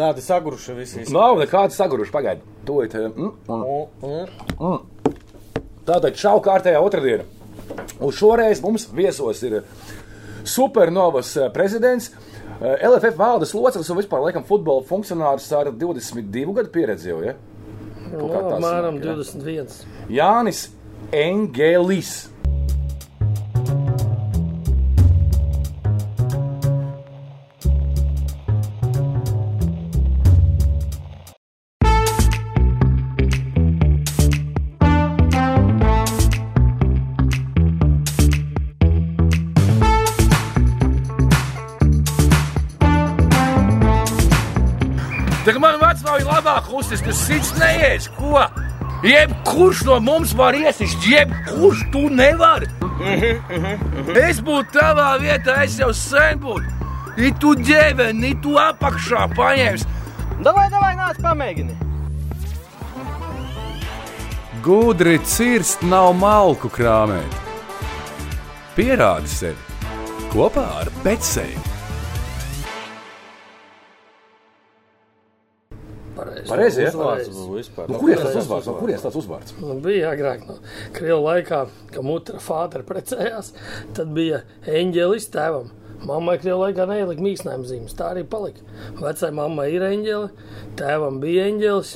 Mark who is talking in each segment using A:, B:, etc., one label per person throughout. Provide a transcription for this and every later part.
A: Tādi saguruši visi.
B: Nav nekāds saguruši, pagaidi. Tūlīt. eh, Mm, un, mm. Tātad šau kārtējā otrdiena. Un šoreiz mums viesos ir supernovas eh, prezidents. eh, LFF valdes loceklis un vispār laikam futbola funkcionārs ar 22 gadu pieredzi jau, ja? Kaut kā
C: No,
B: tā
C: apmēram
B: sanāk, ja?
C: 21.
B: Jānis Engelis. Uzsist, tas sits neies, ko? Jebkurš no mums var iesist, jebkurš tu nevari. Es būtu tavā vietā, es jau sen būtu. I tu ģēveni, i tu apakšā paņēmis.
A: Davai, davai, nāc, pamēģini!
D: Gudri cirst nav malku krāmēt. Pierādi sevi kopā ar Betsēju.
C: Pareizi.
B: Pareizi, ja?
A: Uzvārds būs vispār.
B: Nu, kurienes tas uzvārds? No kurienes tas uzvārds?
C: Nu, bija agrāk, no Krievijas laikā, kad mutra fāte precējās, tad bija eņģelis tēvam. Mammai Krievijas laikā neielika mīkstājuma zīmes. Tā arī palika. Vecai mammai ir eņģeli, tēvam bija eņģelis,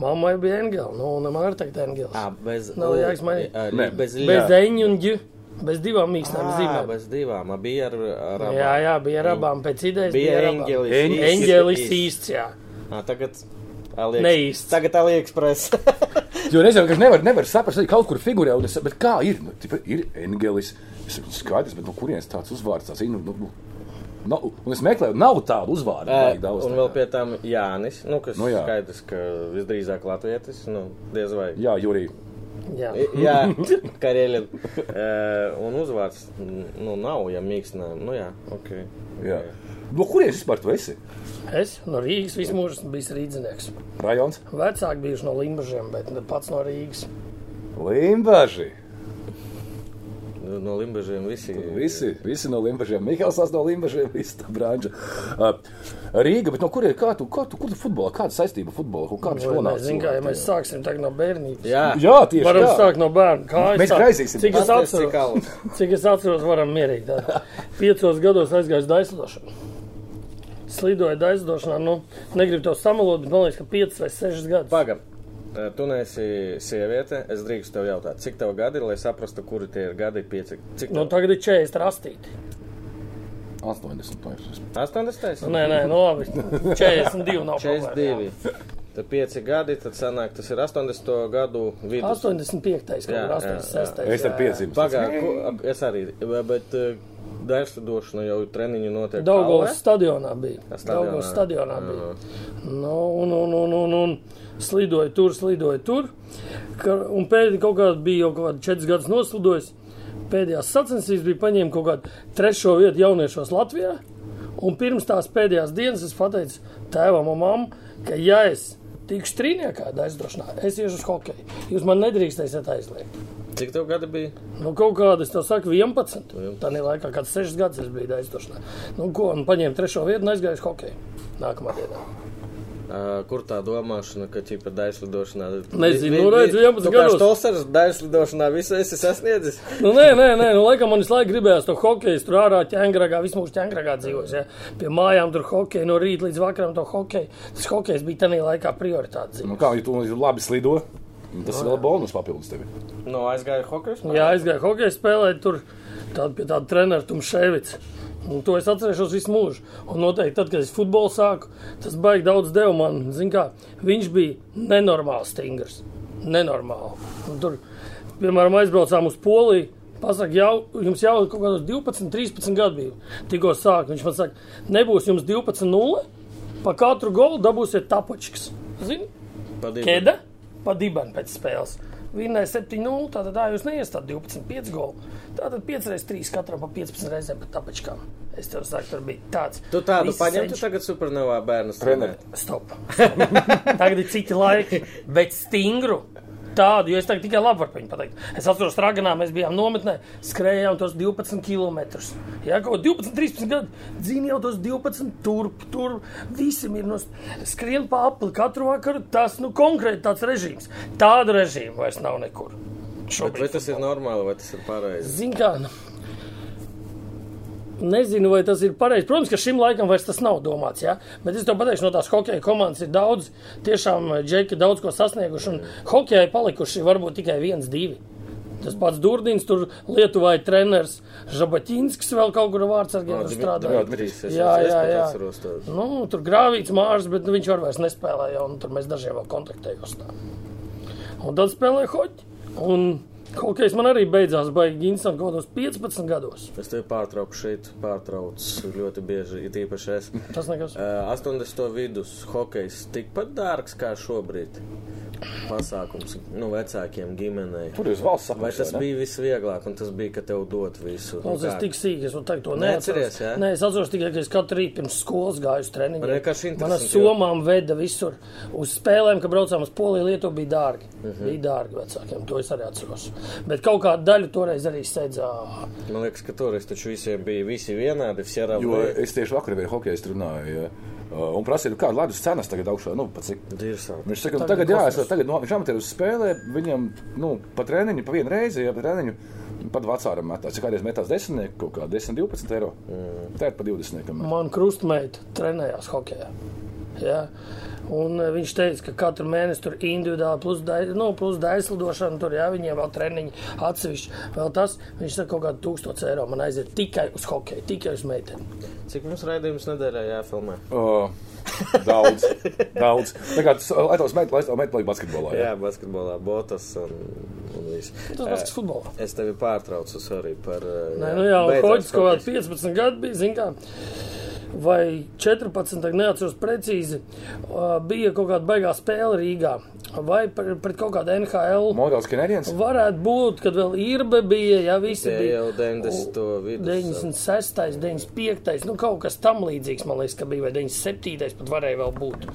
C: mammai bija eņģeli. Nu, un man ir tagad eņģelis.
A: Ā, bez...
C: Nav jāiks mainīt.
A: Arī
B: Nē.
A: Bez,
C: Bez eņģu un ģu. Bez divām mīkstājuma
A: Ā,
C: zīmēm.
A: bez divām. Bija ar, ar abām.
C: Jā, jā, bija ar abām pēc idejas.
A: Bija
C: abām.
A: eņģelis.
C: Eņģelis
A: īsts.
C: jā.
A: Ā, Tagad Alieks.
C: Neīsts.
A: Tagad AliExpress.
B: Jo ka es nevaru nevar saprast, arī kaut kur figūrē, un es, bet kā ir? Nu, tipa, ir Engelis, es saku, skaidrs, bet no kurienes tāds uzvārds tāds ir? Nu, nu, nav, un es meklēju, nav tādu uzvārdu. Vajag daudz,
A: un vēl pie tam Jānis, nu, kas
B: Nu, jā.
A: skaidrs, ka visdrīzāk latvietis, nu, diez vai.
B: Jā, Jurija.
C: jā.
A: Jā, Kareļa. Un uzvārds, nu, nav, ja mīkstinājumi. Nu, jā, ok.
B: Jā. No kurienes vispār tu esi?
C: Es no Rīgas visu mūžu esmu bijis rīdzinieks.
B: Rajons?
C: Vecāki bijuši no Limbažiem, bet pats no Rīgas.
B: Limbaži.
A: No Limbažiem visi.
B: Visi, visi no Limbažiem. Mikls no Limbažiem, visi tā branža. Uh, Rīga, bet no kurienes, kā tu, kā tu, kur tu futbolā, kāda saistība futbolā? Kā viņš nonāca?
C: Zinu, kā ja mēs sāksim tagad no bērnības.
A: Jā,
B: Jā, tieši
C: Varam
B: tā.
C: sākt no bērna. Kā es
B: Mēs
C: tā-
B: graizīsim.
C: Cik es atceros, cik es atceros, varam mierīgi. Tā. Piecos gados aizgāju uz Slidoju daislidošanā, nu, negribu to samalot, bet man liekas, ka 5 vai 6 gadus.
A: Pagam. Eh, Tu neesi sieviete. Es drīkstu tev jautāt, cik tev gadi ir, lai saprastu, kuri tie ir gadi. Pieci, cik
C: Nu,
A: tev?
C: tagad ir 40 rastīti.
B: 80. to es-
A: 80.
C: Nē, nē, nu labi. 42 nav. problēma,
A: 42. Tad 5 gadi, tad sanāk, tas ir 80. gadu vidus.
C: 85. kaut
A: Jā,
C: kur
A: jā,
C: 86.
B: Es
C: jā.
B: piedzimu.
A: Pagaidā, es arī. Bet daļradošana jau treniņu notiek.
C: Daugavas
A: Kalē?
C: stadionā bija. Daugavas stadionā bija. Nu, un, un, un, un, un slidoja tur, slidoja tur. Ka, un pēdējā kaut kādā bija jau kaut kādi četras gadus noslidojis. Pēdējās sacensības bija paņēma kaut kādu trešo vietu jauniešos Latvijā. Un pirms tās pēdējās dienas es pateicu tēvam un mammam, ka ja es tikšu trīniekā aizdošanā, es iešu uz hokeju. Jūs man nedrīkstēsiet aizliegt.
A: Cik tev gadi bija?
C: Nu, kaut kāda, es tev saku, 11. Tā laikā, kad 6 gadus es biju aizdošanā. Nu, ko, un paņēmu trešo vietu un aizgāju uz hokeju. Nākamā dienā.
A: Uh, kur tā domāšana, ka ķipa daļslidošanā?
C: Nezinu, nu, redz, 11
A: Tu kā
C: gados.
A: stolsars daļslidošanā visu esi sasniedzis?
C: Nu, nē, nē, nē, nu, laikam man visu laiku gribējās to hokeju. Tur ārā ķēngragā, visu mūžu ķēngragā dzīvos. Ja? Pie mājām tur hokeju, no rīta līdz vakaram to hokeju. Tas hokejs bija tajā laikā prioritāte dzīvē.
B: Nu, kā, ja tu labi slido, tas ir vēl bonus papildus tev.
A: Nu, aizgāju hokeju.
C: Jā, aizgāju hokeju spēlēt tur tād, pie tāda trenera Tumševica. Un to es atcerēšos visu mūžu. Un noteikti, tad, kad es futbolu sāku, tas baigi daudz deva man. Zin kā, viņš bija nenormāls stingrs. Nenormāli. Un tur, piemēram, aizbraucām uz Poliju. Pasaka, jau, jums jau kaut kādos 12, 13 gadu bija. Tikko sāk. Viņš man saka, nebūs jums 12, 0. Pa katru golu dabūsiet tapačkas. Zini? Keda pa dibenu pēc spēles. Vinnēja 7-0, tātad tā jūs neiestāt 12-5 golu. Tātad 5 reizes 3 katram pa 15 reizēm pa tapačkām. Es tev saku, tur bija tāds.
A: Tu tādu paņemtu
C: senči-
A: tagad supernovā bērnu
B: Treneri.
C: Stop. Stop. Tagad ir citi laiki, bet stingru. Tādu, jo es tagad tikai labi varu par viņu pateikt. Es atceros, Raganā mēs bijām nometnē, skrējām tos 12 km. Jā, kaut 12, 13 gadi. Dzīvi jau tos 12 turp, tur visam ir no skrien pa apli katru vakaru. Tas, nu, konkrēti tāds režīms. Tādu režīmu vairs nav nekur.
A: Bet vai tas ir normāli, vai tas ir pareizi?
C: Zini, kā. Nu, Nezinu, vai tas ir pareizi. Protams, ka šim laikam vairs tas nav domāts. Ja? Bet es tev pateikšu, no tās hokeja komandas ir daudz, tiešām džeki daudz ko sasnieguši. Un hokejai palikuši varbūt tikai viens, divi. Tas pats Durdins, tur Lietuvā ir treneris Žabatīnskis, vēl kaut kur vārdsargiem
A: Ā,
C: strādā.
A: Jā, Dmitrijs, es-
C: Jā,
A: es
C: jā, jā.
A: atceros to.
C: Nu, tur grāvīts mārs, bet nu, viņš jau vairs nespēlē, jau, un tur mēs dažiem vēl kontaktējos. Tā. Un tad spēlēja hoķi. Un hokejs man arī beidzās baigi Ginsam kaut kādos 15 gados.
A: Es tevi pārtraucu šeit, pārtraucu ļoti bieži, it īpaši es.
C: Tas nekas.
A: Uh, 80. vidus hokejs tikpat dārgs kā šobrīd. Pasākums nu, vecākiem ģimenei.
B: Tur uz valsts
A: Vai tas
B: sapnis.
A: bija visvieglāk, un tas bija, ka tev dot visu? Nu,
C: tas
A: kā?
C: tik sīk, es tagad to neatceros.
A: jā?
C: Nē, es atceros tikai, ka es katru rītu pirms skolas gāju uz treniņu.
A: Man vienkārši interesanti, jo-
C: somām veda visur. Uz spēlēm, kad braucām uz Poliju, Lietuvu bija dārgi. Uh
A: Mhm.
C: -huh. Bija dārgi vecākiem, to es arī atceros. Bet kaut kādu daļu toreiz arī steidzā.
A: Man liekas, ka toreiz taču visiem bija visi vienādi. Visi ar
B: Jo es tieši vakar ar hokeistu runāju. Ja, uh, un prasīju, kāda ledus cenas tagad augšā. Nu, cik. Viņš saka, nu,
C: Tagad
B: tagad, jā, es, tagad no, viņš amatieris spēlē, viņam nu, pa treniņu, pa vienu reizi, ja pa treniņu, pat vecāram metās. Cik kādreiz metās desmitnieki, kaut kā 10, 12 eiro. Mm. Tā ir pa 20.
C: Man krustmeita trenējās hokeja. Ja? Un eh, viņš teica, ka katru mēnesi tur individuāli plus, dai, nu, plus daislidošana, tur jā, viņiem vēl treniņi atsevišķi. Vēl tas, viņš saka, kaut kādu tūkstošu eiro man aiziet tikai uz hokeju, tikai uz meiteni.
A: Cik mums raidījums nedēļā jāfilmē?
B: Uh, daudz, daudz. Tā kā tas, lai tavs meita, lai meita paliek basketbolā.
A: Jā,
B: Jā.
A: basketbolā, botas un, un viss.
C: Tas
A: Eh,
C: tas futbolā.
A: Es tevi pārtraucu arī par. eh,
C: Nē, nu
A: beidzās
C: Hoģis kaut
A: hokejs.
C: kāds 15 gadi bija, zin kā, vai 14, tagad neatceros precīzi, uh, bija kaut kāda baigā spēle Rīgā, vai par- pret kaut kādu NHL.
B: Modelis Kenēdiens.
C: Varētu būt, kad vēl Irbe bija, ja visi bija.
A: jau 90. vidus.
C: 96, 95, nu kaut kas tam līdzīgs, man liekas, ka bija, vai 97, pat varēja vēl būt.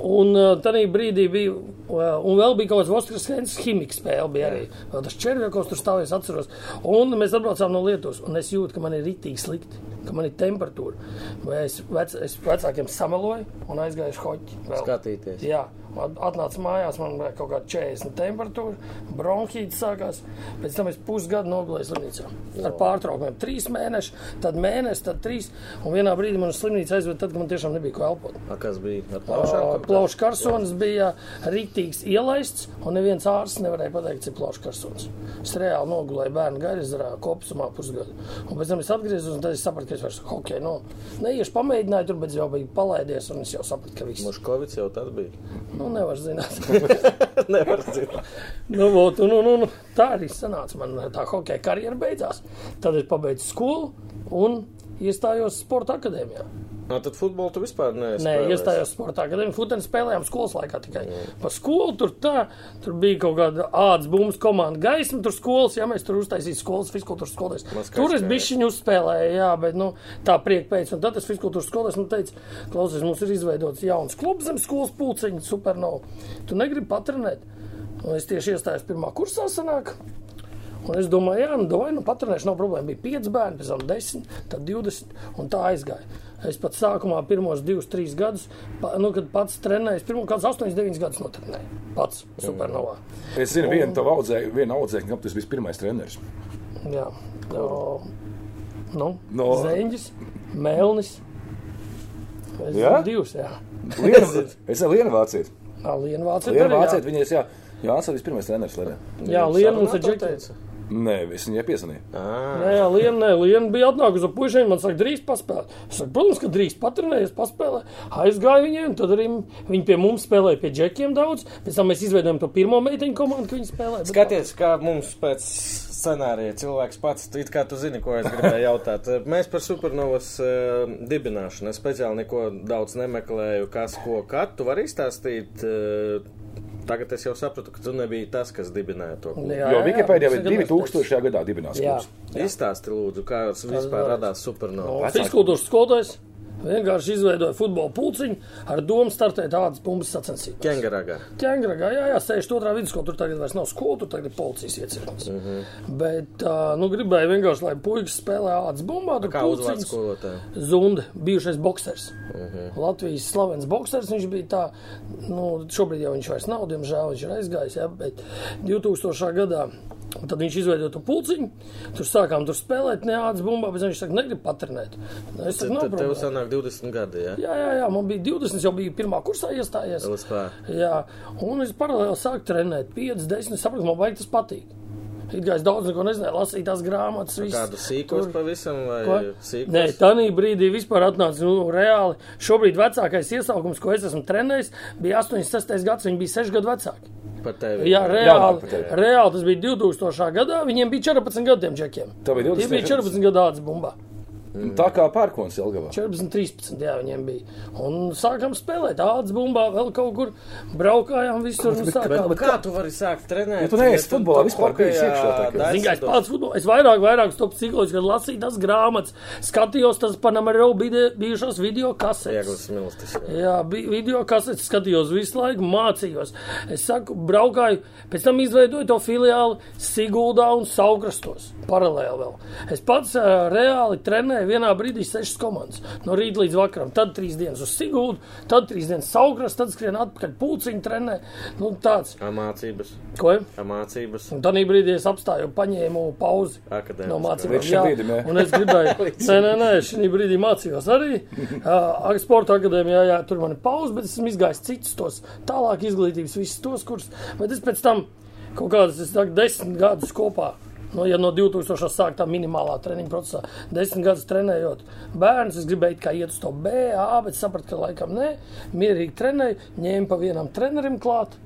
C: Un uh, tajā brīdī bija, uh, un vēl bija kaut kāds Voskars Hens ķīmikas spēle, bija arī. Vēl tas Červjakos tur stāvēs, atceros. Un mēs atbraucām no Lietuvas, un es jūtu, ka man ir ritīgi slikti, ka man ir temperatūra. Vai es, vec, es vecākiem sameloju un aizgāju uz hoķi.
A: Skatīties.
C: Jā, atnācu mājās, man bija kaut kāda 40 temperatūra, bronhīts sākās. Pēc tam es pusgadu nogulēju slimnīcā. Ar pārtraukumiem. Trīs mēneši, tad mēnesis, tad trīs. Un vienā brīdī man uz slimnīcu aizveda, tad, kad man tiešām nebija ko elpot.
A: A, kas bija?
C: Plaušu karsonis bija rīktīgs ielaists, un neviens ārsts nevarēja pateikt, cik plaušu karsonis. Es reāli nogulēju bērnu garizarā kopsumā pusgadu. Un pēc tam es atgriezos, un tad es sapratu, ka es vairs hokeju nu, neiešu pamēģināju, tur, bet jau biju palaidies, un es jau sapratu, ka viss.
A: Moškovics jau tad bija.
C: Nu, nevar zināt.
A: Nevar zināt.
C: nu, vot, nu, nu, nu, tā arī sanāca. Man tā hokeja karjera beidzās. Tad es pabeidzu skolu un iestājos sporta akadēmijā.
A: No, tad futbolu tu vispār neesi.
C: Nē, iestājos sportā. Kad mēs futbolu spēlējām skolas laikā tikai. Pa skolu tur tā, tur bija kaut kāda ādas bumbas komanda gaisma, tur skolas, ja mēs tur uztaisījām skolas fiskultūras skolēs. Tur es bišķiņu uzspēlēju, jā, bet, nu, tā prieka pēc. Un tad es fiskultūras skolēs, nu, teicu, klausies, mums ir izveidots jauns klubs zem skolas pulciņa, supernova. Tu negribi patrenēt? Un es tieši iestājos pirmā kursā sanāk. Un es domāju, jā, nu, domāju, nu, patronēšu nav problēma. Bija 5 bērni, pēc tam 10, tad 20, un tā aizgāja. Es pat sākumā pirmos 2, 3 gadus, pa, nu, kad pats trenēju, pirmo kādus 8, 9 gadus notrenēju. Pats supernovā.
B: Es zinu, vienu tavu audzēju, vienu audzēju, kam tas bija pirmais treneris.
C: Jā, no, nu,
B: No-
C: Zeņģis, Melnis. Es
B: Jā?
C: divus, jā.
B: Liena, es esmu Liena Vāciet.
C: Jā. Liena
B: Vāciet, viņas, jā. Jā, tas bija pirmais treneris Lienā.
C: Jā, Liena
B: Nē, es viņai piezvanīju.
C: Jā, Liena, nē, Liena bija atnākusi ar puišiem, man saka, drīz paspēlēt. Es saku, protams, ka drīz patrenējies, paspēlē. Aizgāju viņiem, tad arī viņi pie mums spēlēja pie džekiem daudz. Pēc tam mēs izveidojām to pirmo meiteņu komandu, ka viņi spēlēja.
A: Skaties, kā mums pēc scenārija cilvēks pats, it kā tu zini, ko es gribēju jautāt. Mēs par supernovas uh, dibināšanu es speciāli neko daudz nemeklēju, kas ko kad. Tu vari izstāstīt. Uh, Tagad es jau sapratu, ka tu nebiji tas, kas dibināja to klubu.
C: Jā,
B: Jo
C: jā,
B: Wikipēdijā
C: gadās
B: 2000. gadā dibināts
C: Jā.
B: klubs.
A: Izstāsti, lūdzu, kā vispār
C: varēs.
A: radās supernova.
C: Un Fiskultūras skolotājs Vienkārši izveidoja futbola pulciņu ar domu startēt tādas bumbas sacensības.
A: Kengaragā.
C: Ķēngragā, jā, jā, 62. vidusskola, tur tagad vairs nav skola, tur tagad ir policijas iecirknis. Mm. -hmm. Bet, uh, nu, gribēju vienkārši, lai puikas spēlē ādas bumbā,
A: Kā uzvārds
C: pulciņus.
A: skolotāju?
C: Zunda, bijušais boxers. Uh
A: Mhm.
C: -huh. Latvijas slavens boxers. Viņš bija tā, nu, šobrīd jau viņš vairs nav, diemžēl viņš ir aizgājis, jā, bet 2000. gadā. Un Tad viņš izveidoja to pulciņu, tur sākām tur spēlēt, neādas bumbā, bet viņš saka, negribu patrenēt. Nu, Es saku, nav
A: Tad tev
C: problēma.
A: sanāk 20 gadi, jā?
C: Jā, jā, jā, man bija 20, jau bija pirmā kursā iestājies.
A: LSP.
C: Jā, un es paralēli sāku trenēt 5, 10, es sapratu, man vajag tas patīk. It kā es daudz neko nezināju, lasīju tās grāmatas, visu.
A: Kādu sīkos pavisam vai
C: Ko?
A: sīkos?
C: Nē, tādā brīdī vispār atnāca nu, reāli. Šobrīd vecākais iesaukums, ko es esmu trenējis, bija 86. gads, viņi bija 6 gadu vecāki.
A: Par tevi.
C: Jā, reāli,
B: tevi.
C: reāli tas bija 2000. gadā, viņiem bija 14 gadu tiem džekiem.
B: Tev bija 20,
C: Tie bija 14 gadu ādas bumbā.
B: Tā kā pērkons Jelgavā.
C: 14, 13, jā, viņiem bija. Un sākām spēlēt ādas bumbā, vēl kaut kur braukājām visur. un
A: Bet,
C: sākām-
A: bet kā tu vari sākt trenēt?
B: Ja tu neesi futbolā vispār bijis iekšā kā-
C: kā es pats futbolu, es vairāk, vairāk to psiholoģiski, kad lasīju tas grāmatas, skatījos tas Panamero bijušos video kasetes.
A: Milstis. jā.
C: Jā, bija video kasetes, skatījos visu laiku, mācījos. Es saku, braukāju, pēc tam izveidoju to filiāli Siguldā un Saugrastos. Paralēli vēl. Es pats uh, reāli trenēju vienā brīdī sešas komandas. No rīta līdz vakaram. Tad trīs dienas uz Siguldu, tad trīs dienas Saugrast, tad skrien atpakaļ pulciņu trenē. Nu, tāds.
A: Kā mācības?
C: Ko?
A: Kā mācības?
C: Un tad brīdī es apstāju, paņēmu pauzi
A: Akadēmiskā.
C: no mācībām.
B: Šim brīdim, jā.
C: un es gribēju, nē, nē, nē, šī brīdī mācījos arī. Uh, sporta akadēmijā, jā, tur man ir pauze, bet esmu izgājis citus tos tālāk izglītības, visus tos kursus. Bet es pēc tam kaut kādas, es saku, desmit gadus kopā. No, ja no 2000. sāktā minimālā treniņa procesā, desmit gadus trenējot bērnus, es gribēju kā iet uz to B, A, bet sapratu, ka laikam nē, mierīgi trenēju, ņēmu pa vienam trenerim klāt.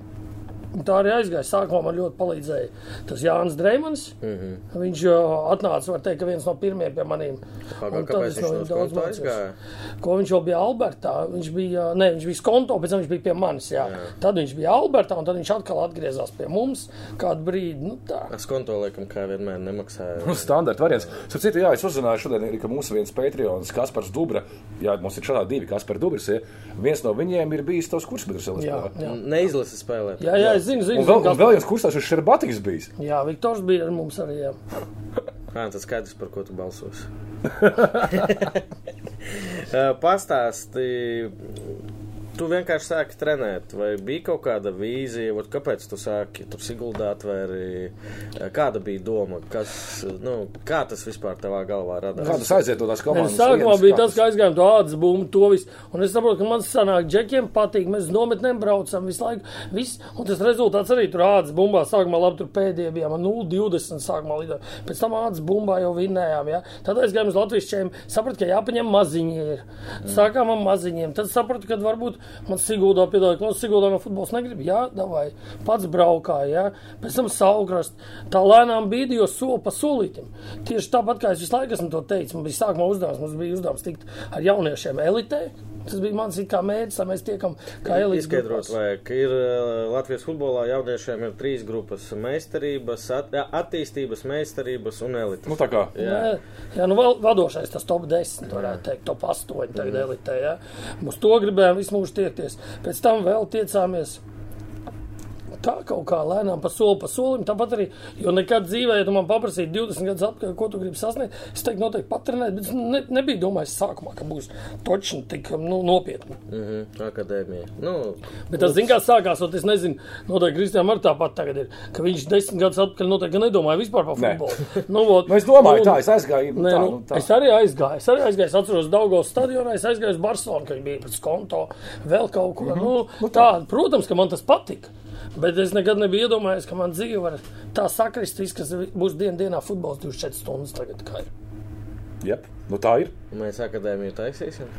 C: Un Tā arī aizgāja. Sākumā man ļoti palīdzēja tas Jānis Dreimans. Mm. -hmm. Viņš jau atnāca, var teikt, ka viens no pirmajiem pie maniem.
A: Kāpēc viņš
C: no
A: no
C: viņa daudz
A: skonto aizgāja?
C: Ko viņš jau bija Albertā. Viņš bija, ne, viņš bija skonto, pēc tam viņš bija pie manis. Jā. Jā. Tad viņš bija Albertā, un tad viņš atkal atgriezās pie mums kādu brīdi. Nu, tā.
A: Es konto laikam kā vienmēr nemaksāju.
B: Nu, Standarta variants. Starp citu, jā, es uzzināju šodien, arī, ka mūsu viens Patreons, Kaspars Dubra, jā, mums ir šādi divi Kaspar Dubras, ja, viens no viņiem ir bijis tavs kursbiedrs
C: Jā,
B: LSP.
C: jā. Jā, jā, es zinu, zinu,
B: Un vēl,
C: zinu
B: un vēl viens kursās ir Šerbatiks bijis.
C: Jā, Viktors bija ar mums arī. Jā.
A: Jā, tas skaidrs, par ko tu balsosi. Eh, Pastāsti, tu vienkārši sāki trenēt, vai bija kaut kāda vīzija, vat kāpēc tu sāki tur Siguldā atvēri, eh, kāda bija doma, kas, nu, kā tas vispār tavā galvā radās?
B: Kā tas aiziet no tās komandas?
C: Sākumā bija tas, ka aizgājām to ādas bumbu, to visu. Un es saprotu, ka man sanāk, džekiem patīk. Mēs nometnēm braucam visu laiku. Viss. Un tas rezultāts arī tur ādas bumbā. Sākumā labi, tur pēdējie bija 0,20 sākumā lidot. Pēc tam ādas bumbā jau vinnējām. Ja? Tad aizgājām uz Latvijas čēmu. Sapratu, ka jāpaņem maziņi ir. Sākām ar maziņiem. Tad sapratu, ka varbūt man Siguldā piedāvāja, ka man Siguldā no futbols negrib. Jā, davai. Pats braukāja. Ja? Pēc tam saugrast. Tā lēnām bīdījos soli pa solītim. Tieši tāpat kā es visu laiku esmu to teicis. Man bija sākumā uzdevums, mums bija uzdevums tikt ar jauniešiem elitē. Tas bija mans kā mērķis, lai mēs tiekam kā elites.
A: Izskaidrot, ka ir Latvijas futbolā jauniešiem ir trīs grupas - meistarības, at, attīstības, meistarības un elites.
B: Nu, tā kā.
C: Jā, jā nu vēl vadošais tas top 10, varētu teikt, top 8 tagad elitē. Jā. Mums to gribējām visu mūžu tiekties. Pēc tam vēl tiecāmies. Tā kaut kā lēnām pa soli pa solim. Tāpat arī, jo nekad dzīvē, ja tu man paprasītu 20 gadus atpakaļ, ko tu gribi sasniegt, es teiktu, noteikti patrenēt, bet ne, nebiju domājis sākumā, ka būs točni tik nu, nopietni.
A: Mm -hmm, akadēmija. Nu,
C: Bet tas, zin, kā sākās, un es nezinu, noteikti Kristijam arī tāpat tagad ir, ka viņš desmit gadus atpakaļ noteikti nedomāja vispār par futbolu. Nu, vot,
B: Nu, es domāju,
C: un-
B: tā, es aizgāju.
C: Nē,
B: tā,
C: nu,
B: nu, tā.
C: es arī aizgāju. Es arī aizgāju. Es atceros, Daugos stadionā. Es aizgāju uz Barcelonu, kad bija pēc konto vēl kaut ko. Mm -hmm. nu, tā, protams, ka man tas patika. Bet es nekad nebiju iedomājies, ka man dzīve var tā sakrist, viss, kas būs dienā dienā futbols 24 stundas tagad. Kā ir.
B: Jep, nu, tā ir.
A: mēs akadēmiju taisīsim.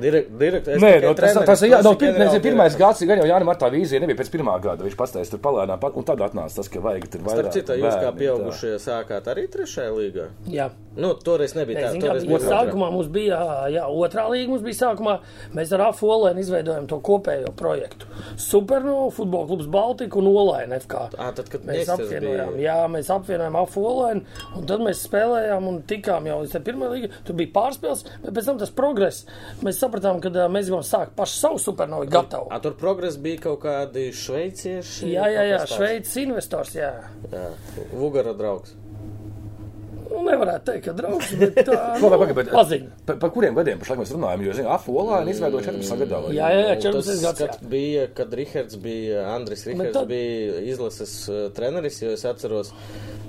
A: Direkt, direkt, es
B: Nē,
A: tikai
B: no, tas,
A: treneris,
B: tas ir jā, no, pir,
A: ģenerāldirektors.
B: pirmais gads, gan jau Jānis Martā vīzija nebija pēc pirmā gada. Viņš pastāstīja, tur palēnām, pat- un tad atnāca tas, ka vajag tur
A: Starp
B: vairāk.
A: citu, jūs kā
B: bērni, tā.
A: pieaugušie sākāt arī trešajā līgā?
C: Jā.
A: Nu, toreiz nebija tā. Toreiz
C: bija sākumā mums bija, jā, otrā līga mums bija sākumā. Mēs ar AFU Olēnu izveidojam to kopējo projektu. Superno, futbola klubs Baltika un Olēna FK.
A: Ā, tad, kad
C: Mēs apvienojām,
A: bija-
C: jā, mēs apvienojām AFU Olēnu, un tad mēs spēlējām un tikām jau līdz pirmajai līgai. Tur bija pārspēles, bet pēc tam tas progress. Mēs sapratām, ka ā, mēs gribam sākt pašu savu supernovu gatavu.
A: A, tur progress bija kaut kādi šveicieši.
C: Jā, jā, jā. Šveicis investors, jā.
A: Jā, Vugara draugs.
C: Nu, nevarētu teikt, ka draugs, bet tā,
B: Ko, pagaid, bet-
C: paziņa.
B: Par, par kuriem gadiem pašlaik mēs runājam? Jo, zinu, Afolā izveidoja 14 gadā.
C: Jā, jā, jā,
A: Nu,
C: 14
A: tas,
C: gads.
A: kad bija, kad Rihards bija, Andris Rihards
C: tad-
A: bija izlases treneris, jo es atceros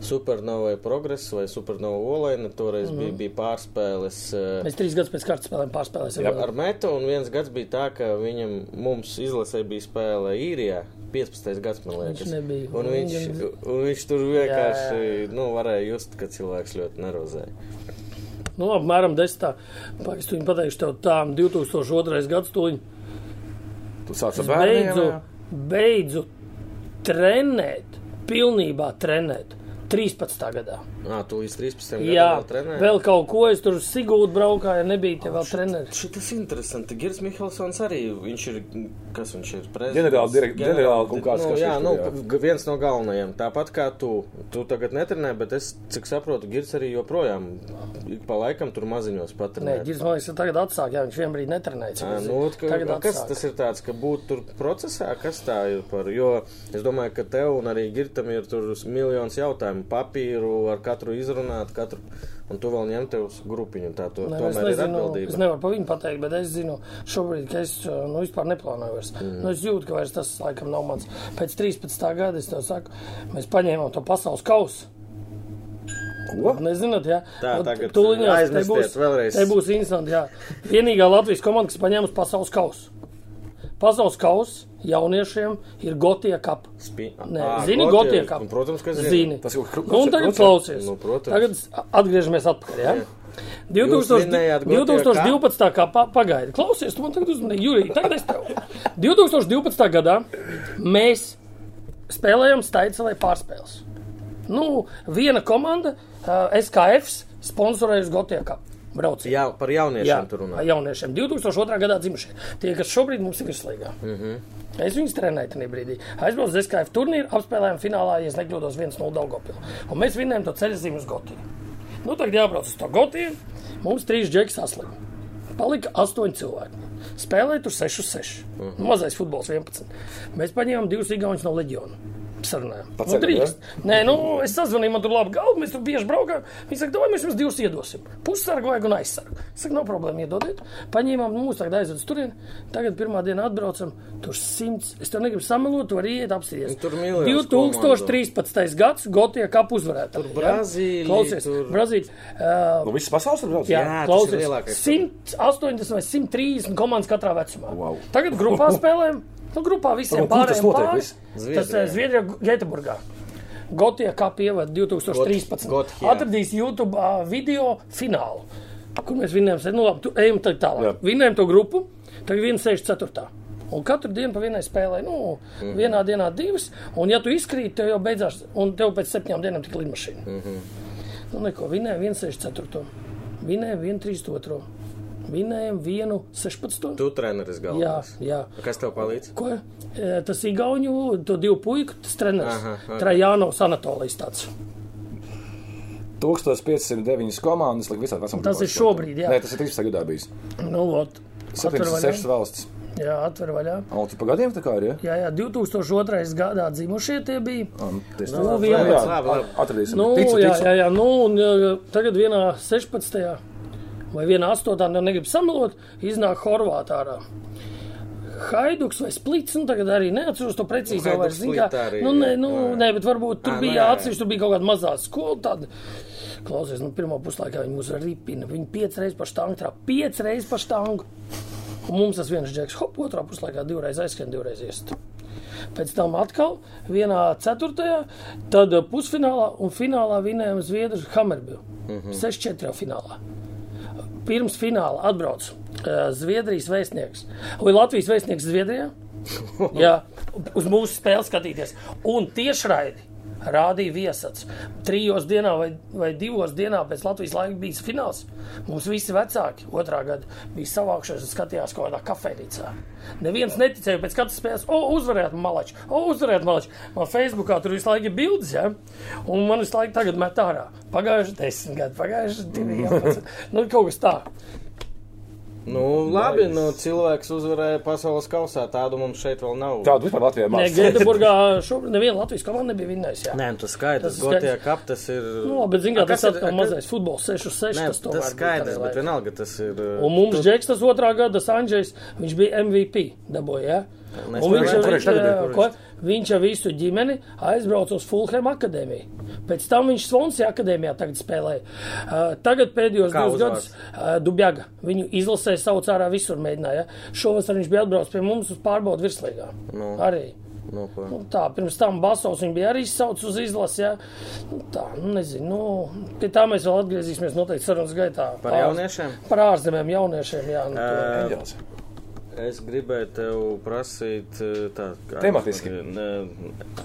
A: Supernovai progresu vai Supernovu Olainu, toreiz bija, bija pārspēles.
C: Mēs trīs gadus pēc kārtas spēlēm pārspēlēsim.
A: Jā, ar metu, un viens gads bija tā, ka viņam, mums izlasē bija spēle īrijā. 15. gads, man liekas.
C: Viņš nebija.
A: Un viņš, un viņš tur vienkārši,
C: Jā, jā,
A: nu, varēja just, ka cilvēks ļoti nervozēja.
C: Nu, apmēram desmitā. Pagaidzi, tu viņu pateikšu tev tā, 2002. gads, tu viņu
B: Tu sāc ar bērniem.
C: beidzu,
B: jā?
C: beidzu trenēt, pilnībā trenēt. 13. gadā.
A: Ā, tu līdz 13.
C: Jā,
A: gadam vēl trenēji?
C: vēl kaut ko es tur Sigūdu braukāju, nebija te vēl treneris.
A: Šis ir interesanti. Girs Mihelsons arī, viņš ir, kas viņš ir? Prezidents.
B: Ģenerāla direkt- ģenerāla kaut kāds,
A: nu,
B: kas
A: jā, nu,
B: jā.
A: viens no galvenajiem. Tāpat kā tu, tu tagad netrenē, bet es, cik saprotu, Girs arī joprojām ik pa laikam tur maziņos
C: Nē,
A: patrenē.
C: Girs, man liekas, ka tagad atsāk, jā, viņš vienbrīd netrenēja. cik
A: Ā,
C: es
A: Nu, ka,
C: Tagad
A: kas
C: atsāk.
A: tas ir tāds, ka būt tur procesā, kas tā ir par, jo es domāju, ka tev un arī Girtam ir tur miljons jautājumu, papīru ar katru izrunāt, katru, un tu vēl ņem tev uz grupiņu, tā to,
C: Nē, es,
A: tomēr ir
C: nezinu,
A: atbildība.
C: es nevaru par viņu pateikt, bet es zinu, šobrīd, ka es uh, nu, vispār neplānoju vairs. Mm. Nu, es jūtu, ka vairs tas laikam nav mans. Pēc 13. gada es tev saku, mēs paņēmām to pasaules kausu.
B: Ko?
C: Nezināt, jā.
A: Tā,
C: Nu,
A: tagad
C: tūliņās te
A: aizmirstiet
C: būs,
A: vēlreiz.
C: te būs interesanti, jā. Vienīgā Latvijas komanda, kas paņēmusi pasaules kausu. Pasaules kausa jauniešiem ir Gotie kapa.
A: Spi-
C: Nē,
A: Ā,
C: zini,
A: Gotie,
C: Gotie kapa.
A: nu, protams, ka zinu.
C: zini.
B: Tas jau kru-
C: Nu, un tagad klausies.
A: Nu, protams.
C: Tagad atgriežamies atpakaļ, jā. Ja?
A: Jūs
C: 2000,
A: vinējāt Gotie
C: 2012. kā pa, pagaidi, klausies, tu man tagad uzmanīgi, Jurija, tagad es tev. 2012. gadā mēs spēlējām Staicelē pārspēles. Nu, viena komanda, uh, SKF, sponsorējusi Gotie kapu. Braucienu.
A: Jā, par jauniešiem tur runā.
C: jauniešiem. 2002. gadā dzimušie. Tie, kas šobrīd mums ir virslīgā. Mm. -hmm. Es viņus trenēju tajā brīdī. Aizbraucu uz SKF turnīru, apspēlējām finālā, ja nekļūdos, 1-0 Daugopilu. Un mēs vinnējām to ceļzīmu uz Gotiju. Nu, tagad jābrauc uz to Gotiju. Mums trīs džeki saslima. Palika astoņi cilvēki. Spēlēja tur 6-6.
A: Mhm.
C: Uh -huh. Mazais futbols 11. Mēs paņēmām divus igauņus no leģiona. Sarunājām. Nu, drīkst. Nē, nu, es sazvanīju, man tur labi galva, mēs tur bieži braukājām. Viņi saka, vai mēs jums divus iedosim. Pussargu vajag un aizsargu. Es saku, nav problēma, iedodiet. Paņēmām, nu, mūs tagad aizved uz turieni. Tagad pirmā diena atbraucam, tur simts. Es tev negribu samalot, tu vari iet apsties.
A: Tur miljons
C: 2013. gads, Gotie kapu uzvarētāji.
A: Tur Brazīlija,
C: Klausies,
A: tur-
C: Brazīlija. Uh,
B: Nu, viss pasaules ir braucis.
C: Jā,
A: Jā,
C: klausies,
A: lielākais
C: 180 vai 130 komandas katrā vecumā.
B: Wow.
C: Tagad grupā spēlējam. Nu, grupā visiem
B: tas
C: pārējiem
B: viss?
C: Tas ir Zviedrijā, Gēteburgā. Gotija kā pievada 2013.
A: Got- Gothia.
C: Atradīs YouTube ā, video finālu, kur mēs vinējam. Nu, labi, tu ejam tālāk. Vinējam to grupu, tagad 164. Un katru dienu pa vienai spēlē, nu, mm -hmm. vienā dienā divas. Un, ja tu izkrīt, tev jau beidzās, un tev pēc septiņām dienām tik lidmašīna. Mm -hmm. Nu, neko, vinēja 164. Vinēja 132. Vinējam 116.
A: Tu treneris
C: Jā,
A: galvenais.
C: jā.
A: Kas tev palīdz?
C: Ko? E, Tas ir Igaunu, to divu puiku, tas treneris.
A: Aha, aha.
C: Trajānovs Anatolijas tāds.
B: 1509 komandas, liek visā vecumā.
C: Tas ir šobrīd, jā.
B: Nē, tas ir 13 gadā bijis.
C: Nu, ot. Atver vaļā.
B: 76 valsts.
C: Jā, atver vaļā.
B: Tu pa gadiem tā kā ir, ja?
C: Jā, jā, 2002. gadā dzimušie tie bija.
B: Um, tas
C: Nu, vienpadsmit.
B: jā,
A: Labi, labi.
B: Atradīsim.
C: Nu,
B: ticu,
C: jā,
B: ticu.
C: jā, jā, nu, un uh, tagad vienā 16. Vai vienā 8. nu negribu samalot, iznāk Horvātā. Haiduks vai splits, nu tagad arī neatceros to precīzi.
A: Nu,
C: vairs, zini kā,
A: arī,
C: nu, nē, nu, nē, bet varbūt tur
A: Ā,
C: bija atsevišķi, tur bija kaut kāda mazā skola. Tāda. Klausies, nu, pirmā puslaikā viņi mūs ripina. Viņi pieci reizes pa štangu trā, pieci reizes pa štangu. Un mums tas viens džeks, hop, otrā puslaikā divreiz aizskrien, divreiz iest. Pēc tam atkal vienā ceturtajā, tad pusfinālā un finālā vinējām Zviedru Hamerbilu. Mm -hmm. 6-4 finālā. Pirms fināla atbrauc uh, Zviedrijas vēstnieks vai Latvijas vēstnieks Zviedrijā. Jā, uz mūsu spēli skatīties. Un tiešraidi rādīja viesats. Trijos dienā vai, vai divos dienā pēc Latvijas laika bija fināls. Mums visi vecāki otrā gada bija savākšies un skatījās kaut kādā kafejnīcā. Neviens neticēja pēc katras spēles, o, uzvarēt malači, o, uzvarēt malači. Man Facebookā tur visu laiku ir bildes, ja? un man visu laiku tagad met ārā. Pagājuši desmit gadi, pagājuši divi, nu, kaut kas tā.
A: Nu, labi, nu, cilvēks uzvarēja pasaules kausā. Tādu mums šeit vēl nav.
B: Tādu vispār Latvijā
C: Nē,
B: maz.
C: Gēteburgā šobrīd neviena Latvijas komanda nebija vinnējusi.
A: Nē, nu, tas skaidrs.
C: Tas
A: Gotie kap, tas ir.
C: Nu, labi, bet, zin, kā,
A: A,
C: tas
A: ir-
C: atkal mazais futbols, 6 uz 6.
A: Nē,
C: tas
A: tas, skaidrs, bet vienalga tas ir. uh,
C: Un mums Džeks tas otrā gada Sanģējs, viņš bija MVP dabūja. Ja?
A: Mēs
C: Un viņš,
B: viņš
C: ko, viņš jau visu ģimeni aizbrauca uz Fulham akadēmiju. Pēc tam viņš Svonsija akadēmijā tagad spēlēja. Uh, tagad pēdējos
A: Kā
C: divus gadus uh, Dubjaga. Viņu izlasēja sauc ārā visur mēģināja. Ja? Šovasar viņš bija atbraucis pie mums uz pārbaudu virslīgā.
A: Nu.
C: Arī.
A: Nu?
C: Nu, tā, pirms tam Basovs bija arī izsaucis uz izlasi. Ja? Nu, tā, nu, nezinu, nu, pie tā mēs vēl atgriezīsimies noteikti sarunas gaitā.
A: Par jauniešiem?
C: Par ārzemēm jauniešiem, jā. Nu,
B: Eņģels.
A: Es gribēju tev prasīt, uh, tā kā.
B: Tematiski.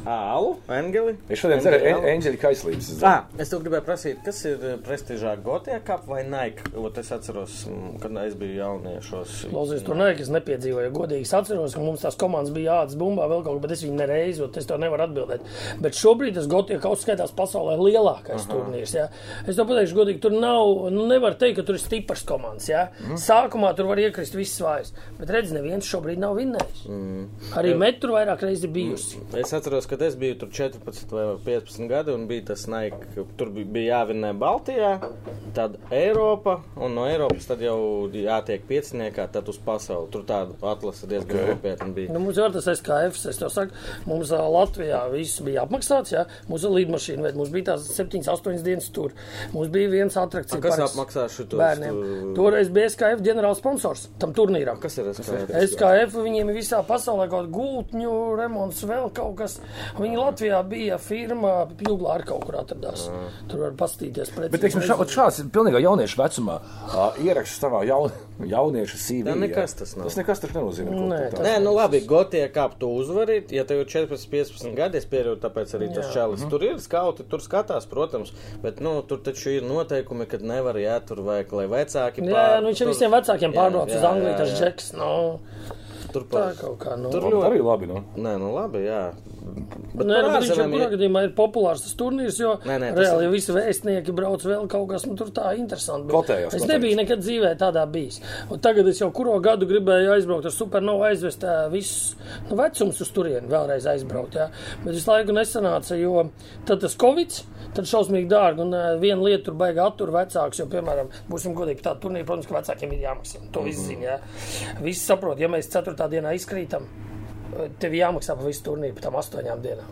A: Ālu, Engeli.
B: Es šodien
A: alu?
B: eņģeļa kaislības.
A: Ah, es tev gribēju prasīt, kas ir eh, prestižāk Gotie kap vai Nike? Ot, es atceros, mm, kad es biju jauniešos.
C: Klausies, tur nē, es nepiedzīvoju. Godīgi es atceros, ka mums tās komandas bija jāatdz bumbā vēl kaut kā, bet es viņu nereizi, un es to nevaru atbildēt. Bet šobrīd tas Gotie kaut skaitās pasaulē lielākais Aha. turnīrs. Jā. Es to pateikšu godīgi, tur nav, nu nevar teikt, ka tur ir stipras komandas. Jā. Mm. Sākumā tur var iekrist viss vājas, bet redz, neviens šobrīd nav vinnējis. Mm. Arī metru vairāk reizi bijusi.
A: Es atceros, ka es biju tur 14 vai 15 gadi, un bija tas ka Tur bi- bija jāvinnē Baltijā, tad Eiropa, un no Eiropas tad jau jātiek pieciniekā, tad uz pasauli. Tur tāda atlase diezgan okay. nopietna bija.
C: Nu, mums jau tas SKF, es tev saku, mums ā, Latvijā viss bija apmaksāts, jā, mums ir līdmašīna, bet mums bija tās 7, 8 dienas tur. Mums bija viens atrakcija.
A: Kas
C: parks
A: apmaksā šitos,
C: Bērniem.
A: tu-
C: Toreiz bija SKF ģenerāls sponsors tam turnīram.
A: Kas ir SKF?
C: SKF viņiem ir visā pasaulē kaut kāda gultņu remonts, vēl kaut kas. Viņi Latvijā bija firma, Pjūglā ar kaut kur atradās. Tur var pastīties pret.
B: Bet, teiksim, šā, šāds ir pilnīgi jauniešu vecumā. Uh, ieraksts savā jaun, jauniešu CV.
A: Jā, nekas tas nav.
B: Tas nekas taču nenozīmē. ko
C: Nē, tas-
B: tā-
A: Nē, nu labi, Gotie kāp tu uzvari. Ja tev ir 14, 15 gadi, es pieļauju, tāpēc arī tas čalis. Tur ir skauti, tur skatās, protams, bet nu, tur taču ir noteikumi, kad nevar iet tur vajag, lai vecāki
C: Jā, jā, nu viņš ar visiem vecākiem
A: Jā,
C: pārbrauc
A: jā,
C: uz Angliju, tas džeks. Nu,
A: Tur
C: tā
A: par...
C: kaut kā. Nu.
A: Tur ļoti-
B: Arī labi. Nu.
A: Nē, nu labi, jā. Bet
C: Nē, nu,
A: ārzemēm
C: kurā
A: ir-
C: gadījumā ir populārs tas turnīrs, jo
A: Nē, nē, tas
C: reāli jau visi vēstnieki brauc vēl kaut kas, nu tur tā interesanti. bet
B: Kotējās,
C: Es nebiju nekad dzīvē tādā bijis. Un tagad es jau kuro gadu gribēju aizbraukt ar supernovu aizvest visus nu, vecums uz turieni vēlreiz aizbraukt, jā. Bet visu laiku nesanāca, jo tad tas Covid, tad šausmīgi dārgi un ā, viena lieta tur baigā attur vecāks, jo, piemēram, būsim godīgi, tā turnīra, protams, ka vecākiem ir jāmaksā. To visi zina, jā. Visi saprot, ja mēs ceturtā dienā izkrītam, tev jāmaksā par visu turnīru, par tām astoņām dienām.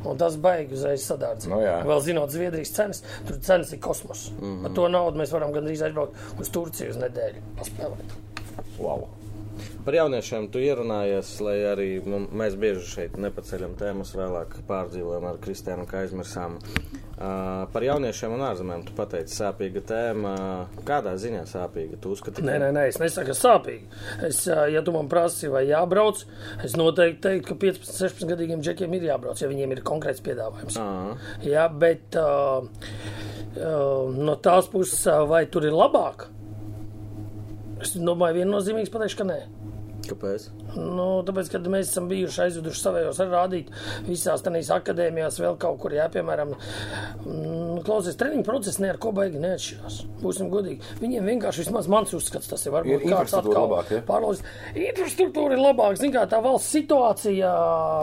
C: Un tas beigas uzreiz sadārts.
B: Nu jā.
C: Vēl zinot Zviedrijas cenas, tur cenas ir kosmos. Mm -hmm. Par to naudu mēs varam gandrīz aizbraukt uz Turciju uz nedēļu. Paspēlēt.
B: Wow.
A: Par jauniešiem tu ierunājies, lai arī nu, mēs bieži šeit nepaceļam tēmas, vēlāk pārdzīvojam ar Kristiānu, kā aizmirsām. Par jauniešiem un ārzemēm tu pateici sāpīga tēma. Kādā ziņā sāpīga? Tu uzskati,
C: Nē, nē, nē, es nesaku, ka sāpīgi. Es, ja tu man prasi, vai jābrauc, es noteikti teiktu, ka 15, 16 gadīgiem džekiem ir jābrauc, ja viņiem ir konkrēts piedāvājums.
A: Ā,
C: Jā, bet uh, uh, no tās puses, vai tur ir labāk? Es domāju, viennozīmīgi pateikšu, ka nē.
A: Kāpēc?
C: Nu, tāpēc, kad mēs esam bijuši aizveduši savējos ar rādīt visās tādās akadēmijās, vēl kaut kur, jā, piemēram, mm, klausies, treniņu process ne ar ko baigi neatšķirās. Būsim godīgi. Viņiem vienkārši vismaz mans uzskats, tas ir
B: Ir
C: varbūt kāds
B: infrastruktūra
C: atkal
B: labāk, ja?
C: pārlauzt. Infrastruktūra ir labāka. Zin kā, tā valsts situācija,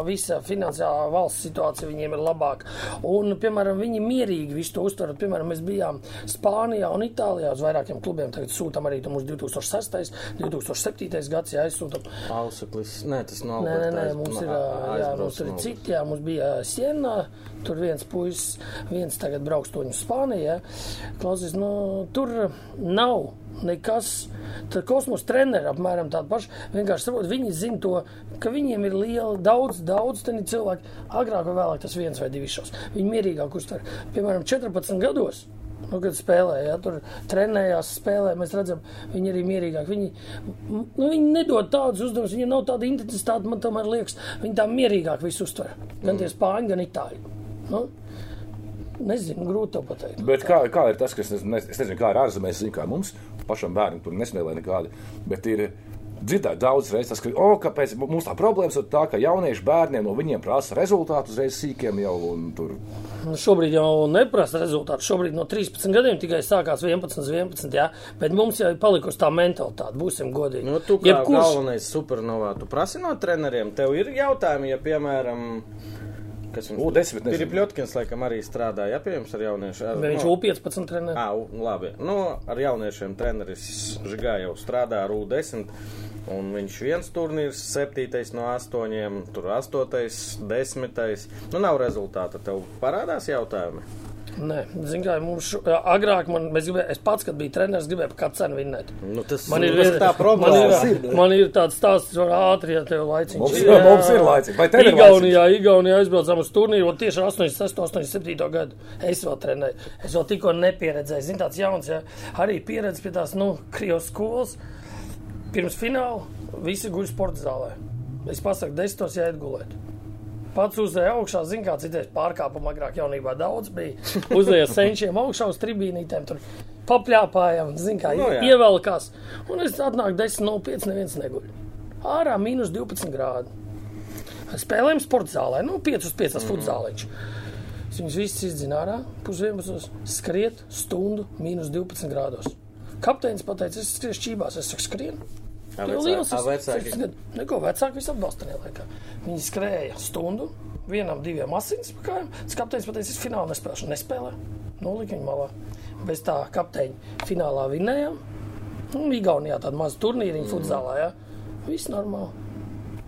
C: visa finansiālā valsts situācija viņiem ir labāka. Un, piemēram, viņi mierīgi visu to uztver. Piemēram, mēs bijām Spānijā un Itālijā uz vairākiem klubiem. Tagad sūtam arī to mūsu 2006. 2007. gads, jā, aizsūtam.
A: Ausaklis. Nē, tas nav.
C: Nē, nē, nē, mums ir,
A: no,
C: ā, jā, mums ir citi, jā, mums bija Sienā, tur viens puisis, viens tagad brauks to uz Spāniju, jā. Klausies, nu, tur nav nekas, tad kosmos treneri apmēram tādi paši, vienkārši saprot, viņi zina to, ka viņiem ir liela, daudz, daudz teni cilvēki, agrāk vai vēlāk tas viens vai divi šos, viņi mierīgāk uztver. Piemēram, 14 gados Nu, kad spēlē, ja tur trenējās, spēlē, mēs redzam, viņi arī mierīgāk. Viņi, nu, viņi nedod tādus uzdevumus, viņiem nav tāda intensitāte, man tomēr liekas, viņi tā mierīgāk visu uztver. Gan tie spāņi, gan itāļi. Nu, nezinu, grūti pateikt.
B: Bet kā, kā ir tas, kas, es nezinu, kā ir ārzemēs, zinu, kā mums, pašam bērnam tur nesmēlē nekādi, bet ir dzirdēt daudz reizes, tas, ka, oh, kāpēc mums tā problēmas ir tā, ka jaunieši bērniem no viņiem prasa rezultātus uzreiz sīkiem jau un tur.
C: Nu, Šobrīd jau neprasa rezultātu. Šobrīd no 13 gadiem tikai sākās 11, 11. Jā, bet mums jau ir palikusi tā mentalitāte, būsim godīgi.
A: Nu, tu kā
C: Jebkurš-
A: galvenais supernovā, tu prasi no treneriem, tev ir jautājumi, ja, piemēram, kas
B: U, desmit, nezinu.
A: Piripļotkins, laikam, arī strādāja, ja, pie jums ar jauniešiem.
C: Viņš
A: nu,
C: U15 trenē.
A: U- labi. Nu, ar jauniešiem treneris Žigā jau strādā ar U10. Un viņš viens turnīrs, septītais no astoņiem, tur astotais, desmitais. Nu, nav rezultāta. Tev parādās jautājumi.
C: Nē, zinu, kā mums šo, jā, agrāk, man, gribēju, es pats, kad biju treneris, gribēju par katru cenu vinnēt.
A: Nu, tas
C: Man ir,
A: tas
C: vien-
A: tā problēma.
C: Man ir, man ir tāds stāsts, ka ātri, ja tev laiciņš
B: Mums ir- mums ir laiciņš. Vai tev ir
C: Igaunijā, Igaunijā aizbraucām uz turnīru, un tieši 86, 87 gadu es vēl trenēju. Es vēl tikko nepieredzēju. Zinu, tāds jauns, ja arī pieredze pie tās, nu, Krievijas skolas. Pirms fināla visi guļ sporta zālē. Es pasaku, desmitos jāiet gulēt. Pats uzēja augšā, zina, kā citreiz pārkāpuma agrāk jaunībā daudz bija. Uzēja senčiem augšā uz tribīnītēm, tur papļāpājām, zina, kā
A: Nu, jā.
C: ievelkās. Un es atnāku 10.05, neviens neguļ. Ārā mīnus 12 grādi. Spēlējam sporta zālē, nu 5 uz 5 mm. futzāliņš. Viņus visus izdzinu ārā, pusdienas skriet stundu mīnus 12 grādos. Kapteinis pateica, es skriešu čībās, es saku, skrienu. Tev
A: vecāki-
C: esi.
A: vecāki?
C: Neko vecāku visu atbalsta tajā laikā. Viņi skrēja stundu, vienam, diviem asins pakājiem. Tas kapteinis pateica, es finālā nespēlēšu. Nespēlē. Nolika viņu malā. Bez tā kapteiņa finālā vinējām. Un Igaunijā tāda maza turnīriņa mm. futzālā, jā. Viss normāli.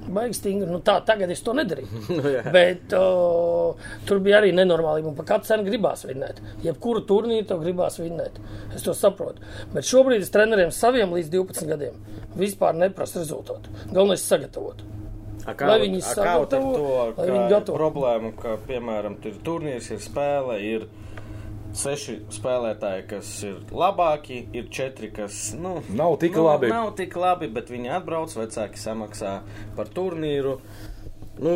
C: Baigi stingri. Nu, tā, tagad es to nedarīju.
A: Nu.
C: Bet o, tur bija arī nenormālība. un Par katru cenu gribās vinnēt. Jebkuru turnīru tev gribās vinnēt. Es to saprotu. Bet šobrīd es treneriem saviem līdz 12 gadiem vispār neprasu rezultātu. Galvenais ir sagatavot.
A: A, Kā,
C: Lai viņi
A: a, kā
C: sagatavo,
A: to
C: lai viņi gatavo.
A: problēmu, ka, piemēram, tur ir turnīrs, ir spēle, ir seši spēlētāji, kas ir labāki, ir četri, kas nu,
B: Nav tik
A: nu,
B: labi.
A: Nav tik labi, bet viņi atbrauc, vecāki samaksā par turnīru. Nu,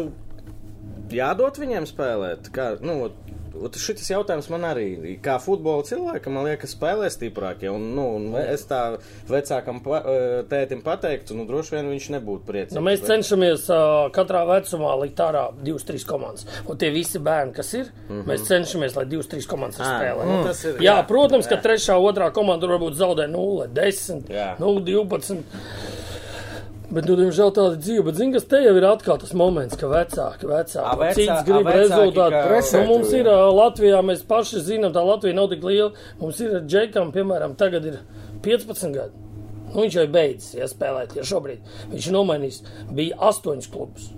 A: jādod viņiem spēlēt. Kā, nu, šis jautājums man arī, kā futbola cilvēkam, man liekas, spēlē stiprākie. Un, nu, un es tā vecākam pa, eh, tētim pateiktu, nu, droši vien viņš nebūtu priecīgs.
C: Nu, mēs
A: bet-
C: cenšamies uh, katrā vecumā likt ārā divas, trīs komandas. Un tie visi bērni, kas ir, mm -hmm. mēs cenšamies, lai divas, trīs komandas
A: Ā,
C: spēlē.
A: nu, ir-
C: jā,
A: jā,
C: protams, ka
A: jā.
C: trešā, otrā komanda varbūt zaudē 0, 10,
A: Jā.
C: 0, 12. Bet, nu, diemžēl tāda dzīve, bet, zini, kas te jau ir atkal tas moments, ka vecāki, vecāki,
A: vecā-
C: cits grib
A: vecāki,
C: rezultātu.
A: ka-
C: Nu, mums ir ā, Latvijā, mēs paši zinām, tā Latvija nav tik liela. Mums ir Džekam, piemēram, tagad ir 15 gadi. Nu, viņš jau ir beidzis ja, spēlēt, ja šobrīd viņš ir nomainījis. Bija astoņas klubus.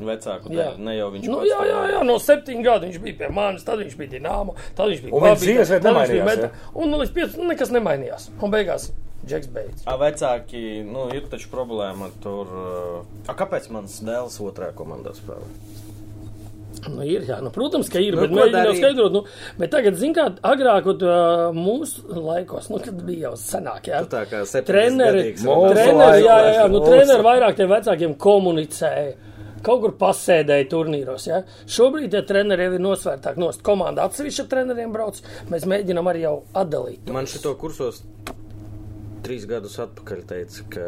A: Vecāku dēļ, ne jau viņš
C: Nu, jā, jā, jā, no septiņu gadu viņš bija pie manis, tad viņš bija Dienāmo, tad viņš bija
B: Un viņš
C: bija
B: nemainījās,
C: Meta. Un nu, līdz pieciem nekas nemainījās. Un beigās Džeks beidz.
A: A, vecāki, nu, ir taču problēma tur. uh, A, kāpēc mans dēls otrajā komandā spēlē?
C: Nu, ir, jā, nu, protams, ka ir,
A: Nu,
C: bet mēģinām skaidrot. Nu, bet tagad, zin kā, agrāk, kad, uh, mūsu laikos, nu, kad bija jau senāk, jā.
A: Tā kā 70
C: Treneri, treneri, jā, jā, jā, nu, treneri vairāk tiem vecākiem komunicēja. Kaut kur pasēdēja turnīros. Ja? Šobrīd tie treneri jau ir nosvērtāk. Nost. Komanda atsevišķi ar treneriem brauc. Mēs mēģinām arī jau atdalīt.
A: Man šito kursos trīs gadus atpakaļ teica, ka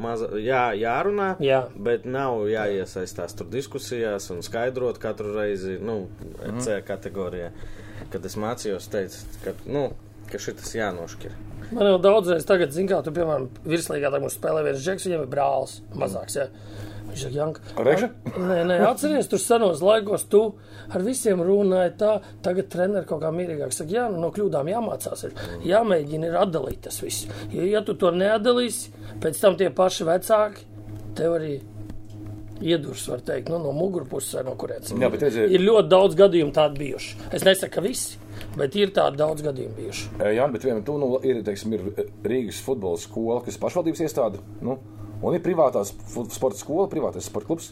A: maza, jā, jārunā,
C: Jā.
A: bet nav jāiesaistās tur diskusijās un skaidrot katru reizi, nu, C kategorijā. Kad es mācījos, teica, ka, nu, ka šitas jānošķir.
C: Man jau daudzreiz tagad, zin kā, tu, piemēram, virslīgā tā mums spēlē viens džeks, viņam ir brālis mazāks, jā. Viņš saka, Janka,
B: Reža?
C: Nē, nē, atceries, tur senos laikos tu ar visiem runāji tā, tagad treneri kaut kā mierīgāk saka, jā, nu, no kļūdām jāmācās, ir jāmēģina ir atdalīt tas viss. Jo, ja tu to neatdalīsi, pēc tam tie paši vecāki tev arī iedurs, var teikt, nu, no mugurpuses vai no kurienes.
B: Jā, bet redziet-
C: Ir ļoti daudz gadījumu tādu bijuši. Es nesaku, ka visi, bet ir tādi daudz gadījumu bijuši.
B: Jā, bet vienam tu nu, ir, teiksim, ir Rīgas futbola skola, kas ir pašvaldības iestāde. Nu, Un ir privātās fu- sporta skola, privātais sporta klubs.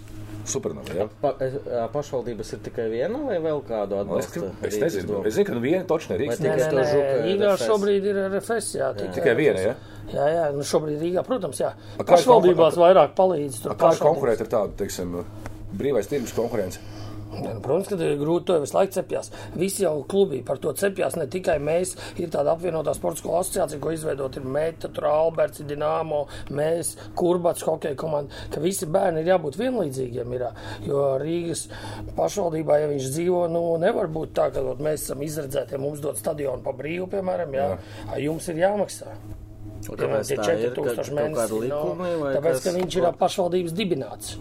B: Supernova. Ja?
A: Pa, es- pašvaldības ir tikai viena vai vēl kādu
B: Man liekas,
A: atbalstu?
B: ka- Es nezinu, es zinu, ka nu viena točna ir Rīgas.
A: tikai
C: Nē, nē,
A: to
C: nē,
A: žuka
C: Rīgā šobrīd ir RFS. Jā, tikai,
B: Tikai viena, ja?
C: Jā, jā, nu šobrīd Rīgā, protams, jā. Pašvaldībās vairāk palīdz.
B: Kā ir
C: pašvaldības.
B: konkurēt ar tādu, teiksim, brīvais tirgus konkurence?
C: Protams, ka ir grūti to visu laiku cepties. Visi jau klubi par to cepjas, ne tikai mēs. Ir tāda apvienotā sporta skola asociācija, ko izveidot ir Meta, tur Alberts, Dienāmo, mēs, Kurbats, hokeja komanda, ka visi bērni ir jābūt vienlīdzīgiem. Ir, jo Rīgas pašvaldībā, ja viņš dzīvo, nu, nevar būt tā, ka ot, mēs esam izredzēti, ja mums dod stadionu pa brīvu, piemēram, jā, jā. jums ir jāmaksā. Piemēram, tie
A: tā ir?
C: 4000
A: Ka- kaut
C: mēnesī.
A: kādi
C: no, tāpēc, ka viņš ir pašvaldības dibināts.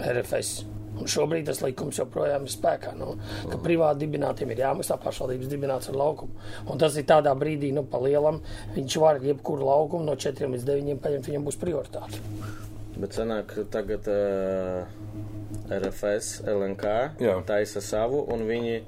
C: RFS. Un šobrīd tas likums joprojām ir spēkā. Nu, ka privāti dibinātiem ir jāmaksā pašvaldības dibināts ar laukumu. Un tas ir tādā brīdī, nu, pa lielam, viņš var jebkuru laukumu no 4 līdz 9 paņemt, viņam būs prioritāte.
A: Bet sanāk, tagad uh, RFS, LNK
B: Jā.
A: taisa savu, un viņi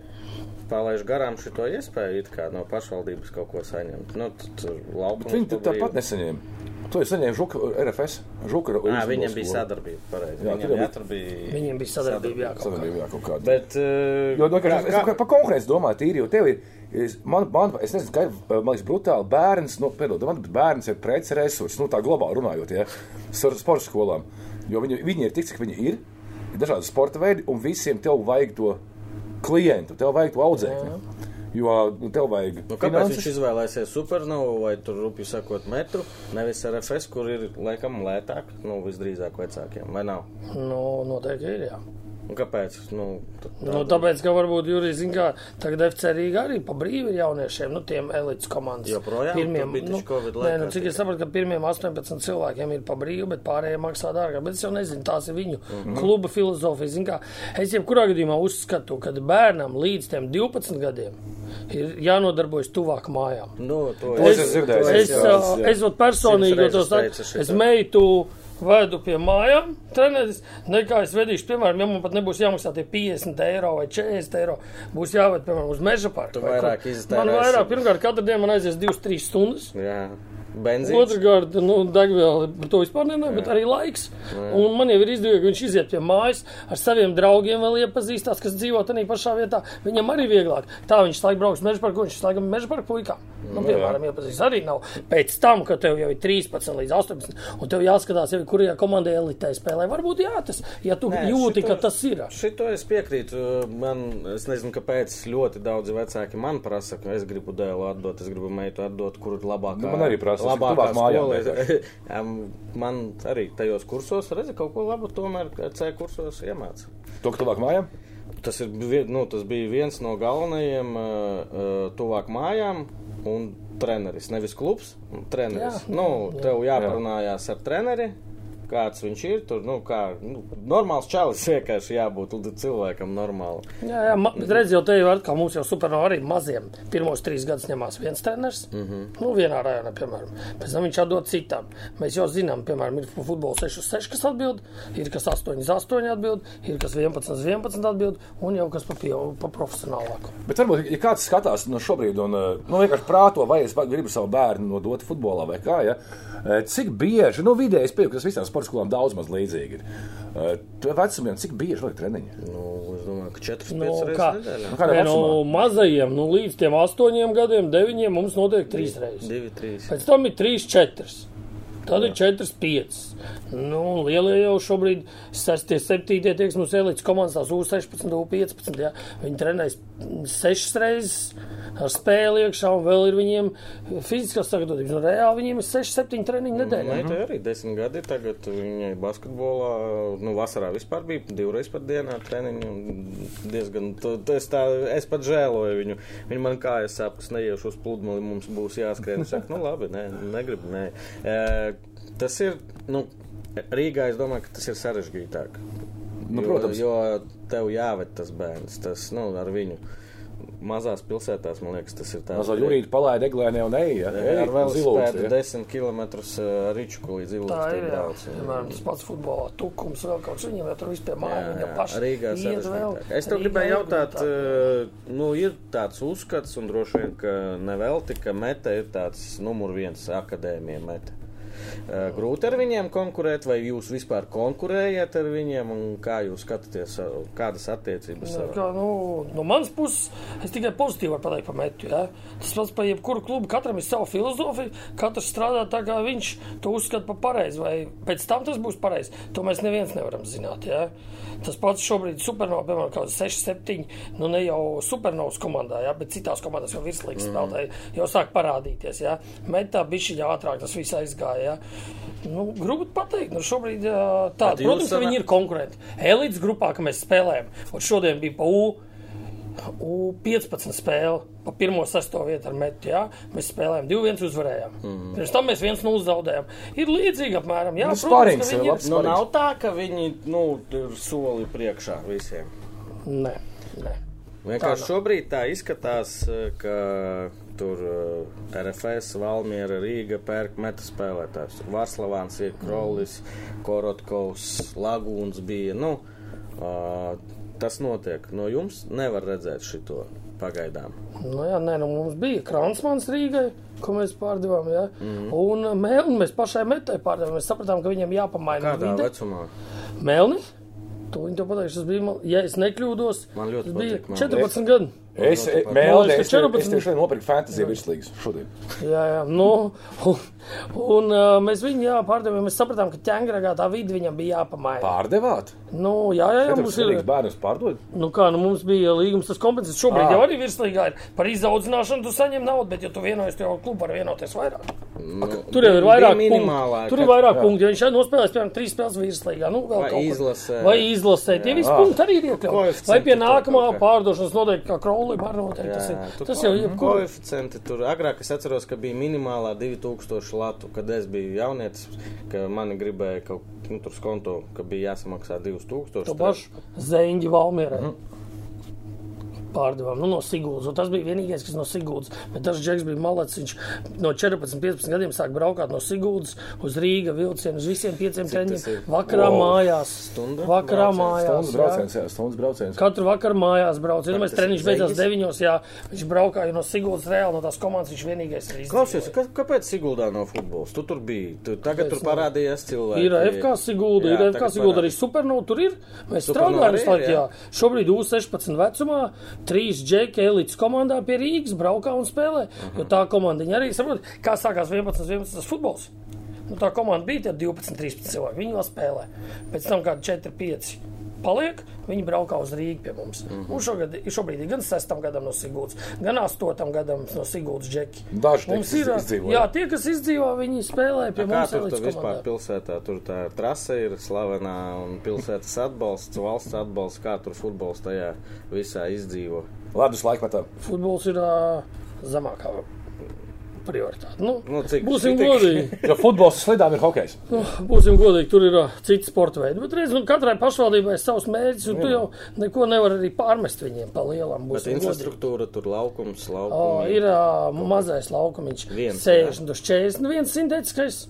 A: palaiž garām šo iespēju it kā no pašvaldības kaut ko saņemt. Nu, tur laukums
B: Viņi
A: pa
B: tāpat nesaņēma. To ir saņēmis Žuka RFS. Žuka
A: Ā, viņiem bija sadarbība, pareizi.
B: Jā,
A: Viņiem,
B: tur
A: jā, bija.
C: Viņiem bija sadarbība jā, kaut kā.
B: Sadarbība, jā, kaut kāda.
A: Bet, uh,
B: Jo, no, kā, es, es, par konkurenci domāju, tīri, jo tev ir. Es, man, man, es nezinu, kā ir man liekas, brutāli bērns. Nu, piedod, man bērns ir prets resurss, nu, tā globāli runājot, ja, ar sporta skolām. Jo viņi, viņi ir tik, cik viņi ir, ir dažādi sporta veidi, un visiem tev vajag to klientu, tev vajag to audzēkni. Jo nu, tev vajag.
A: Nu, kāpēc
B: finanses.
A: viņš izvēlēsies supernovu vai tur rupju sakot metru, nevis RFS, kur ir laikam lētāk, nu, visdrīzāk vecākiem, vai nav?
C: Nu, noteikti ir, jā.
A: Un kāpēc? Nu,
C: Nu, tāpēc, ka varbūt Jurijs zina, ka tagad FC Rīgā arī pa brīvi ir jauniešiem, nu, tiem elites komandas.
A: Joprojām? Bija taču Covid
C: nē, nu, cik es saprotu, ka pirmiem 18 cilvēkiem ir pa brīvi, bet pārējie maksā dārgāk. Bet es jau nezinu, tās ir viņu mm. -hmm. kluba filozofija. Zin kā, es jebkurā gadījumā uzskatu, ka bērnam līdz tiem 12 gadiem ir jānodarbojas tuvāk mājām.
A: nu, to
B: es
C: Es,
B: jā,
C: es,
B: jā.
C: es vat personīgi
A: šito.
C: Es meitu vedu pie mājām, treneris. Nekā es vedīšu, piemēram, ja man pat nebūs jāmaksā tie 50 eiro vai 40 eiro, būs jāved, piemēram, uz meža parku. Man vairāk, pirmkārt, katru dienu man aizies 2-3 stundas.
A: Jā, benzīns.
C: Otrakārt, nu, degviela par to vispār nenāk, bet arī laiks. Un man jau ir izdevīgi, ka viņš iziet pie mājas ar saviem draugiem, vēl iepazīstās, kas dzīvo tajā pašā vietā. Viņam arī vieglāk. Tā viņš laikam brauks meža parku, viņš laikam meža parku puikā. Nu, piemēram, iepazīstās arī nav. Pēc tam, kad tev jau ir 13 līdz 18, un tev jāskatās, jau, kurajā komandē elitē spēlē, varbūt jā, tas, ja tu
A: Nē,
C: jūti,
A: šito-
C: ka tas ir.
A: Šito es piekrītu. Man, es nezinu, kāpēc ļoti daudzi vecāki man prasa, ka es gribu dēlu atdot, es gribu meitu atdot, kur ir labākā.
B: Nu, man arī prasa, es gribu
A: labākā
B: tuvāk mājām
A: skola. Jā, man arī tajos kursos, redzi, kaut ko labu tomēr C kursos iemācīja.
B: To, ka tuvāk mājām?
A: Tas, ir, nu, tas bija viens no galvenajiem uh, tuvāk mājām. Un treneris, nevis klubs. Treneris.
C: Jā.
A: Jā, nu, tev jāparunājās ar treneri, kāds viņš ir. Tur, nu, kā, nu, normāls čalis vienkārši jābūt cilvēkam normāli.
C: Jā, jā ma- redz, jau te jau atkal mums jau supernovā arī maziem. Pirmos trīs gadus ņemās viens treneris. Mm. -hmm. Nu, vienā rajonā, piemēram. Pēc tam viņš atdod citam. Mēs jau zinām, piemēram, ir futbols 6 uz 6, kas atbild, ir kas 8 uz 8 atbild, ir kas 11 uz 11 atbild, un jau kas pa, pie- pa profesionālāku.
B: Bet varbūt, ja kāds skatās no šobrīd, un uh, nu, vienkārši prāto, vai es gribu savu bērnu nodot futbolā vai kā, ja, eh, cik bieži, nu, ka tas visām sporta skolām daudz maz līdzīgi ir. Uh, Tu vecumiem, cik bieži vajag treniņu?
A: Nu, es domāju, ka 4-5
C: Nu,
A: reizes
C: kā?
A: nedēļā.
B: Nu,
C: Nē, nu,
B: vecumā?
C: mazajiem, nu, līdz tiem 8 gadiem, 9 mums notiek 3 reizes.
A: 2-3.
C: Pēc tam ir 3, 4. Tad ir 4, 5. Nu, lielie jau šobrīd, 6, 7, tieks mums elites komandas, tās U16, U15. Ja. Viņi trenēs 6 reizes ar spēli iekšā, un vēl ir viņiem fiziskās sagatavotības. Nu, reāli viņiem ir 6, 7 treniņu nedēļā.
A: Nē, tā arī desmit gadi. Tagad viņai basketbolā, nu, vasarā vispār bija divreiz pat dienā treniņi. un Diezgan, tu, tu, es, tā, es pat žēloju viņu. Viņa man kājas sāp, kas neiešu uz pludmali, mums būs jāskrien. Es saku, nu labi, nē, negribu, nē. E, tas ir, nu, Rīgā es domāju, ka tas ir sarežģītāk.
B: Nu,
A: jo,
B: protams.
A: Jo tev jāved tas bērns, tas, nu, ar viņu. Mazās pilsētās, man liekas, tas ir tāds.
B: Mazo jūrīti palaida eglēnē un eja.
A: Ar velosipēdu
B: ja.
A: 10 km ar rīčuku līdz
C: Tā
A: ilgstošam
C: ir. jā.
A: brauc.
C: Piemēram, tas pats futbolā, tukums vēl kaut kas. Viņam jau tur viss pie mājas, viņa paša.
A: Rīgā
C: vēl.
A: sarežģītāk. Es tev gribēju jautāt, nu, ir tāds uzskats, un droši vien, ka nevelti, ka meta ir tāds numur viens akadēmija meta. Uh, grūti ar viņiem konkurēt, vai jūs vispār konkurējat ar viņiem, un kā jūs skatāties, uh, kādas attiecības?
C: Nu,
A: ar-
C: Kā, nu, no manas puses, es tikai pozitīvi varu pateikt par metu. Ja? Tas pats par jebkuru klubu. Katram ir sava filozofija. Katrs strādā tā, kā viņš to uzskata par pareizi. Vai pēc tam tas būs pareizi, to mēs neviens nevaram zināt. Ja? Tas pats šobrīd Supernovā, piemēram, kaut kāds 6, 7, nu ne jau Supernovas komandā, ja? bet citās komandās jau virslīgas mm. spēlētāji jau sāk parādīties. Ja? Metā bišķiņā ātrāk tas viss aizgāja. Ja? Nu, grūti pateikt, nu šobrīd ā, tā,
A: Tad jūs
C: protams, ka viņi ir konkurenti. Elites grupā, ka mēs spēlējam, un šodien bija pa U. U15 spēle pa pirmo sesto vietu ar metu. Jā. Mēs spēlējām 2-1 uzvarējām. Mm. Pirms tam mēs 1-0 zaudējām. Ir līdzīgi apmēram. Jā,
B: Nu,
C: protams,
B: sparings
C: ka
B: ir.
A: Nu, nav tā, ka viņi nu, ir soli priekšā visiem.
C: Nē, nē.
A: Vienkārši šobrīd tā izskatās, ka tur eh, RFS, Valmiera, Rīga pērk meta spēlētājs. Tur Varslavāns ir Krolis, Korotkovs, Lagūns bija. Nu, ā, tas notiek. No jums nevar redzēt šito pagaidām.
C: Nu, jā, nē, nu, mums bija Kransmans Rīgai, ko mēs pārdevām. Jā. Mm. Un uh, Melni mēs pašai metai pārdevām. Mēs sapratām, ka viņam jāpamaina
A: Kādā
C: vide.
A: vecumā?
C: Melni? To viņi to pateikšu. Tas bija, ja es nekļūdos,
A: Man ļoti patīk Melni.
C: 14 gadi.
B: Es,
A: Ļoti patīk.
B: mēlē,
C: Man liekas,
B: es, te-
C: 14.
B: es tieši šodien nopirku fantasy virslīgas šodien.
C: Jā, jā, nu, un, un uh, mēs viņu jā, pārdevām. Mēs sapratām, ka ķēngragā tā vidi viņam bija jāpamaina.
B: Pārdevāt?
C: Nu, jā, jā, jā mums ir.
B: vienīgs bērns pārdod.
C: Nu, kā, nu, mums bija līgums, tas kompensācijas šobrīd
B: Ā.
C: jau arī virslīgā ir. Par izaudzināšanu tu saņem naudu, bet, ja tu vienojies, tu jau klubu var vienoties vairāk.
A: Nu,
C: Tur jau ir vairāk
A: minimālā.
C: Tur ir vairāk punktu. Ja viņš šeit nospēlēs, piemēram, trīs spēles virslīgā, nu, vēl
A: Vai
C: kaut kur.
A: izlasē.
C: Vai izlasē. Tie visi punkti arī ir iekļauti.
A: Koeficienti
C: Vai pie nākamā pārdošanas noteikti, kā Kraulim arī noteikti. Tas ir, tas jau ir.
A: koeficienti. Tur agrāk es atceros, ka bija minimālā 2000 latu, kad es biju jaunietis, ka mani gribēja kaut nu, tur skonto, ka bija jāsamaksā 2000.
C: To pašu Zeņģi Valmierē. Pārdevām nu, no Sigūdas. Tas bija vienīgais, kas no Sigūdas. Bet tas Džeks bija malets. Viņš no 14, 15 gadiem sāk braukt no Sigūdas uz Rīgas vilcienu, uz visiem pieciem treniņiem. Vakarā
B: Wow.
C: mājās.
A: Stunda
C: Vakarā
A: brauciens,
C: mājās.
B: Stundas brauciens, jā, stundas brauciens.
C: Katru vakaru mājās brauc. Ja mēs treniņš beidzās
A: Zeņģis?
C: deviņos, jā, viņš braukāja no Sigūdas reāli no tās komandas. Viņš vienīgais ir
A: Klausies, ka, kāpēc Siguldā nav futbols? Tu tur biji. Tu, tagad tur parādījās cilvēki.
C: Ir FK Sigulda,
A: Jā,
C: ir FK Sigulda arī. Supernova. Tur ir. Mēs strādājam Jā. Šobrīd U16 vecumā trīs džeki elites komandā pie Rīgas braukā un spēlē. Jo tā komanda arī saprot, kā sākās 11, 11 tas futbols. Nu, tā komanda bija tie 12, 13 cilvēki. Viņi vēl spēlē. Pēc tam kādi 4, 5. Paliek, viņi braukā uz Rīgā pie mums. Mm -hmm. Šogad, šobrīd ir gan 6 gadam no Sigūdas, gan 8 gadam no Sigūdas džeki.
B: Daži
C: Mums ir,
B: izdzīvoja.
C: jā, tie, kas izdzīvo, viņi spēlē pie
A: Kā
C: mums.
A: tur tu vispār pilsētā? Tur tā trase ir slavenā un pilsētas atbalsts, valsts atbalsts. Kā tur futbols tajā visā izdzīvo?
B: Ledus laikmetā.
C: futbols ir uh, zemākā prioritāte. Nu,
A: Nu, cik-
C: būsim
A: cik-
C: godīgi.
B: Jo futbols slidām ir hokejs.
C: Nu, būsim godīgi, tur ir uh, citi sporta veidi. Bet redz, nu, katrai pašvaldībai ir savs mērķis, un tu jau neko nevar arī pārmest viņiem pa lielam.
A: Bet
C: Būsim godīgi.
A: infrastruktūra tur laukums,
C: O,
A: laukums.
C: ir uh, mazais laukumiņš,
A: Viens,
C: 60 uz 41 sintētiskais,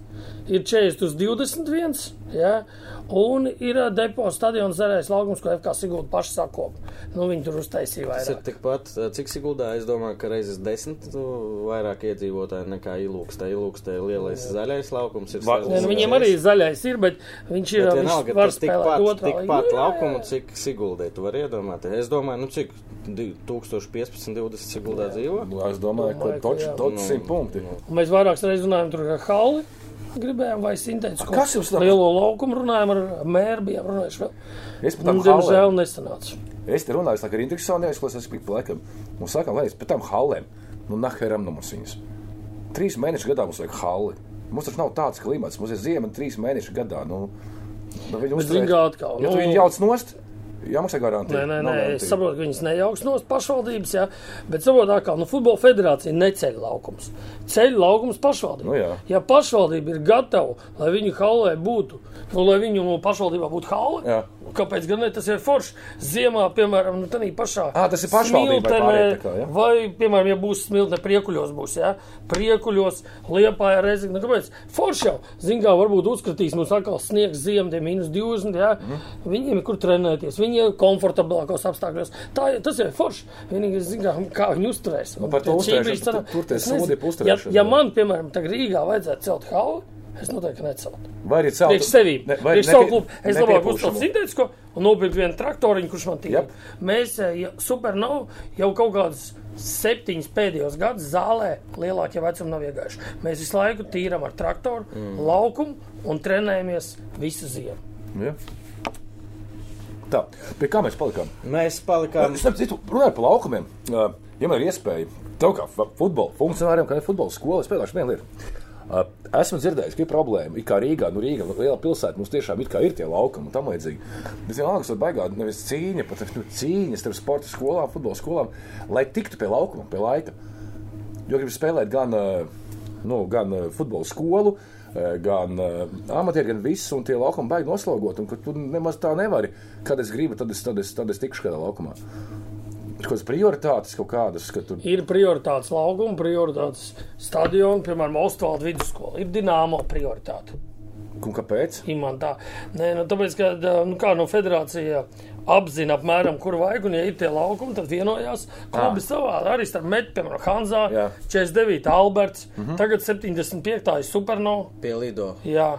C: ir 40 uz 21, ja? un ir uh, depo stadions zaļais laukums, ko FK Sigūda paši sakop. Nu, viņi tur uztaisīja
A: Tas ir
C: vairāk.
A: tikpat, eh, cik Siguldā, es domāju, ka reizes desmit tu, vairāk iedzīvotāji nekā ilūkstē. Ilūkstē lielais zaļais laukums ir.
B: Va-.
C: Ne, nu, viņiem arī zaļais ir, bet viņš ir
A: Bet
C: viņš
A: vienalga,
C: var
A: tas
C: spēlēt
A: tikpat,
C: otrā.
A: tikpat
C: līgā.
A: laukumu, cik Siguldē tu vari iedomāties. Es domāju, nu cik di- 1015, 20 Siguldā dzīvo.
B: Nu, Es domāju, ka
C: Domāju, ka
B: toč,
C: jā.
B: toč
A: Nu,
B: simt punkti.
C: Un Mēs vairākas reizes runājam tur ar Hauli. Gribējām vai sintētisku
B: Kas jums nav?
C: lielo laukumu runājam ar mēru, bijām runājuši vēl.
B: Es pat tam
C: diemžēl
B: halēm.
C: nesanāca.
B: Es te runāju, ka ir interesanti, ko es pīku laikam. Un sakām, lai es pēc tam halēm, nu naheram no mums viņas. Trīs mēnešus gadā mums vajag halli. Mums taču nav tāds klimats, mums ir ziema trīs mēneši gadā. Nu, nu, viņi
C: kā atkal,
B: Ja
C: nu-
B: tu viņu jauc nost, jāmaksā garantija.
C: Nē, nē, nē, es
B: garantija.
C: saprotu, ka viņas nejauks no pašvaldības, jā, bet saprotu, kā nu, futbola federācija neceļ laukums. Ceļ laukums pašvaldība.
B: Nu jā.
C: ja pašvaldība ir gatava, lai viņu haulē būtu, nu, lai viņu no pašvaldībā būtu haule,
B: Jā.
C: Kāpēc gan ne tas ir forši? Ziemā, piemēram, nu, tādā pašā.
B: Ā, tas ir
C: Smiltenē,
B: kā, ja?
C: Vai, piemēram, ja būs smiltene priekuļos, būs, jā, priekuļos, liepā ir reizē, nu, kāpēc? Forši jau, zin kā, varbūt uzskatīs mums atkal sniegs ziem, tie mīnus 20, jā,
B: Mhm.
C: viņiem ir kur trenēties, viņi ir komfortablākos apstākļos. Tā, tas ir forši. Vienīgi, zin kā, viņi uzturēs.
B: Nu, par to uzturēšanu, tur- tie sodi pa
C: Ja,
B: uzturēšanu,
C: ja
B: jā.
C: man, piemēram, tagad Rīgā vajadzētu celt hauli, Es noteikti neceltu.
B: Vai arī celtu?
C: Priekš sevi.
B: Ne, vai
C: Priekš savu klubu. Es labāk uzceltu sintētisko un nopirku vienu traktoriņu, kurš man tīk.
B: Jep.
C: Mēs eh, ja, supernovu jau kaut kādus septiņus pēdējos gadus zālē lielākie vecumi nav iegājuši. Mēs visu laiku tīram ar traktoru, mm. laukumu un trenējamies visu ziemu.
B: Ja. Tā, pie kā mēs palikām?
A: Mēs palikām.
B: Starp citu, runājot par laukumiem, ja man ir iespēja, tev kā futbola funkcionāriem, kā ir futbola skola, es pēdāšu vienu lietu. Esmu dzirdējis, ka ir problēma. It kā Rīgā, nu Rīga, liela pilsēta, mums tiešām ir tie laukumi un tam līdzīgi. Es vienalga, ka baigā nevis cīņa, pat nu, cīņas starp sporta skolām, futbola skolām, lai tiktu pie laukuma, pie laika. Jo gribu spēlēt gan, nu, gan futbola skolu, gan amatieru, gan visu, un tie laukumi baigi noslogot. Un ka tu nemaz tā nevari. Kad es gribu, tad es, tad es, tad es tikšu kādā laukumā. Ir kaut kādas prioritātes, kaut kādas, ka tur
C: Ir prioritātes laukuma, prioritātes stadiona, piemēram, Ostvalda vidusskola. Ir dināmo prioritāte.
B: un kāpēc?
C: Imantā. Nē, nu, tāpēc, ka nu, kā no federācija apzina apmēram, kur vajag, un ja ir tie laukumi, tad vienojās klubi savā. Arī starp metu, piemēram, Hanzā,
B: Jā.
C: 49. Alberts, mm -hmm. tagad 75. Supernova.
A: Pie Lido.
C: Jā.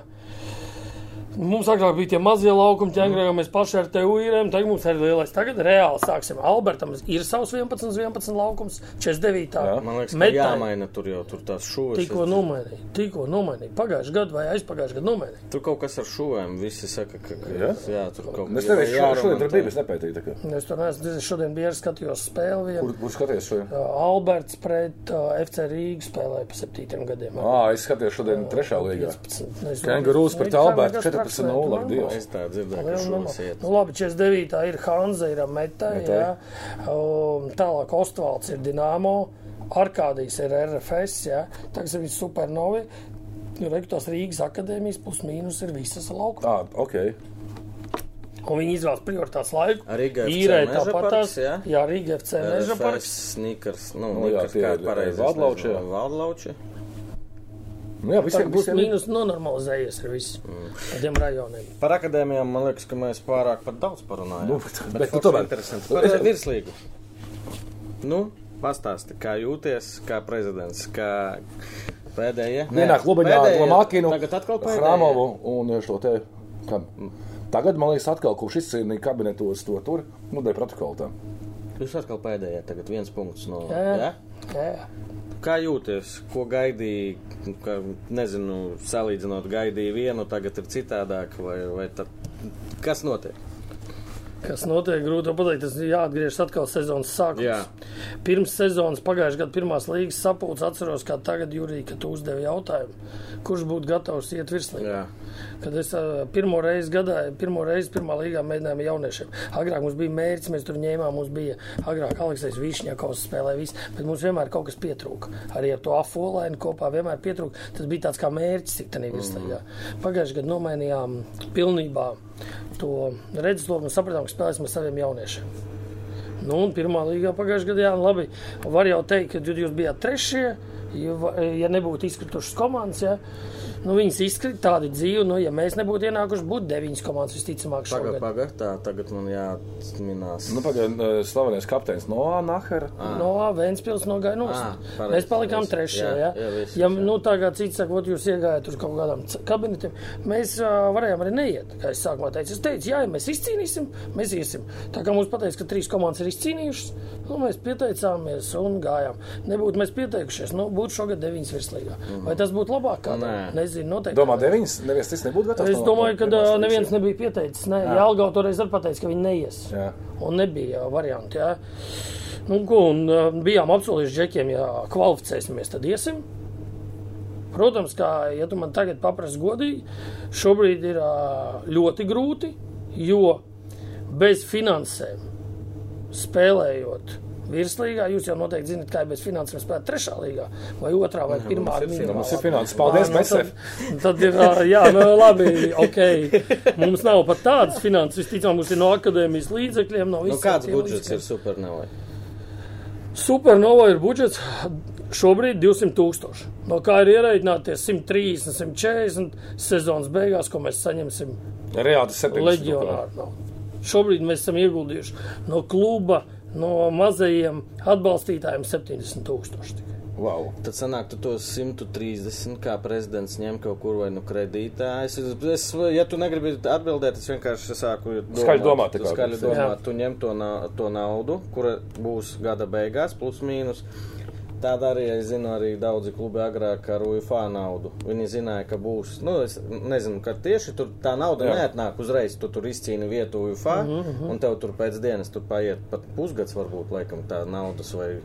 C: Mums agrāk bija tie mazie laukumi, ķēngri, jau mēs paši ar tevi īrējām. Tagad mums ir lielais. Tagad reāli sāksim. Albertam ir savs 11, uz 11 laukums, 49.
B: Jā.
A: Man liekas, ka jāmaina tur jau tur tās šūnas.
C: Tikko nomainīja, tikko nomainīja. Pagājušajā gadā vai aizpagājušajā gadā nomainīja.
A: Tur kaut kas ar šūvēm. Visi saka, ka,
B: Jā?
A: jā, tur kaut
B: Es
A: kas
B: tev šo, šodien tur biju, es nepētīju. tā kā.
C: Es tur neesmu šodien bija skatījos spēli.
B: Kur, kur skaties šodien?
C: Alberts pret uh, FC Rīgas spēlēja pa septītiem gadiem.
B: Ā, es skatījos šodien trešā līgā.
C: 15, nezinu.
B: Kengurūs pret Albertu
C: nekas
B: 14-0, ak,
C: traks,
B: Dievs.
A: Es tā dzirdēju, ka
C: normāla.
A: iet.
C: Nu, labi, 49. ir Hanza, ir Meta,
B: Metai.
C: jā. Um, tālāk Ostvalds ir Dinamo, Arkādijas ir RFS, jā. Tagad ir viņi supernovi. Nu, Rektors Rīgas akadēmijas plus mīnus ir visas laukumā.
B: Ā, ok.
C: Un viņi izvēlas prioritātes laiku.
A: Rīga FC
C: īrē
A: Meža
C: tāpat
A: parks,
C: tās.
A: jā?
C: Jā, Rīga FC Meža parks.
A: sneakers, nu,
B: Nu, jā,
A: nikers,
B: tie
A: kā
B: ir,
A: pareizi.
B: Valdlauči, jā. Nu, jā, visiem
C: būs
B: visiem ir.
C: mīnus nonormalizējies ar visu.
A: Mm.
C: Rajoniem.
A: Par akadēmijām man liekas, ka mēs pārāk pat daudz parunājam.
B: Nu, bet- bet nu
A: forši
B: tomēr.
A: interesanti.
B: Nu,
A: Par
B: es-
A: es... virslīgu. Nu, pastāsti, kā jūties, kā prezidents, kā pēdējie.
B: Vienā klubiņā ar. Lamakinu,
A: Tagad atkal pēdējie.
B: Hramovu un šo te. Kam? Tagad, man liekas, atkal, kurš izcīnīja kabinetos to tur, nu, dēļ protokola tam.
A: Jūs atkal pēdējie, tagad viens punkts no.
C: Jā.
A: Ja?
C: Jā.
A: Kā jūties, ko gaidīji, nu, ka, nezinu, salīdzinot, gaidīji vienu, tagad ir citādāk, vai, vai tad, kas notiek?
C: Kas notiek, grūti pateikt. Tas ir jāatgriežas atkal sezonas sākumā.
A: Jā.
C: Pirms sezonas, pagājušā gada pirmās līgas sapulces, atceros, kā tagad, Jurija, kad tu uzdevi jautājumu, kurš būtu gatavs iet virslīgā. Kad es pirmo reizi gadā, pirmo reizi pirmā līgā mēģinājām jauniešiem. Agrāk mums bija mērķis, mēs tur ņēmām, mums bija agrāk Aleksis Višņakovs spēlēja visu, bet mums vienmēr kaut kas pietrūka. Arī ar to afolainu kopā vienmēr pietrūka. Tas bija tāds kā mērķis, cik tā virslīgā. Pagājušajā gadā nomainījām pilnībā to redzesloku un sapratām, ka spēlēsim ar saviem jauniešiem. Nu, un pirmā līgā pagājušajā gadā, jā, nu labi, var jau teikt, ka jūs bijāt trešie, ja, ja nebūtu izkritušas komandas, ja, nu, viņas izkrita tādi dzīvi, nu, ja mēs nebūtu ienākuši, būtu deviņas komandas visticamāk
A: Pagaid,
C: šogad.
A: pagaid, tā tagad man jāatminās.
B: Nu, pagaidām, slavenais kapteinis Noā Nahara.
C: No Vēncpils nogāja nost.
A: Ā, pareizi,
C: Mēs palikām trešie.
A: Jā,
C: Ja,
A: jā, viss,
C: ja
A: jā.
C: nu, tā kā cits saka, ot, jūs iegājāt uz kaut kādām kabinetiem, mēs uh, varējām arī neiet. Kā es sākumā teicu, es teicu, jā, ja mēs izcīnīsim, mēs iesim. Tā kā mums pateica, ka trīs komandas ir izcīnījušas, nu, mēs pieteicāmies un gājām. Nebūtu mēs pieteikušies, nu, būtu šogad deviņas virslīgā. Vai tas būtu labāk? Kā
A: Nē.
C: tā? Nezinu, noteikti.
B: Domā, deviņas, neviens cits nebūtu gatavs.
C: Es domāju, ka neviens
B: ja?
C: nebija pieteicis. Nē, Jālgau toreiz arī pateica, ka viņi neies.
B: Jā.
C: Un nebija variantu. Jā. Nu, ko, un, bijām apsolījuši džekiem, ja kvalificēsimies, tad iesim. Protams, kā ja tu man tagad paprasti godīgi, šobrīd ir ļoti grūti, jo bez finansēm spēlējot. Virslīgā jūs jau noteikti zināt, kā ir bez finansēm spēlēt trešā līgā, vai otrā, vai pirmā.
A: ir
C: minimālā.
B: Mums ir finanses. Paldies,
C: Ā, nu, tad, tad ir, jā, nu, labi, ok. Mums nav pat tādas finanses, visticamāk, mums ir no akadēmijas līdzekļiem, no
A: Nu,
C: visiem.
A: kāds
C: tiem
A: budžets
C: līdzekļiem.
A: ir supernovai?
C: Supernova ir budžets šobrīd 200 tūkstoši. No kā ir ierēķināties 130, 140 sezonas beigās, ko mēs saņemsim
B: Reāli tas 70.
C: leģionāru. nav. Šobrīd mēs esam ieguldījuši no kluba, no mazajiem atbalstītājiem 70 tūkstoši. tikai.
B: Wow.
A: Tad sanāk, tu tos 130 kā prezidents ņem kaut kur vai nu kredītā. Es, es, ja tu negribi atbildēt, es vienkārši sāku domāt.
B: Skaļi domāt,
A: skaļi domāt. Tu ņem to, na to naudu, kura būs gada beigās, plus mīnus. Tāda arī es zinu, arī daudzi klubi agrāk ar UFA naudu. Viņi zināja, ka būs. Nu, es nezinu, kad tieši tur tā nauda
B: Jā.
A: neatnāk uzreiz. Tu tur izcīni vietu UFA, mm -hmm. un tev tur pēc dienas tur paiet pat pusgads, varbūt, laikam, tā naudas vai.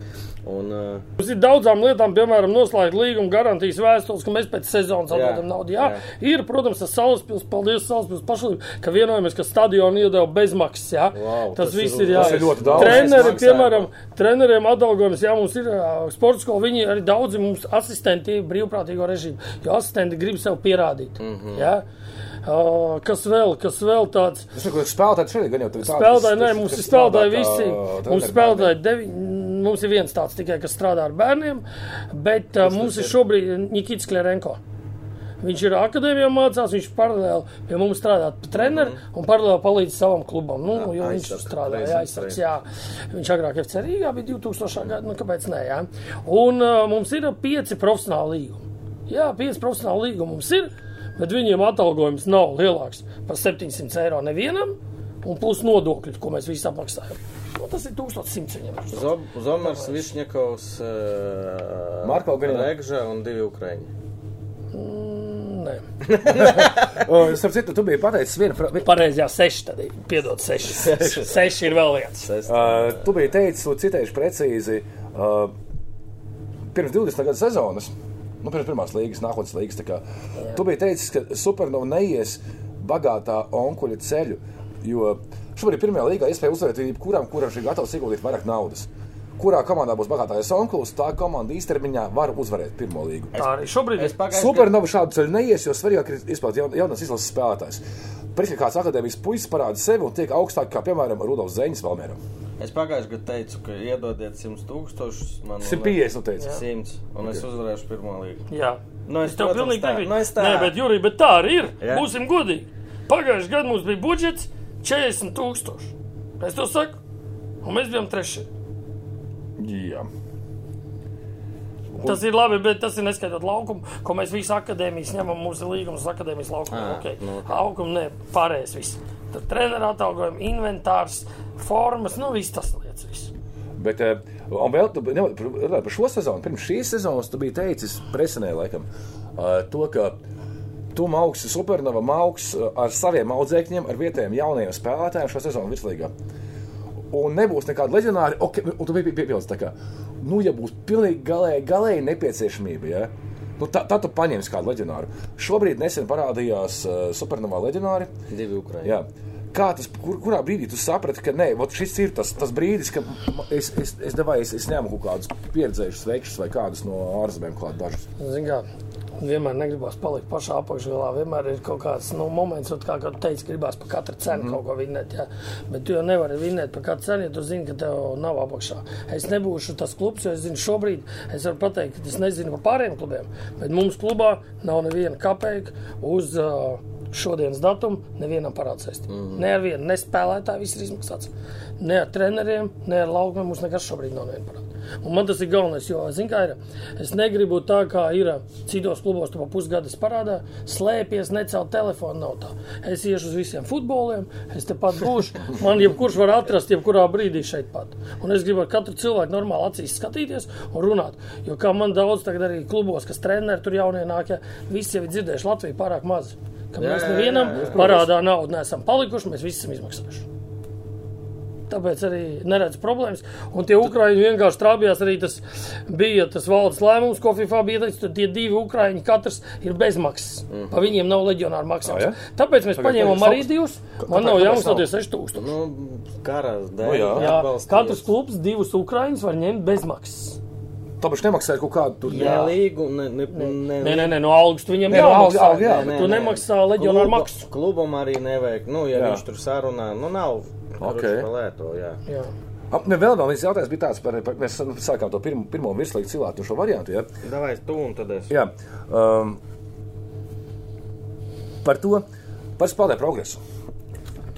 A: Un, uh,
C: Mums ir daudzām lietām, piemēram, noslēgt līguma garantijas vēstules, ka mēs pēc sezonas
A: Jā,
C: atdodam naudu. Jā,
A: jā.
C: ir, protams, tas Salaspils, paldies Salaspils pašvaldībai, ka vienojamies, ka stadionu iedeva bezmaksas. Jā.
A: Wow,
C: tas,
A: tas
C: viss
A: ir-
C: ir jā.
B: tas ir ļoti daudz.
C: Treneri, piemēram, treneriem atalgojums, jā, mums ir ā, sporta skola, viņi arī daudzi mums asistenti brīvprātīgo režīmu, jo asistenti grib sev pierādīt. Mm -hmm. jā. Uh, kas vēl, kas vēl tāds?
B: Kaut kāds spēlētājs šeit, gan jau tur
C: Spēlētāji, nē, mums ir spēlētāji visi. Mums spēlētāji deviņi. Mums ir viens tāds tikai, kas strādā ar bērniem, bet uh, mums ir šobrīd Nikits Klerenko. Viņš ir akadēmijā mācās, viņš paralēli pie mums strādā par treneru un paralēli palīdz savam klubam. Nu, jo viņš
A: aizsargs,
C: strādā,
A: pareizi,
C: jā, aizsargs, jā. Viņš agrāk FC Rīgā bija 2000. gada, nu kāpēc ne, jā. Un uh, mums ir pieci profesionāli līgumi. Jā, pieci profesionāli līgumi mums ir, bet viņiem atalgojums nav lielāks par 700 eiro nevienam, un plus nodokļi, ko mēs visi apmaksājam. Nu, tas ir 1100 viņam.
A: Zob, Zomers, Višņakovs, uh,
B: Marko Ganina.
A: Regža un divi Ukraiņi.
C: Nē,
B: Starp citu, tu biji pateicis vienu frāzi.
C: pareizi, jā, seši tad. Piedod, seši. Seši, seši ir vēl viens.
A: Es,
B: Uh, tu biji teicis, un citējuši precīzi, uh, pirms 20 gadu sezonas, nu, pirms pirmās līgas, nākotnes līgas. kā, Tu biji teicis, ka Supernova neies bagātā onkuļa ceļu, jo šobrīd pirmajā līgā iespēja uzvarēt jebkuram, kuram ir gatavs ieguldīt vairāk naudas. Kurā komandā būs bagātākais onkulis, tā komanda īstermiņā var uzvarēt pirmo līgu.
C: Tā arī šobrīd ir.
B: Supernova šādu ceļu neies, jo svarīgāk ir izpildīt jaun, jaunas izlases spēlētājs. Pēc tam kāds akadēmijas puisis parāda sevi un tiek augstāk, kā piemēram Rudolf Zeņš Valmēram.
A: Es pagājušajā gadā teicu, ka iedodiet 100 tūkstošus. man
B: 150, nu teica.
A: 100, un es uzvarēšu pirmo līgu.
C: Jā,
A: Nu, es,
C: es tev pilnīgi piekrītu.
A: Nu.
C: Nē, bet Jurija, bet tā arī ir.
A: Jā.
C: Būsim godīgi. Pagājušajā gadā mums bija budžets 40 tūkstoši. Es to saku, un mēs bijām trešie.
B: Jā.
C: Tas ir labi, bet tas ir neskaitot laukumu, ko mēs visi akadēmijas ņemam. Mums ir līgums uz akadēmijas laukumu.
A: Ā,
C: Okay.
A: nu,
C: Laukumu ne, pārējais viss. Tad treneru atalgojumi, inventārs, formas, nu viss tas lietas. Viss.
B: Bet, eh, un vēl tu nevar- runāt par šo sezonu. Pirms šīs sezonas tu biji teicis, presenē, laikam, eh, to, ka tu augsts supernova augs ar saviem audzēkņiem, ar vietējiem jaunajiem spēlētājiem šo sezonu virslīgā. Un nebūs nekāda leģionāra, ok, un tu biji piepildījis tā kā, nu, ja būs pilnīgi galēji, galēji nepieciešamība, ja, nu, tā, tad tu paņemsi kādu leģionāru. Šobrīd nesen parādījās uh, supernovā leģionāri.
A: Divi Ukraiņi.
B: Jā. Kā tas, kur, kurā brīdī tu saprati, ka nē, vot šis ir tas, tas brīdis, kad es, es, es, devāju, es, es ņēmu kaut kādus pieredzējušus veikšus vai kādus no ārzemēm, klāt dažus.
C: Zin kā, vienmēr negribas palikt pašā apakšgalā. Vienmēr ir kaut kāds nu, moments, kā, kad teici, gribās par katru cenu mm. kaut ko vinnēt. Jā. Bet tu jau nevari vinnēt par katru cenu, ja tu zini, ka tev nav apakšā. Es nebūšu tas klubs, jo es zinu, šobrīd es varu pateikt, ka es nezinu par pārējiem klubiem. Bet mums klubā nav neviena kapeika uz. Uh, Šodienas datumu nevienam parādās. Mm. Ne ar vienu, ne spēlētāju, viss ir izmaksāts. Ne ar treneriem, ne ar laukumiem. Mums nekas šobrīd nav neviena parāda. Un man tas ir galvenais, jo, ir, es negribu tā, kā ir citos klubos, tu pa pusgadus parādā, slēpties, necelt telefonu, nav tā. Es iešu uz visiem futboliem, es te pat būšu, man jebkurš var atrast, jebkurā brīdī šeit pat. Un es gribu ar katru cilvēku normāli acīs skatīties un runāt, jo kā man daudz tagad arī klubos, kas treneri tur jaunie nāk, ja visi jau ir dzirdējuši Latviju pārāk maz. Ka
A: Jā,
C: mēs
A: jā, jā,
C: nevienam
A: jā,
C: parādā naudu neesam palikuši, mēs visi esam izmaksājuši. Tāpēc arī neredzu problēmas. Un tie ukrāņi vienkārši trāpījās. Arī tas bija tas valdes lēmums, ko FIFA bija teicis. Tad tie divi ukrāņi katrs ir bezmaksas. Mm. Pa viņiem nav leģionāra maksājums.
B: Ah,
C: Ah,
B: ja?
C: Tāpēc mēs
B: Tagad
C: paņēmām arī divus. Man nav
B: nav?
C: 6000.
A: Nu, kara dēļ.
B: Nu, jā.
C: Jā, katrs klubs divus ukrāņus var ņemt bezmaksas.
B: Tāpēc nemaksāja kaut kādu tur.
A: Ne
C: Jā.
A: līgu, ne, ne, ne,
C: Nē, nē, nē, no algas tu viņam
B: Nē,
C: jāmaksā.
B: alga, jā,
C: bet tu nemaksā leģionāru maksu.
A: Klubam arī nevajag, nu, ja
B: Jā.
A: viņš tur sarunā, nu, nav.
B: Ok.
A: Lēto, jā.
C: Jā.
B: Ap, ne, vēl viens jautājums bija tāds, par, par mēs sākām to pirmo, pirmo virslīgu cilvēku šo variantu. Ja?
A: Davai tu un tad es.
B: Jā, um, par to, par spēlētāju progresu.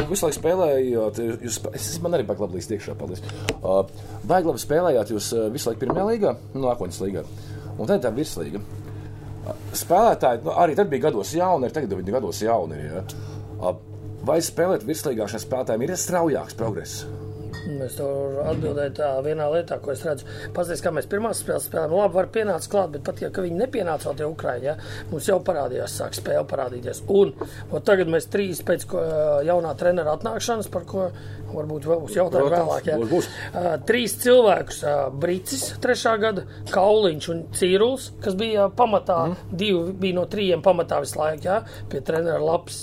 B: Tu visu laiku spēlējāt, jūs, es, man arī baigi labi līdz iekšā, paldies. Uh, baigi labi spēlējāt jūs visu laiku pirmajā līgā, no nākotnes līgā. Un tad tā virslīga. Spēlētāji nu, arī tad bija gados jauni, arī tagad viņi gados jauni. ir, Ja? Vai spēlēt virslīgā šiem spēlētājiem ir straujāks progress?
C: Mēs to atbildējām tā vienā lietā, ko es redzu. Paskatieties, kā mēs pirmā spēlē spēlējām. Labi, var pienākt klāt, bet pat ja viņi nepienāca tie Ukraiņi, ja, mums jau parādījās, sāk spēle parādīties. Un ot, tagad mēs trīs pēc ko, jaunā trenera atnākšanas, par ko varbūt vēl būs jautājumi vēlāk. Ja.
B: būs, būs.
C: Trīs cilvēkus, Brīsis, trešā gada, Kauliņš un Cīrulis, kas bija pamatā, mm. divi bija no trījiem pamatā visu laiku, ja, pie trenera lapas.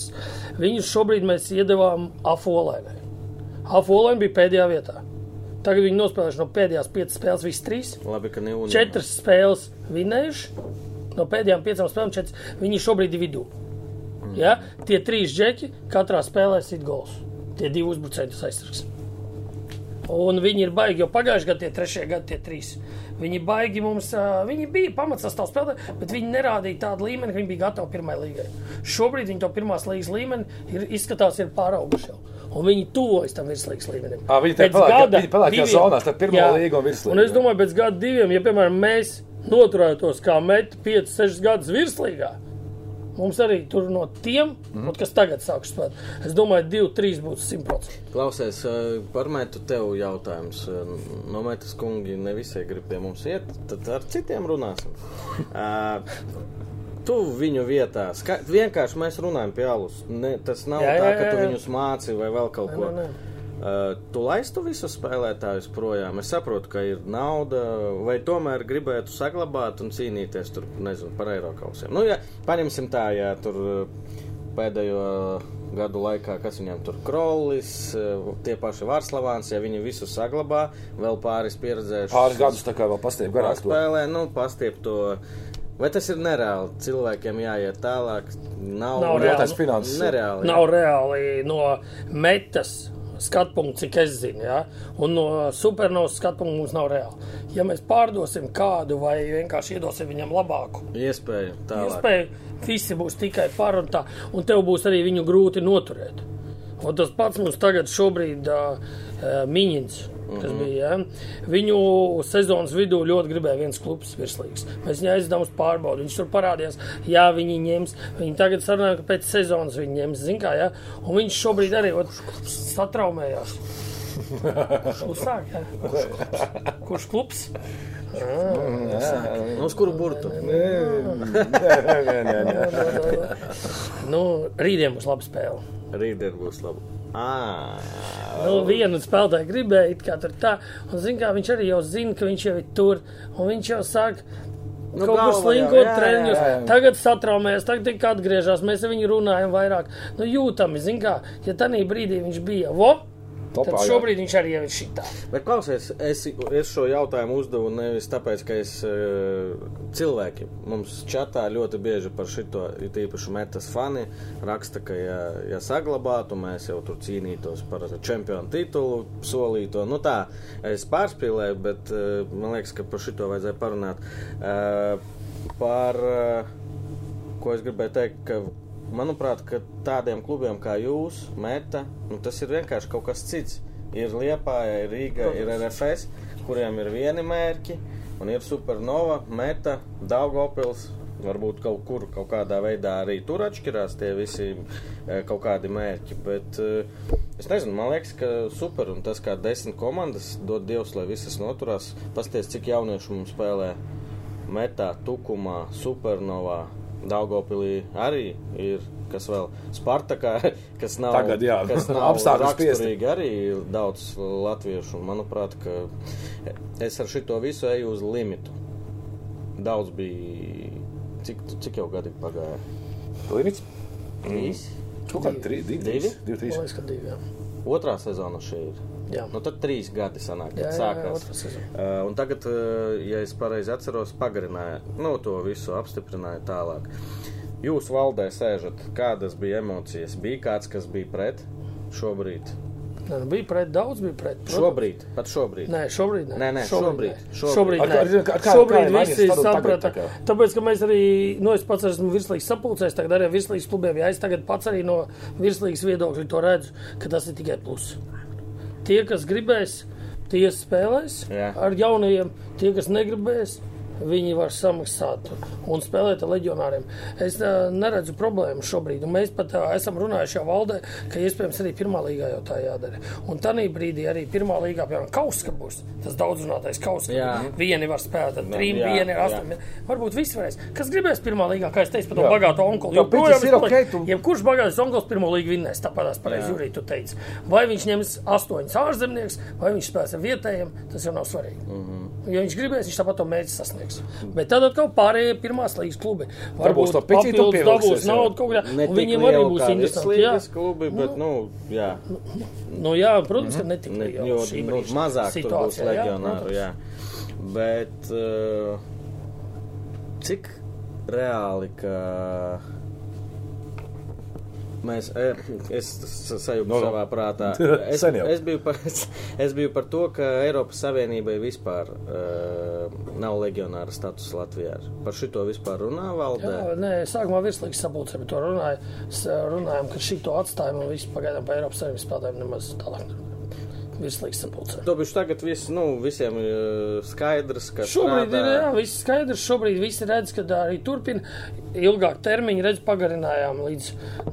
C: Viņus šobrīd mēs iedevām Afolēnai. Afolēna bija pēdējā vietā. Tagad viņi nospēlējuši no pēdējās piecas spēles, visas trīs.
A: Labi, ka ne un
C: Četras spēles vinējuši. No pēdējām piecām spēlēm četras. Viņi šobrīd ir vidū. Ja? Tie trīs džeki katrā spēlē sit gols. Tie divi uzbrucēji aizsargs. Un viņi ir baigi, jo pagājušajā gadā tie trešie gadi, tie trīs. Viņi baigi mums, viņi bija pamatsastāvs spēlē, bet viņi nerādīja tādu līmeni, ka viņi bija gatavi pirmajai līgai. Šobrīd viņi to pirmās līgas līmeni ir, izskatās, ir pārauguši jau. Un viņi tuvojas tam virslīgas līmenim.
B: Ā, viņi pelēkajā-
C: gada,
B: viņi pelēkajā
C: diviem-
B: zonā starp pirmo
C: Jā.
B: līgu un virslīgu,
C: Un es domāju, pēc gada diviem, ja, piemēram, mēs noturētos kā meti 5, 6 gadus virslīgā, mums arī tur no tiem, mm. kas tagad sāks spēlēt, es domāju, 2, 3 būs 100%.
A: Klausies, par metu tev jautājums. No metas kungi ne visai grib pie mums iet, tad ar citiem runāsim. Uh, Tu viņu vietā, ska, vienkārši mēs runājam pie alus. Ne, tas nav jā,
C: Jā,
A: jā, tā,
C: jā,
A: ka tu
C: jā.
A: viņus māci vai vēl kaut ko.
C: nē, nē.
A: Uh, tu laistu visus spēlētājus projām. Es saprotu, ka ir nauda, vai tomēr gribētu saglabāt un cīnīties tur, nezinu, par eiro kausiem. Nu, ja paņemsim tā, ja tur uh, pēdējo gadu laikā, kas viņam tur krolis, uh, tie paši Vārslavāns, ja viņi visus saglabā, vēl pāris pieredzējuši.
B: Pāris gadus tā kā vēl pastāv garāk. to.
A: Spēlē, nu, pastiep to. Vai tas ir nereāli? Cilvēkiem jāiet tālāk. Nav,
C: Nav
A: reāli.
B: reāli. finanses.
A: Nereāli.
C: Nav reāli no metas skatu punktu, cik es zinu, ja? un no supernovas skatu punktu mums nav reāli. Ja mēs pārdosim kādu vai vienkārši iedosim viņam labāku
A: Iespēja tālāk.
C: iespēju, visi būs tikai par un tā, un tev būs arī viņu grūti noturēt. Un tas pats mums tagad šobrīd uh, uh, Miņins, kas
A: Mhm.
C: bija, ja? viņu sezonas vidū ļoti gribēja viens klubs virslīgs. Mēs viņu aizdām uz pārbaudi, viņš tur parādījās, jā, viņi ņems, viņi tagad sarunāja, ka pēc sezonas viņi ņems, zin kā, ja? un viņš šobrīd arī ot, satraumējās. Kurš sāk, ja? Kurš, kurš klubs?
A: Nu, uz kuru burtu?
B: Nē, nē, nē.
C: Nu, rītdien būs laba spēle.
A: Rītdien būs labi. À,
C: Nu, vienu spēlētāju gribēja, it kā tur tā. Un, zin, kā, viņš arī jau zina, ka viņš jau ir tur. Un viņš jau sāk
A: Nu,
C: kaut kur slinkot treniņus. Tagad satraumējas, tagad tikai atgriežas. Mēs ar viņu runājam vairāk. Nu, jūtami, zin, kā, ja tajā brīdī viņš bija. Vo,
B: Topā,
C: tad
B: jā.
C: šobrīd viņš arī ir šitā.
A: Bet, klausies, es, es šo jautājumu uzdevu nevis tāpēc, ka es eh, cilvēki mums čatā ļoti bieži par šito, it īpaši metas fani, raksta, ka, ja, ja saglabātu, mēs jau tur cīnītos par čempionu titulu, solīto. Nu tā, es pārspīlēju, bet eh, man liekas, ka par šito vajadzēja parunāt. Eh, Par, ko es gribēju teikt, ka manuprāt, ka tādiem klubiem kā jūs, Meta, nu, tas ir vienkārši kaut kas cits. Ir Liepa, ir Rīga, ir RFS, kuriem ir vieni mērķi, un ir Supernova, Meta, Daugopils. Varbūt kaut kur, kaut kādā veidā arī tur atšķirās tie visi e, kaut kādi mērķi. Bet e, es nezinu, man liekas, ka super. Un tas, kā desmit komandas dod Dievs, lai visas noturās. Pasties, cik jauniešu mums spēlē Metā, Tukumā, Supernovā, Daugopilī arī ir. Kas vēl Spartakā, kas nav,
B: Tagad, jā,
A: kas nav
B: apstākļu spiesti.
A: raksturīgi arī daudz latviešu. Un, manuprāt, ka es ar šito visu eju uz limitu. Daudz bija. Cik, cik jau gadi pagāja?
B: Limits?
A: Trīs.
B: Kaut kādi trīs, divi,
A: Divi?
B: trīs, divi, trīs.
C: Jā,
A: Otrā sezona šī ir.
C: jā.
A: Nu, tad trīs gadi sanāk, kad
C: Jā, jā, jā,
A: sākās.
C: otrā sezona.
A: Uh, un tagad, uh, ja es pareizi atceros, pagarināja, nu, to visu apstiprināja tālāk. Jūs valdē sēžat, kādas bija emocijas? Bija kāds, kas bija pret šobrīd?
C: Nē, bija pret daudz, bija pret. protams.
A: Šobrīd, pat šobrīd.
C: Nē, šobrīd nē.
A: Nē, nē, šobrīd,
C: nē.
A: šobrīd.
C: šobrīd,
B: Ar-
C: nē.
B: ar- ar- kā-
C: šobrīd visi saprata.
B: tā?
C: Tāpēc, ka mēs arī, nu, es pats esmu virslīgas sapulcēs, tagad arī ar virslīgas klubiem, ja es tagad pats arī no virslīgas viedokļa to redzu, ka tas ir tikai plus. Tie, kas gribēs, tie spēlēs
A: Jā.
C: ar jaunajiem, tie, kas negribēs. Viņi var samaksāt un spēlēt ar leģionāriem. Es uh, neredzu problēmu šobrīd. Un mēs pat uh, esam runājuši jau valdē, ka iespējams arī pirmā līgā jau tā jādara. Un tādā brīdī arī pirmā līgā, piemēram, Kauska būs. Tas daudzrunātais Kauska.
A: Jā.
C: Vieni var spēlēt ar trim,
A: jā,
C: vieni ar astoņiem. Varbūt viss varēs. Kas gribēs pirmā līgā, kā es teicu, par to
B: Jā.
C: bagāto onkuli.
B: Jā,
C: Joprojām
B: piķis ir ok, tu-
C: Jebkurš bagātais onkulis pirmo līgu vinnēs, tāpat tās pareizi Jurija, tu teici. Vai viņš ņems astoņus ārzemnieks, vai viņš spēlēs ar vietējiem, tas jau nav svarīgi. Mm
B: Mhm.
C: -hmm. Ja viņš gribēs, viņš tāpat to mērķi sasniegs. Bet tad atkal pārējie pirmās līgas klubi.
B: Piķīti un
C: papildus dabūs naudu kaut kādā. Viņiem arī būs interesanti.
A: Klubi, bet, nu, jā.
C: nu, jā protams, ka netik
A: Ne, jo
C: šī
A: nu, mazāk tur būs
C: protams.
A: jā. Bet uh, cik reāli, ka mēs, e, es sajūtu
B: No,
A: no,
B: no.
A: savā prātā. Es, es, biju par, es biju par to, ka Eiropas Savienībai vispār uh, nav leģionāra status Latvijā. Par šito vispār runā valdē.
C: Jā, nē, sākumā virslīgas sapulcē, bet to runāja, s- runājām, ka šito atstājam un visu pagaidām pa Eiropas Savienības spēlēm nemaz tālāk. Virslīgas sapulcē.
A: Dobīšu tagad viss, nu, visiem uh, skaidrs, ka
C: Šobrīd
A: strādā-
C: ir jā, viss skaidrs. Šobrīd visi redz, ka arī turpina ilgāk termiņu. Redz, pagarinājām līdz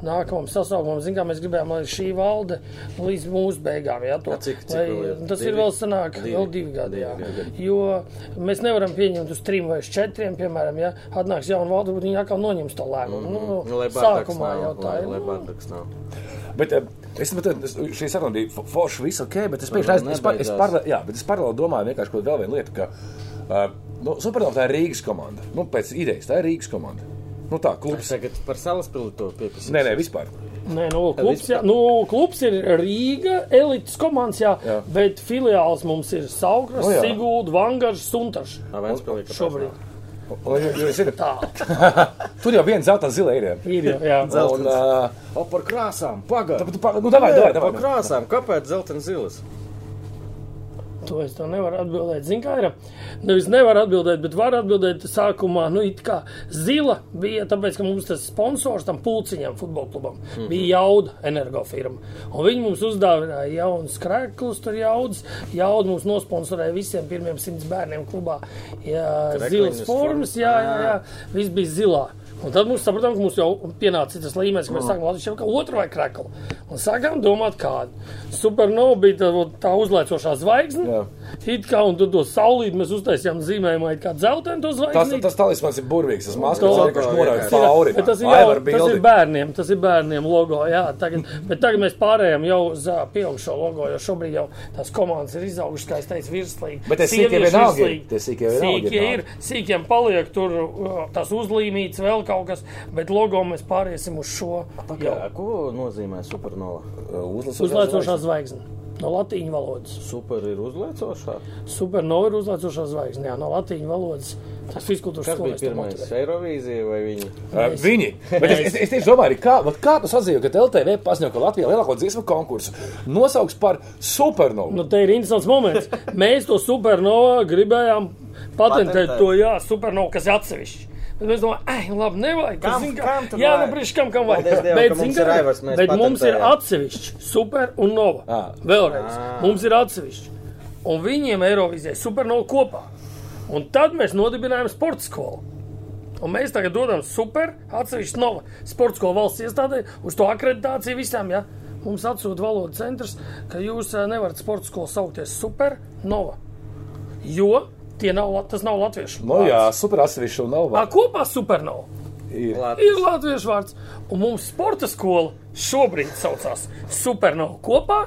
C: nākamajam sasaukumam. Zinām, kā mēs gribējām, lai šī valde līdz mūsu beigām. Jā, to,
A: A, cik- cik
C: lai,
A: vēl ir?
C: tas
A: Divi?
C: ir vēl sanāk,
A: Divi.
C: vēl divi gadi. Jā.
A: Divi gadi.
C: Jo mēs nevaram pieņemt uz trim vai uz četriem, piemēram, ja atnāks jauna valde, tad viņi atkal noņems to lēmumu. Nu,
A: Nu, lai
C: sākumā jau tā
A: lai,
C: ir.
A: lai nav.
B: Bet eh, es šī saruna bija fo- forša, viss ok, bet es pēkšņi paralēli, jā, bet es paralēli domāju vienkārši kaut vēl vienu lietu, ka uh, nu, Supernova tā ir Rīgas komanda. Nu, pēc idejas tā ir Rīgas komanda. Nu tā, klubs.
A: Tagad par salaspildu to pieprasīt.
B: Nē, nē, vispār.
C: Nē, nu, klubs, jā, nu, klubs ir Rīga, elites komandas, jā,
B: Jā.
C: jā. bet filiāls mums ir Saugras,
B: Nu, jā.
C: Sigūda, Vangaržs, Suntašs.
A: Vēnspēlī, ka
B: Un, jo, jo, zini,
C: Tā
B: tur jau viena zelta zila ir.
C: ir. jau, Jā,
B: Un, uh,
A: O, par krāsām, pagaidi.
B: nu, davai, davai, davai.
A: Par krāsām, kāpēc dzeltens zilas?
C: To es tev nevaru atbildēt. Zini, kā ir? Nevis nevaru atbildēt, bet varu atbildēt sākumā. Nu, it kā zila bija, tāpēc, ka mums tas sponsors tam pulciņam, futbola klubam, mm -hmm. bija jauda energofirma. Un viņi mums uzdāvināja jaunus krēklus, tur jaudas. Jauda mums nosponsorēja visiem pirmiem simts bērniem klubā. Jā,
A: Krekliņas
C: zilas formas, jā, jā, jā. Viss bija zilā. Un tad mums ka mums jau pienāca tas līmenis, ka mēs sākām Latvijas jau kā otru vai kreklu. Un sākām domāt, kādu. Supernova bija tā, tā uzlaicošā zvaigzne.
B: Jā.
C: It kā un tad to saulīti mēs uztaisījām zīmējumā, it kā dzeltenu to
B: Tas,
C: zvaigzni.
B: tas talismans ir burvīgs. Tas mākslinieks
C: To-
B: vienkārši norāda cauri.
C: Tas ir, jau, tas ir bērniem, tas ir bērniem logo. Jā, tagad, bet tagad mēs pārējām jau uz ā, pieaugušo logo, jo šobrīd jau tās komandas ir izaugušas, kā es teicu, virslīgi.
B: Bet tie sīkie vienalga ir. sīkie ir
C: Sīkie ir, sīkiem paliek tur ā, tās uzlīmītas, vēl kaut kas, bet logo mēs pāriesim uz šo jau
A: Jā, ko nozīmē supernova?
B: Uzlaicošā
C: zvaigzne. No latīņu valodas.
A: Super ir uzlaicošā.
C: Supernova ir uzlaicošā zvaigzne. Jā, no latīņu valodas. Tas
A: bija
C: skolēns tur
A: pirmais?
C: motivē.
A: Eirovīzija vai viņi?
B: Uh, viņi. Bet es, es, es tieši domāju, arī kā, kā tas atzīst, ka LTV paziņo, ka Latvijā lielāko dziesmu konkursu nosauks par supernovu.
C: Nu, te ir interesants moments. Mēs to supernovu gribējām patentēt,
A: Patentēt.
C: to jā, supernovu, kas ir atsevišķi. Bet mēs domājam, ah, labi, nevajag.
A: Kam-
C: Zini, kā-
A: kam
C: Jā, nu, priekš kam, kam vajag.
A: Dievam,
C: bet,
A: ka mums ir Aivars,
C: bet mums ir atsevišķi super un nova.
B: Ah.
C: Vēlreiz.
A: Ah.
C: Mums ir atsevišķi. Un viņiem Eirovizijai supernova kopā. Un tad mēs nodibinājām sporta skolu. Un mēs tagad dodam super, atsevišķu nova sporta skolu valsts iestādē, uz to akreditāciju visām. Ja? Mums atsūta valodas centrs, ka jūs ā, nevarat sporta skolu saukties super, nova. Jo tie nav, tas nav latviešu.
B: Nu jā, super atsevišķi un nav.
C: Ā, kopā supernova.
B: Ir.
C: Ir latviešu vārds. Un mums sporta skola šobrīd saucās Supernova kopā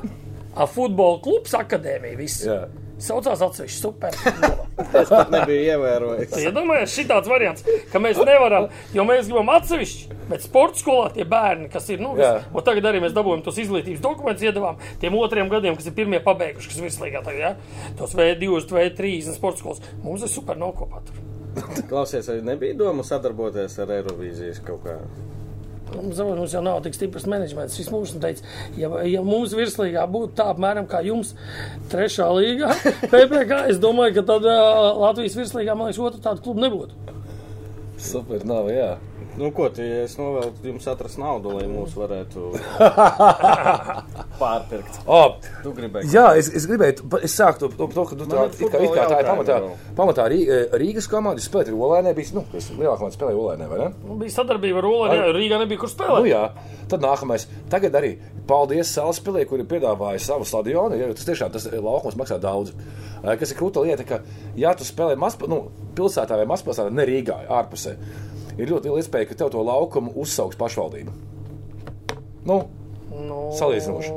C: ar futbola klubs akadēmiju. Viss.
B: Jā.
C: Saucās atsevišķi Supernova.
A: Es pat nebiju ievērojis.
C: Iedomājieties, šī tāds variants, ka mēs nevaram, jo mēs gribam atsevišķi, bet sporta skolā tie bērni, kas ir, nu, vis, un tagad arī mēs dabūjam tos izglītības dokumentus, iedavām tiem otriem gadiem, kas ir pirmie pabeiguši, kas ir virslīgā tagad, ja? tos V2, V3 un sporta skolas. Mums ir Supernova kopā tur.
A: Klausies, vai nebija doma sadarboties ar Eirovīzijas kaut kā?
C: Mums, mums jau nav tik stiprs menedžments. Šis mūžs teica, ja, ja mums virslīgā būtu tā apmēram kā jums, trešā līgā, PPC, es domāju, ka tad uh, Latvijas virslīgā, man liekas, otru tādu klubu nebūtu.
B: Super, nav, jā.
A: Nu, ko tu, ja es novēlu jums atrast naudu, lai mūs varētu pārpirkt?
B: Oh,
A: Tu gribēji.
B: jā, es, es gribēju, es sāku to, to, to ka tu tā,
A: ir
B: it kā, it kā tā ir pamatā, pamatā Rī, eh, Rīgas komanda spēlēt ar Olēnē, bija, nu, es lielākā komanda spēlēja Olēnē, vai ne?
C: Nu, bija sadarbība ar jā, Rīgā nebija kur
B: Nu,
C: spēlēt.
B: jā, tad nākamais. Tagad arī paldies Salaspēlē, kuri piedāvāja savu stadionu. Jo tas tiešām tas laukums maksā daudz. Eh, Kas ir krūta lieta, ka, ja tu spēlē mazp nu, pilsētā vai mazpilsētā, ne Rīgā, ārpusē, ir ļoti liela iespēja, ka tev to laukumu uzsauks pašvaldība. Nu,
C: Nu,
B: salīdzinoši.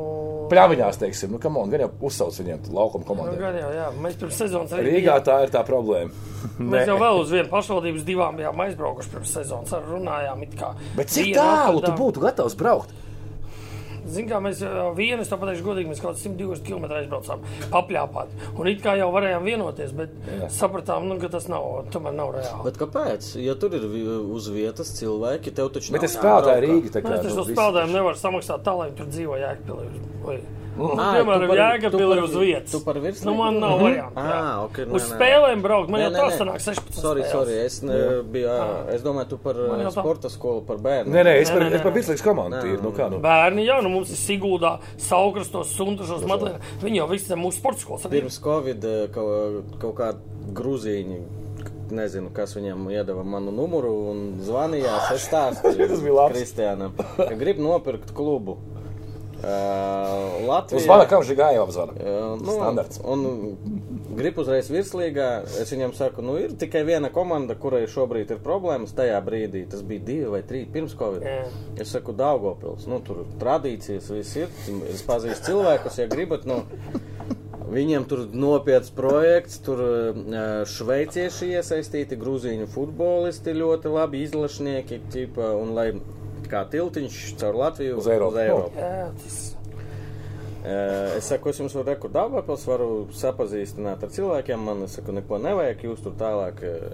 B: Pļāviņās, teiksim, nu, on, gan jau uzsauc viņiem laukumu
C: Nu,
B: komandai.
C: gan jau, jā, mēs pirms sezonas arī
B: Rīgā tā ir tā problēma.
C: Mēs jau vēl uz vienu pašvaldības divām bijām aizbraukuši pirms sezonas. Ar runājām, it kā.
B: Bet cik tālu tu būtu gatavs braukt?
C: Ziniet, kā mēs vienu, es to pateikšu godīgi, mēs kaut kādus 120 km aizbraucām, papļāpāt. Un it kā jau varējām vienoties, bet Jā. sapratām, nu, ka tas nav, tomēr nav reāli.
A: Bet kāpēc? Ja tur ir uz vietas cilvēki, tev taču
B: Bet
A: nav
B: es spēlēju. Rīgā.
C: Mēs taču
B: nu,
C: uz
B: viss-
C: spēlētājiem nevaram samaksāt tā, lai viņi tur dzīvo Jēkabpilī. Nu,
A: Ā,
C: piemēram,
A: par-
C: uz vietas.
A: tu par virslīgu?
C: Nu, man nav variantu.
A: Ā,
C: jā.
A: ok, nē,
C: Uz
A: nē.
C: spēlēm braukt, man
A: Nē,
C: jau tā
A: nē.
C: sanāk 16.
A: Sorry,
C: spēles.
A: sorry, es ne, biju, ā, es domāju, tu par
C: tā-
A: sporta skolu, par bērnu.
B: Nē, nē, es par, es par virslīgas komandu tīri. Nu, kā, nu?
C: Bērni jau, nu mums ir Siguldā, Saukrastos, Sundušos, Madlēnā. Viņi jau visi ir mūsu sporta skolas.
A: Pirms Covid ā, kaut, kaut kādi grūzīņi. Nezinu, kas viņam iedeva manu numuru un zvanījās. Es stāstīju
B: Tas bija labs.
A: Kristiānam, grib nopirkt klubu. Uh, Latvijā.
B: Uz vana kam žigā jau apzvana.
A: Jā, Nu,
B: Standarts.
A: Un gribu uzreiz virslīgā. Es viņam saku, nu ir tikai viena komanda, kurai šobrīd ir problēmas. Tajā brīdī tas bija divi vai trīs pirms Covid.
C: Jā.
A: Es saku, Daugopils, nu tur tradīcijas viss ir. Es pazīstu cilvēkus, ja gribat. Nu, Viņiem tur nopietns projekts, tur ā, šveicieši iesaistīti, grūzīņu futbolisti ļoti labi izlašnieki, ķipa, un lai kā tiltiņš caur Latviju
B: Uz Eiropu.
A: Uz Eiropu.
C: Jā, tas
A: Eh, Es saku, es jums varu rekordēt, Dāngāpils, varu sapazīstināt ar cilvēkiem. Man es saku, neko nevajag, jūs tur tālāk. eh,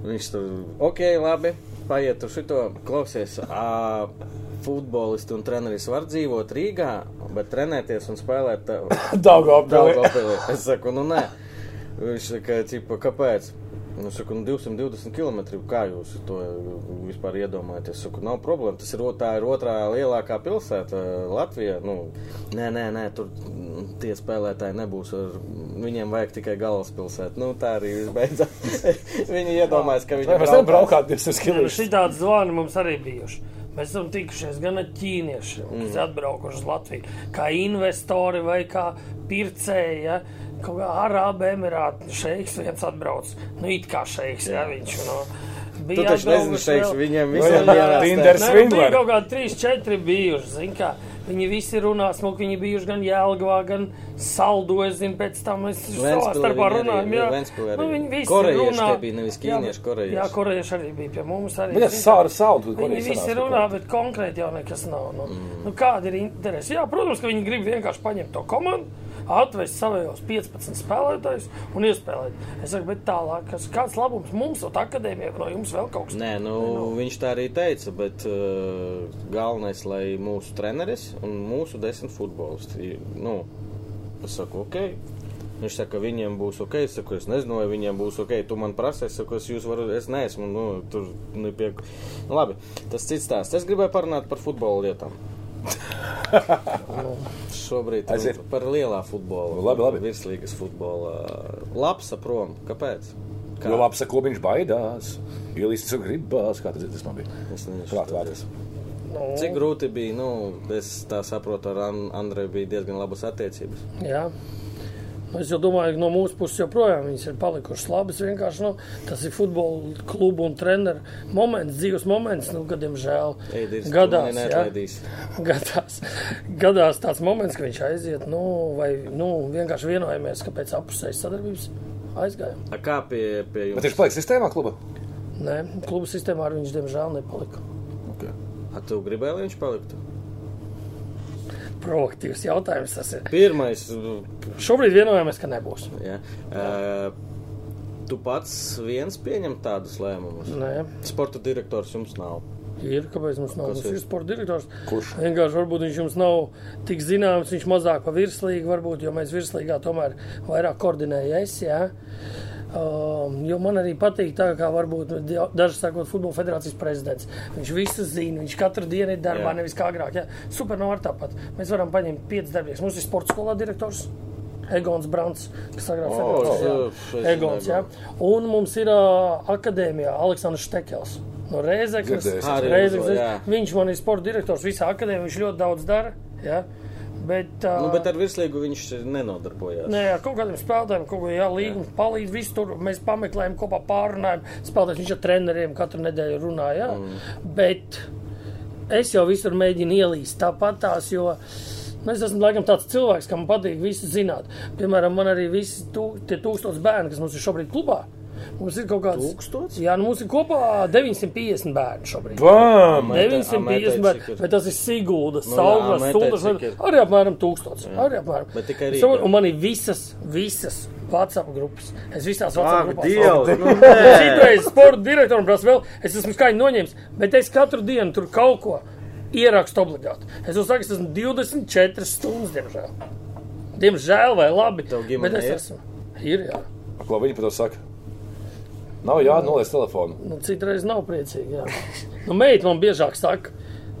A: Viņš tur, ok, labi, paiet tur šito, klausies. ā, Futbolisti un treneris var dzīvot Rīgā, bet trenēties un spēlēt
B: Daugavpilī.
A: Daugavpilī. Es saku, nu nē. Viņš saka, cipa, kāpēc? Nu, es saku, nu 220 km. Kā jūs to vispār iedomājaties? Es saku, nav problēma. Tas ir, tā ir otrā lielākā pilsēta Latvijā. Nu, nē, nē, nē, tur mm, tie spēlētāji nebūs. Ar, viņiem vajag tikai galvaspilsētu. Nu, tā arī viss beidzās. Viņi iedomājas, ka viņi
B: nevaram braukāt 200 km?
C: Šitādi zvani mums arī bijuši. Mēs esam tikušies gan ar ķīniešiem, mm. kas atbraukuši uz Latviju, kā investori vai kā pircēji. Ja? Kaut kā Arābu Emirātu šeiks viens atbrauc. Nu, it kā šeiks, ja viņš no.
A: Tu taču nezini, šeiks, viņiem
B: jā,
A: visiem
B: jā,
A: jāstāsta.
B: Tinders.
C: Nē,
B: Svindleri.
C: bija kaut kādi 3, 4 bijuši. zini Kā, viņi visi runā smuki, viņi bijuši gan Jēlgavā, gan Saldo. Es zinu, pēc tam mēs savā starpā runājam. Jā,
A: Ventspilī arī.
C: nu, viņi visi
A: Korejieši
C: runā.
A: tie bija, nevis ķīnieši,
C: Jā,
A: korejieši.
C: Jā, korejieši arī bija pie mums. Arī,
B: Viņa
C: zini kā.
B: sāra saudu, ko
C: Viņi visi runā, bet konkrēti jau nekas nav. Nu, mm. nu, kāda ir interese? Jā, protams, ka viņi grib vienkārši paņemt to komandu, atvest savējos 15 spēlētājus un iespēlēt. Es saku, bet tālāk, kas, kāds labums mums, no akadēmijas, no jums vēl kaut kas
A: Nē, nu, viņš tā arī teica, bet uh, galvenais, lai mūsu treneris un mūsu desmit futbolisti, nu, es saku, ok. Viņš saka, ka viņiem būs ok. Es saku, es nezinu, vai viņiem būs ok. Tu man prasi, es saku, es jūs varu, es neesmu, nu, tur, nu, pie... Nu, labi, tas cits stāsts. Es gribēju parunāt par futbola lietām. Šobrīd
B: Aiziet.
A: nu, par lielā futbola.
B: Nu, labi, labi.
A: Virslīgas futbola. Labs prom. Kāpēc?
B: Jo labi saka, ko viņš baidās. Ielīst sev gribās, kā tas, tas man bija.
A: Es nezinu.
B: Prāt vārds.
C: Nu,
A: Cik grūti bija, nu, es tā saprotu, ar An- Andreju bija diezgan labas attiecības.
C: Jā. Es domāju, ka no mūsu puses joprojām viņas ir palikušas labas. Vienkārši nu, tas ir futbola klubu un treneru moments, dzīves moments, nu, kad, diemžēl,
A: Eidis,
C: gadās,
A: neatlaidīsi.
C: gadās, gadās tāds moments, ka viņš aiziet, nu, vai nu, vienkārši vienojamies, ka pēc apusējas sadarbības aizgājām.
A: A Kā pie, pie
B: Bet
A: jums?
B: viņš paliek sistēmā kluba?
C: Nē, klubu sistēmā viņš, diemžēl, nepalika.
B: Okay.
A: A tu gribēji, lai viņš paliktu?
C: Proaktīvs jautājums tas ir.
A: Pirmais,
C: Šobrīd vienojamies, ka nebūs.
A: jā. Uh, tu pats viens pieņem tādus lēmumus.
C: Nē,
A: Sporta direktors jums nav.
C: Ir, kāpēc mums nav? Mums
A: ir?
C: ir sporta direktors.
B: Kurš?
C: Vienkārši varbūt viņš jums nav tik zināms, viņš mazāk pa virslīgu, varbūt, jo mēs virslīgā tomēr vairāk koordinējam es, jā. Um, jo man arī patīk tā, kā varbūt daži sakot futbola federācijas prezidents. Viņš visu zina, viņš katru dienu ir darbā,
A: Jā.
C: nevis kā agrāk. Jā. Super nav ar tāpat. Mēs varam paņemt piecas darbības. Mums ir sporta skolā direktors. Egons Brants, kas agrāk
A: O,
C: federācijas, jā. Egons, jā. Un mums ir uh, akadēmijā Aleksandrs Štekels. No
A: jā.
C: Viņš man ir sporta direktors visā akadēmijā, viņš ļoti daudz dara. Jā. Bet, uh,
A: Nu, bet ar virslīgu viņš nenodarbojās.
C: Nē, ar kaut kādiem spēlētājiem, kaut ko jālīgums, palīdz, visu tur mēs pameklējam, kopā pārunājam. Spēlētājs viņš ar treneriem katru nedēļu runā, jā. Mm. Bet es jau visur mēģinu ielīst tāpat tās, jo es esmu laikam tāds cilvēks, kam patīk visu zināt. Piemēram, man arī visi tū, tie tūkstoši bērni, kas mums ir šobrīd klubā. Mums ir kaut kāds
A: Tūkstots?
C: Jā, nu mums ir kopā 950 bērni šobrīd.
B: Bam!
A: Amētai-
C: 950,
A: amētai
C: bet, tas ir Siguldas,
A: Nu
C: Sauglas, Sundas, arī apmēram tūkstots. Arī apmēram.
A: Bet tikai
C: saprotu, Un man ir visas, visas WhatsApp grupas. Es visās WhatsApp
A: Ak,
C: grupās.
A: Dievs! nu
C: Citreiz sporta direktoram prasa vēl, es esmu skaņu noņēmis, bet es katru dienu tur kaut ko ierakstu obligāti. Es jau saku, es esmu 24 stundas, diemžēl. Diemžēl vai labi, bet es
A: ir?
C: esmu. Ir, jā.
B: Ko viņi par to saka? Nav jānoliec telefonu.
C: Nu, citreiz nav priecīgi, jā. Nu, meita man biežāk saka,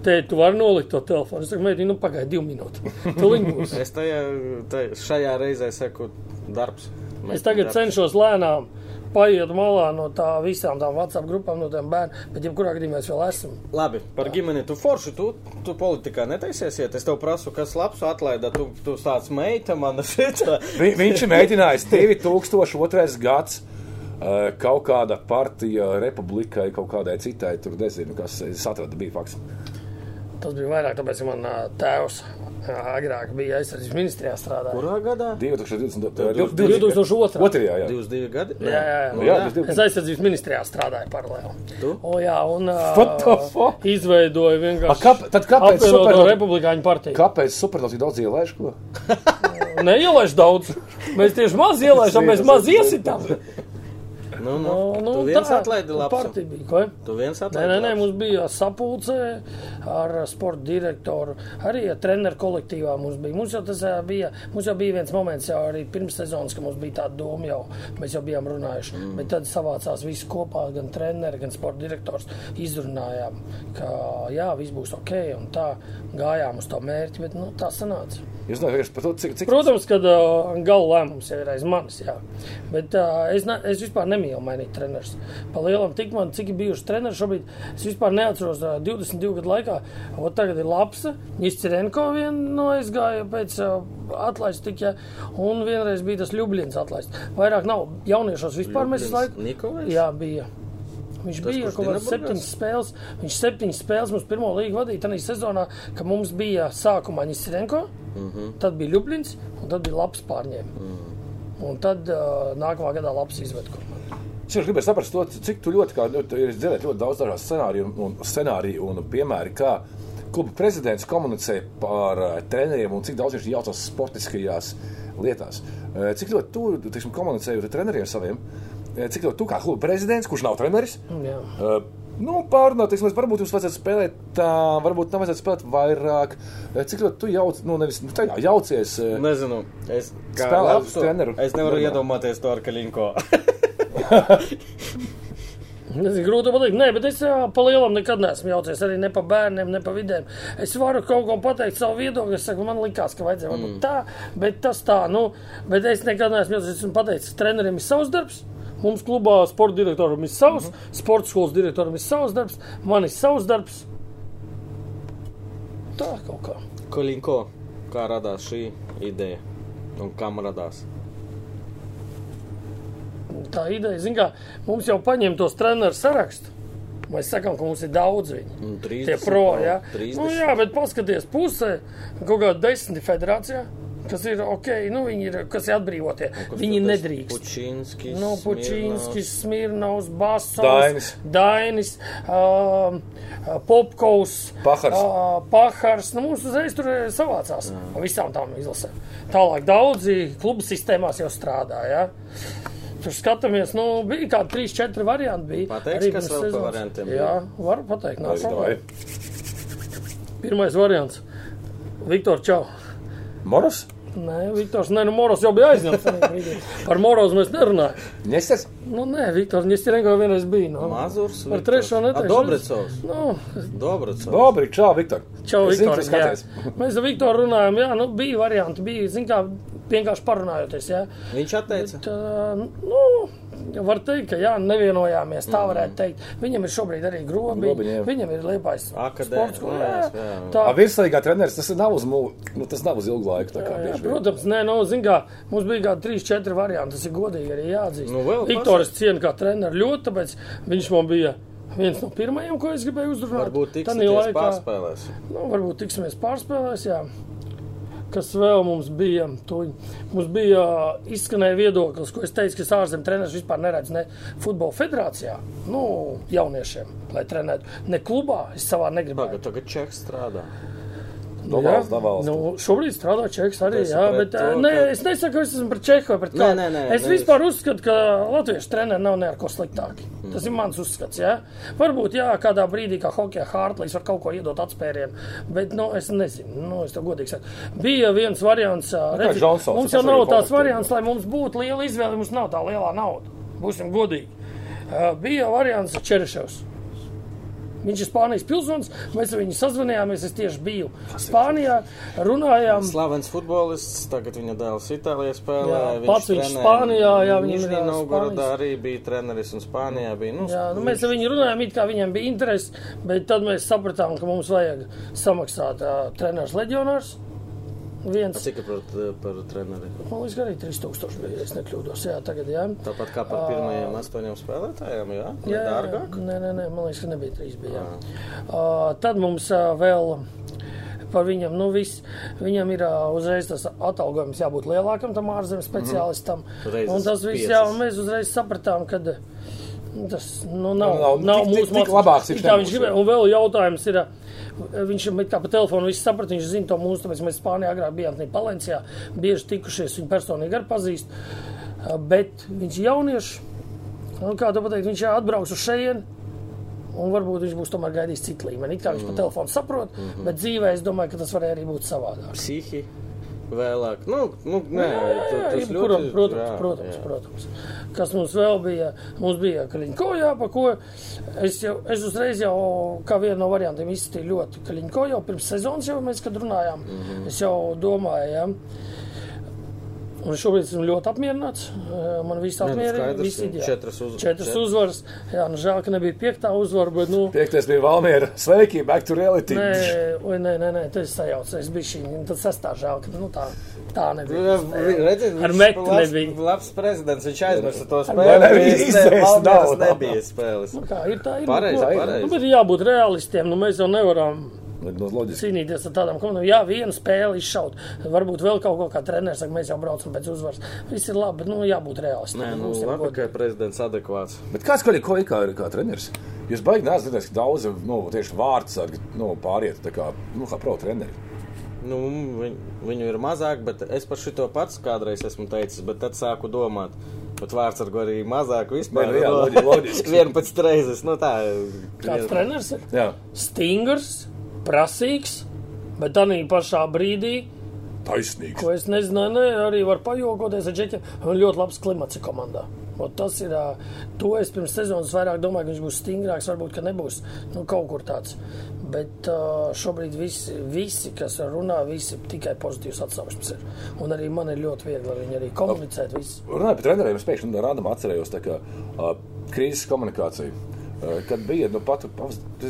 C: te tu vari nolikt to telefonu. Es saku, meita, nu pagaidi divu minūtu. Tūliņ būs.
A: Es tajā, tajā, šajā reizē saku, darbs.
C: Es tagad cenšos lēnām paiet malā no tā visām tām WhatsApp grupām, no tiem bērniem, bet jebkurā gadījumā es vēl esmu.
A: Labi, par ģimeni tu forši, tu, tu politikā netaisies iet. Es tev prasu, kas labs atlaida, tu, tu sāc meita man šitā.
B: Vi, viņš ir mēģinājis 2002. gads. Eh, Kaut kāda partija, republikai, kaut kādai citai, tur nezinu, kas es atradu, bija fakts.
C: Tas bija vairāk, tāpēc, ka man ā, tēvs ā, agrāk bija aizsardzības ministrijā strādājis.
A: Kurā gadā?
B: 2020.
C: 2002.
B: Otrajā, jā.
A: 22 gadi?
C: Jā, jā, jā.
A: Nu,
B: Jā,
A: jā.
B: 22.
C: Es aizsardzības ministrijā strādāju paralēli.
A: Tu?
C: O, jā, un
B: fuck?
C: izveidoju
B: A,
C: vienkārši
B: kāp- tad kāpēc supernotu-
C: republikāņu partiju.
B: Kāpēc supernovs tik daudz ielaiž? Ko?
C: Neielaiž daudz. Mēs tieši maz ielaižam, mēs maz iesitām.
A: Nu, nu,
C: Nu,
A: tu viens
C: tā,
A: atlaidi labs. Tu viens
C: Nē,
A: atlaidi
C: nē, nē,
A: labs.
C: mums bija sapulcē ar sporta direktoru, arī ar treneru kolektīvā mums bija. Mums jau tas ā, bija, mums jau bija viens moments, jau arī pirms sezonas, ka mums bija tāda doma jau, mēs jau bijām runājuši. Mm. Bet tad savācās visi kopā, gan treneri, gan sporta direktors, izrunājām, ka jā, viss būs ok, un tā gājām uz to mērķi, bet nu, tā sanāca.
B: Jūs vienkārši par to, cik, cik
C: Protams, ka uh, gala lēmums jau ir aiz manis. Jā. Bet uh, es, ne, es vispār nemīlu mainīt trenerus. Pa lielam, tik man, cik ir bijuši treneri šobrīd, es vispār neatceros uh, 22 gadu laikā. Ot tagad ir Lapsa, Ņiscirenko vien no aizgāja pēc uh, atlaist tik, ja, un vienreiz bija tas Ljubļins atlaist. Vairāk nav jauniešos vispār mēs visu laiku.
A: Nikolais?
C: Jā, bija. Viņš
A: Tas,
C: bija kaut kāds septiņas spēles. Viņš septiņas spēles mums pirmo līgu vadīja tajā sezonā, kad mums bija sākumā Ņiscirenko, mm
A: Mhm.
C: -hmm. tad bija Ljubļins un tad bija labs pārņēmums. Mm. Un tad uh, nākamā gadā labs izved komanda.
B: Es gribēju saprast, to, cik tu ļoti, kā, ļoti ir dzirdēt ļoti daudz dažādu scenāriju un, un, scenāriju un piemēri, kā kluba prezidents komunicē par uh, treneriem un cik daudz viņš jaucās sportiskajās lietās. Uh, cik ļoti tu, teiksim, komunicējot ar treneriem saviem, uh, cik ļoti tu kā kluba prezidents, kurš nav treneris,
C: Jā.
B: Nu, pārunāt, teiksim, varbūt jums vajadzētu spēlēt tā, varbūt tam vajadzētu spēlēt vairāk. Cik ļoti tu jauc, nu, nevis nu, tā, jā, jaucies.
A: Nezinu, es kā
B: Spēlē
A: labs
B: treneru.
A: Es nevaru
B: Normāli.
A: iedomāties to ar Kaļinko.
C: Nezinu, grūti pateikt. Nē, bet es pa lielam nekad neesmu jaucies arī ne pa bērniem, ne pa vidēm. Es varu kaut ko pateikt savu viedokli. Es saku, man likās, ka vajadzēja mm. būt tā, bet tas tā. Nu, bet es nekad neesmu jaucies. Es esmu pateicis, treneriem ir savs darbs. Mums klubā sporta direktoram ir savs, mm -hmm. sporta skolas direktoram ir savs darbs, man ir savs darbs. Tā kaut kā.
A: Kaļinko, kā radās šī ideja un kam radās?
C: Tā ideja, zin kā, mums jau paņem tos treneru sarakstu. Mēs sakām, ka mums ir daudz viņu.
A: Nu, 30
C: Tie pro, jā.
A: 30.
C: Nu, jā, bet paskaties pusē, kaut kāda desmit federācijā, kas ir ok, nu, viņi ir, kas ir atbrīvotie. Viņi nedrīkst.
A: Pučinskis.
C: Nu, Pučīnskis, Smirnovs, Basovs,
B: Dainis.
C: Dainis uh, Popkovs,
B: Pahars.
C: Uh, Pahars. Nu, mums uzreiz tur eh, savācās pa visām tām izlasēm. Tālāk daudzi klubu sistēmās jau strādā. Ja? tur skatāmies, nu, bija kādi 3, 4 varianti. Bija.
A: Pateiks,
C: Arī
A: kas vēl pa
C: sezonas.
A: variantiem?
C: Jā, varu pateikt. Nā,
B: Vai-
C: Pirmais variants. Viktor Čau.
B: Moros?
C: Nē, Viktors, nē, nu Moros jau bija aizņemts. Par Morozu mēs nerunājam.
B: Nesers?
C: Nu, nē, Viktors, Nestirenko vienreiz bija. Nu.
A: Mazurs.
C: Par trešo neteikšu.
A: Dobricovs.
C: Nu,
A: Dobricovs.
B: Dobri, čau, Viktor.
C: Čau, Viktor. Mēs ar Viktoru runājām, jā, nu, bija varianti, bija, zin kā, vienkārši parunājoties, jā.
A: Viņš atteica.
C: Tā, nu, var teikt, ka jā, nevienojāmies, tā varētu teikt. Viņam ir šobrīd arī grobi,
B: jā.
C: viņam ir liepais sports, ko, jā,
A: jā, jā.
C: tā,
B: A, virslīgā treneris, tas nav uz, nu, tas nav uz ilgu laiku. Tā kā
C: Jā,
B: bieži
C: protams, nē, nu, zin kā, mums bija kā 3-4 varianti, tas ir godīgi arī jāatzīst.
A: Nu,
C: Viktoris cienu kā treneru ļoti, tāpēc viņš man bija viens no pirmajiem, ko es gribēju uzrunāt.
A: Varbūt tiksimies pārspēlēs.
C: Nu, varbūt tiksimies pārspēlēs, jā. Kas vēl mums bija? Tuņ. Mums bija izskanēja viedoklis, ko es teicu, ka es ārzemju treneris vispār neredzu ne futbola federācijā, nu, jauniešiem, lai trenētu. Ne klubā, es savā negribēju.
A: Tagad, tagad Čeks strādā.
B: No valsts, no valsts.
C: Nu, šobrīd strādā Čehijas arī. Jā, bet,
A: to,
C: nē,
A: ka-
C: es nesaku, ka es esmu pret Čehu vai pret kādu.
A: nē, nē,
C: es
A: nē,
C: vispār uzskatu, ka latviešu treneri nav neko sliktāki. Mm. Tas ir mans uzskats. Jā. Varbūt, jā, kādā brīdī, kā hokeja Hārtlīs, var kaut ko iedot atspērienu, bet, nu, es nezinu, nu, es godīgi saku. Bija viens variants, ā,
B: kā
C: redzi,
B: Džonsons,
C: mums jau nav tāds variants, lai mums būtu liela izvēle, mums nav tā lielā nauda. Būsim godīgi. Ā, Bija variants Čereševs. Viņš ir Spānijas pilsonis. Mēs ar viņu sazvanījāmies. Es tieši biju Spānijā, runājām.
A: Slavens futbolists, tagad viņa dēls Itālijā spēlē.
C: Jā, pats viņš Spānijā, jā, viņam ir,
A: Novgorodā arī bija treneris un Spānijā bija. Nu,
C: Jā, nu, mēs ar viņu runājām, it kā viņam bija interesi, bet tad mēs sapratām, ka mums vajag samaksāt uh, treneris leģionārs. Viens,
A: Cik par, par treneri?
C: man liekas, ka arī 3000 bija, ja es nekļūdos. Jā, tagad, jā.
A: Tāpat kā par pirmajiem astoņiem spēlētājiem, jā? Vai
C: Jā,
A: dārgāk?
C: Nē, nē, nē, man liekas, ka nebija trīs. Bija, jā. uh, tad mums uh, vēl par viņam, nu, viss, viņam ir uh, uzreiz tas atalgojums jābūt lielākam tam ārzemju speciālistam.
A: Reizes
C: Un tas viss, jā, un mēs uzreiz sapratām, ka nu, tas nu, nav,
B: Nav-
C: nav, nav
B: tik- tik-
C: mūsu
B: tik labāks viņš
C: Tā viņš gribēja. Un vēl jautājums ir. uh, Viņš ir kā pa telefonu, viņš saprata, viņš zina to mūsu, tāpēc mēs Spānijā agrāk bijām Palencijā, bieži tikušies, viņu personīgi arī pazīst. Uh, Bet viņš jaunieši, Un, kā tu pateici, viņš atbrauks uz šejienu. Un varbūt viņš būs tomēr gaidījis citu līmeni. It kā viņš mm. pa telefonu saprot, mm -hmm. bet dzīvē es domāju, ka tas varēja arī būt savādāk.
A: Psihi vēlāk. Nu, nu nē, tu-
C: Jā,
A: tas
C: jebkuram,
A: ļoti.
C: protams,
A: jā,
C: protams,
A: jā.
C: protams. Kas mums vēl bija? Mums bija Kaļiņko, jā, pa ko es, jau, es uzreiz jau, kā vienu no variantiem, izskatīju ļoti Kaļiņko jau pirms sezonas, jau mēs, kad runājām. Mm. -hmm. Es jau domāju, jā. Un šobrīd esmu ļoti apmierināts. Man viss
A: Nē, nu,
C: apmierina.
A: skaidrs,
C: Viss ideāli.
A: četras uz-
C: četras
A: čet-
C: uzvaras. Jā, nu žēl, ka nebija piektā uzvara, bet, nu,
B: Piektais bija Valmiera. Sveiki, back to reality.
C: Nē, oi, nē, nē, nē, tas ir sajauts. Es biju šī, un tad sestā žēl, ka nu, tā, tā nebija.
A: Redziet,
C: Ar
A: labs,
C: nebija.
A: labs prezidents. Viņš aizmirsa to spēli.
B: nebija
A: Viņš
B: izteicis?
A: ne- Valmieras
B: Nav, nav,
A: nebija spēles.
C: Nu, kā ir tā, ir.
A: Pareizi,
C: nu,
A: pareizi.
C: Nu, bet jābūt realistiem. Nu, mēs jau nevaram
B: Nu.
C: Cīnīties ar tādām komandām. Jā, viena spēle izšaut. Varbūt vēl kaut ko kā treneris saka, mēs jau braucam pēc uzvaras. Viss ir labi, bet nu, jābūt realistiem.
A: Nē, nu, labi, ka prezidents adekvāts.
B: Bet kāds kolīgi ko ir kā, kā treneris? Jūs baigi dzirdējis, ka daudz, nu, tieši vārdsargi, nu, pāriet tā kā, nu, kā pro treneri.
A: Nu, viņ, viņu ir mazāk, bet es par šito pats kādreiz esmu teicis, bet tad sāku domāt. Bet vārdsargu arī mazāk vispār.
B: Nu jā, loģi- loģiski.
A: 11 reizes. Nu, tā,
C: Kāds treneris ir?
B: Jā,
C: Stingrs, prasīgs, bet tā pašā brīdī,
B: taisnīgs.
C: ko es nezināju, ne, arī var pajokoties ar džekiem. Un ļoti labs klimats ir komandā. Ot tas ir, to es pirms sezonas vairāk domāju, ka viņš būs stingrāks, varbūt, ka nebūs nu, kaut kur tāds. Bet šobrīd visi, visi, kas runā, visi tikai pozitīvs atsauksmes ir. Un arī man ir ļoti viegli ar viņu arī komunicēt.
B: Runājot par treneriem, es pēkšņi no rādām atcerējos tā kā uh, krīzes komunikāciju. Uh, kad bija, nu, pat,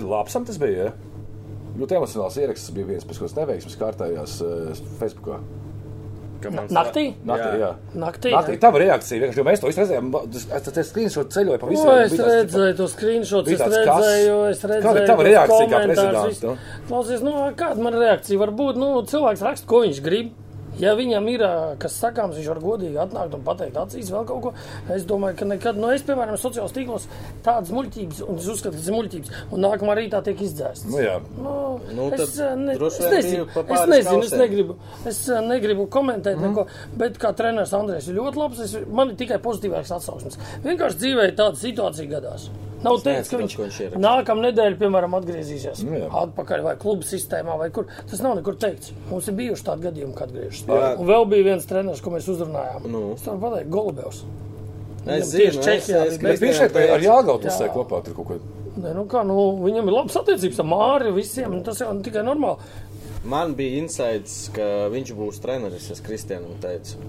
B: labsam tas bija, ja? Ļoti emocionāls ieraksts bija viens pēc kādas neveiksmes kārtējās uh, Facebookā.
C: Naktī?
B: Naktī, jā.
C: Naktī,
B: Naktī,
C: jā.
B: tava reakcija, vienkārši, jo mēs to visu redzējām, tas tas screenshot ceļoja pa visu.
C: O, es
B: bija
C: redzēju to screenshot,
B: bija
C: es redzēju, es redzēju.
B: Kāda ir tava reakcija kā prezidents, nu?
C: Klausies, nu, kāda man reakcija var būt? Nu, cilvēks raksta, ko viņš grib. Ja viņam ir kas sakāms, viņš var godīgi atnākt un pateikt acīs vēl kaut ko. Es domāju, ka nekad, nu, es, piemēram, sociālos tīklos tādas muļķības, un es uzskatu, ka tas ir muļķības, un nākamā rītā tiek izdzēsts.
B: Nu, jā.
C: Nu,
A: Nu,
C: es, ā, ne, es nezinu, es, nezinu, es negribu, es ā, negribu komentēt mm. neko, bet kā treneris Andrēs ir ļoti labs, es, man ir tikai pozitīvāks atsauksmes. Vienkārši dzīvē tāda situācija gadās. Nav teiks, ka
A: neatceros,
C: viņš,
A: ko viņš
C: nākamā nedēļa, piemēram, atgriezīsies
B: Nu, jā.
C: atpakaļ vai kluba sistēmā vai kur. Tas nav nekur teikts. Mums ir bijuši tādi gadījumi, kad atgriežas.
A: Jā.
C: Un vēl bija viens treneris, ko mēs uzrunājām.
A: Nu.
C: Es varu pateikt, Golubevs.
A: Es zinu,
C: tieši
A: es,
C: Čehijā
A: es,
C: bija
B: Bet viņš šeit ar Jāgautu uzsēja kopā tur kaut ko.
C: Ne, nu kā, nu, viņam ir labas attiecības ar Māri, visiem. Tas jau tikai normāli.
A: Man bija insights, ka viņš būs treneris, es Kristianam teicu.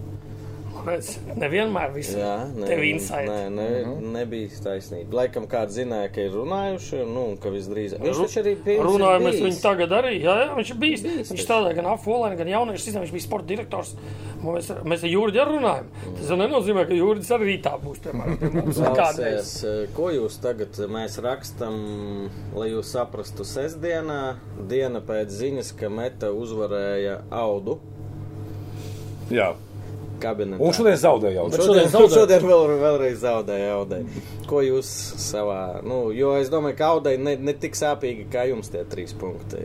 C: Redz, nevienmēr viss
A: nē,
C: tev insight.
A: nē, nē,
B: Mhm.
A: nebija taisnība. Laikam kāds zināja, ka ir runājuši, un nu, un ka visdrīzāk. Viņš taču arī bija.
C: Runājam, mēs
A: bijis.
C: viņu tagad arī. Jā, jā viņš. Bijis viņš strādāja gan Afolēnā, gan jauniešu sistēmā. Viņš bija sporta direktors. Mēs, mēs ar Jūrģi arī runājam. Tas jau nenozīmē, ka Jūrģis arī rītā būs. Piemēram, kādreiz.
A: Klausies, eh, ko jūs tagad mēs rakstam, lai jūs saprastu sestdienā, diena pēc ziņas, ka Meta uzvarēja Audu
B: Jā.
A: Kabinetā.
B: Un šodien zaudēja jau.
C: Bet
A: Šodien,
C: šodien
A: šodien vēl, vēlreiz zaudēja Audai. Ko jūs savā, nu, jo es domāju, ka Audai ne, ne tik sāpīgi kā jums tie trīs punkti.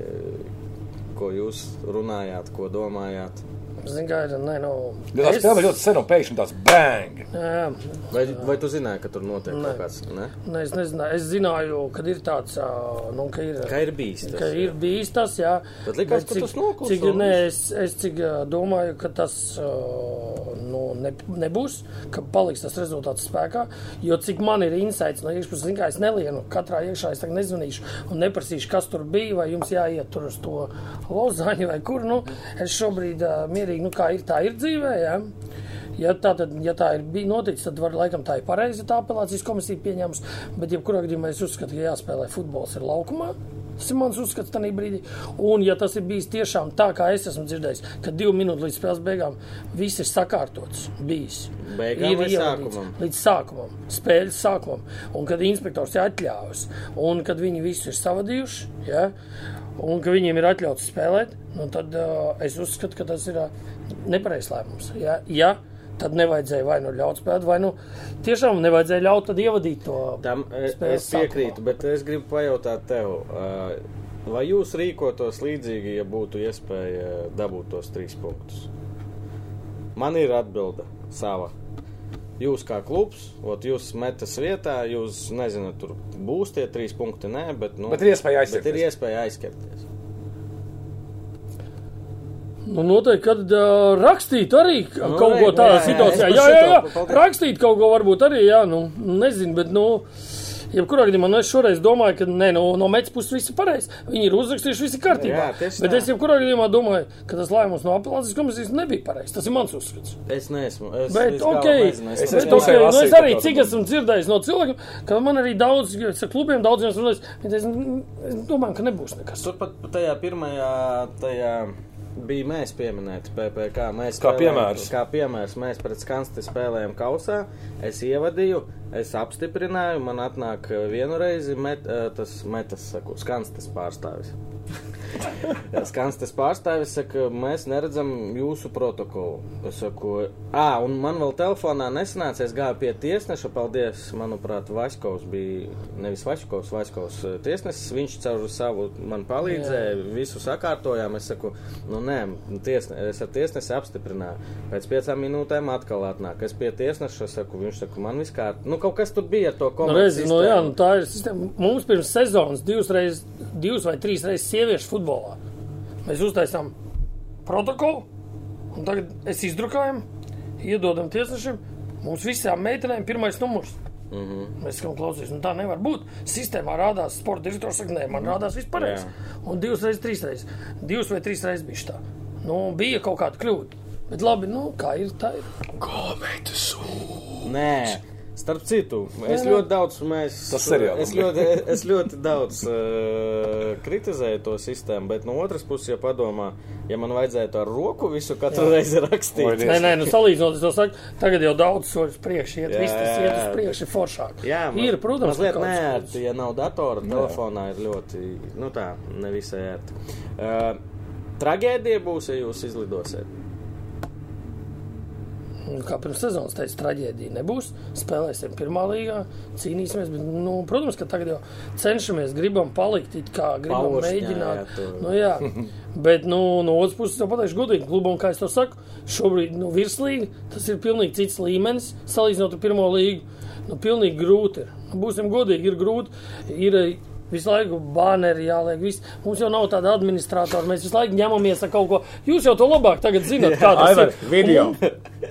A: Ko jūs runājāt, ko domājāt?
C: Zini, ir. Nē, nu,
B: Jo tā spēle bija ļoti sen un pēkšņi tāds bang!
C: Jā,
A: Vai, vai tu zināji, ka tur notiek kaut kāds? Ne?
C: ne, es nezināju. Es zināju, ka ir tāds, nu, ka ir.
A: Kā ir bijis? Tas,
C: Ka ir bijis tas, jā.
A: Bet likās, ka
C: cik,
A: tas nokluso
C: cik, nē, es, es cik domāju, ka tas nu, ne, nebūs, ka paliks tas rezultāts spēkā. Jo cik man ir insights no iekšpuses, zinu, kā es nelienu katrā iekšā, es tagad nezvanīšu un neprasīšu, kas tur bija, vai jums jāiet tur uz to lozaņu vai kur. Nu, es šobrīd ā, mierīgi, nu, kā ir, tā ir dzīvē, jā. Ja tā, tad, ja tā ir bija noticis, tad var, laikam tā ir pareizi, tā apelācijas komisija pieņems. Bet, jebkurā gadījumā, es uzskatu, ka jāspēlē futbols ir laukumā. Tas ir mans uzskats tajā brīdī. Un, ja tas ir bijis tiešām tā, kā es esmu dzirdējis, ka divu minūtu līdz spēles beigām viss ir sakārtots, bijis.
A: Beigām
C: ir ievadīts
A: sākumam?
C: Līdz sākumam, spēles sākumam. Un kad inspektors ir atļāvis, un kad viņi visu ir savadījuši, ja, un ka viņiem ir atļauts spēlēt, nu, tad uh, es uzskatu, ka tas ir uh, nepareizs lēmums. Ja, ja, tad nevajadzēja vai nu ļaut spēlēt, vai nu tiešām nevajadzēja ļaut tad ievadīt to
A: Tam e, es piekrītu, bet es gribu pajautāt tev, ā, vai jūs rīkotos līdzīgi, ja būtu iespēja dabūt tos trīs punktus? Man ir atbilde sava. Jūs kā klubs, ot, jūs metas vietā, jūs nezināt, tur būs tie trīs punkti, nē, bet, nu,
B: Bet ir iespēja
A: bet ir iespēja aizskarties.
C: Nu, noteikti, kad uh, rakstīt arī nu, kaut
A: re,
C: ko tādā
A: jā, jā,
C: situācijā. Jā, jā,
A: šito,
C: jā,
A: paldies.
C: rakstīt kaut ko varbūt arī, jā, nu, nezinu, bet, nu, jebkurā gadījumā, nu, es šoreiz domāju, ka, nē, nu, no metas puses viss ir pareizi. Viņi ir uzrakstījuši, viss ir kārtībā.
A: Jā,
C: bet
A: tā.
C: es jebkurā gadījumā domāju, ka tas lēmums no apelācijas komisijas nebija pareizs. Tas ir mans uzskats.
A: Es neesmu. Es
C: Bet,
A: līdz galam
C: ok,
A: nezinu,
B: Es
A: es
C: bet,
B: esmu
C: ok,
B: tikai
C: nu, es arī cik esmu dzirdējis no cilvēkiem, ka man arī daudz, ar klubiem daudziem runājis, teica, "Mm, es domāju, ka nebūs nekas.
A: Turpat tajā pirmajā tajā bija mēs pieminēti PPC. Mēs
B: Kā piemērs.
A: Kā piemērs mēs pret Skansti spēlējām kausā. Es ievadīju, es apstiprināju, man atnāk eh, vienu reizi met, eh, tas metas, saku, Skanstas pārstāvis. Skanstas pārstāvis saka, mēs neredzam jūsu protokolu. Es saku, ah, un man vēl telefonā nesanāca, es gāju pie tiesneša, paldies, manuprāt, Vaškovs bija, nevis Vaškovs, Vaškovs eh, tiesnesis, viņš caur savu man palīdzēja, Jā. visu sakārtojām, es saku, nu nē, tiesne, es ar tiesnesi apstiprināju. Pēc piecām minūtēm atkal atnāk, es pie tiesneša saku, viņš saka, man viss kā, nu kaut kas tur bija ar to
C: Nu,
A: komandu.
C: redzi, nu, jā, nu, tā ir. Mums pirms sezonas divas, reiz, divas vai trīs reizes sieviešu futbolā. Mēs uztaisām protokolu, un tagad es izdrukājam, iedodam tiesnešiem. Mums visām meitenēm pirmais numurs. Mm
A: Mhm.
C: -hmm. Mēs sakām, klausies, nu tā nevar būt. Sistēmā rādās, sporta direktors saka, nē, man rādās vispār. Un divas reizes, trīs reizes. Divas vai trīs reizes bija tā. Nu, bija kaut kāda kļūda. Bet labi, nu, kā ir, tā ir.
A: Nē, starp citu, es
C: nē.
A: ļoti daudz, mēs,
B: Tas seriāls
A: es ļoti, es ļoti daudz uh, kritizēju to sistēmu, bet no otras puses, ja padomā, ja man vajadzētu ar roku visu katru reizi
B: Oi,
A: rakstīt,
B: Dievs.
C: Nē, nē, nu salīdzinot, es to saku, tagad jau daudz soļus priekš iet,
A: Jā,
C: viss tas
A: jā,
C: iet
A: jā.
C: uz priekšu, ir foršāk.
A: Jā,
C: ir, protams,
A: mazliet neērti, ja nav datora, telefonā ir ļoti, nu tā, nevisai ērti. Uh, tragēdija būs, ja jūs izlidosiet.
C: Kā pirms sezonas teica, traģēdija nebūs. Spēlēsim pirmā līgā, cīnīsimies. Bet, nu, protams, ka tagad jau cenšamies, gribam palikt, kā gribam
A: Pauršņā,
C: mēģināt.
A: jā, tu-
C: Nu, jā. Bet nu, no otras puses, jau pateikšu, godīgi, klubam, kā es to saku, šobrīd nu, virslīga tas ir pilnīgi cits līmenis, salīdzinot ar pirmo līgu. Nu, pilnīgi grūti ir. Nu, būsim godīgi, ir grūti. Ir, eh, Visu laiku bāneri jāliek. Viss. Mums jau nav tāda administratora. Mēs visu laiku ņemamies ar kaut ko. Jūs jau to labāk zināt, kā tas
B: Aivar,
C: ir.
B: video.
C: Un,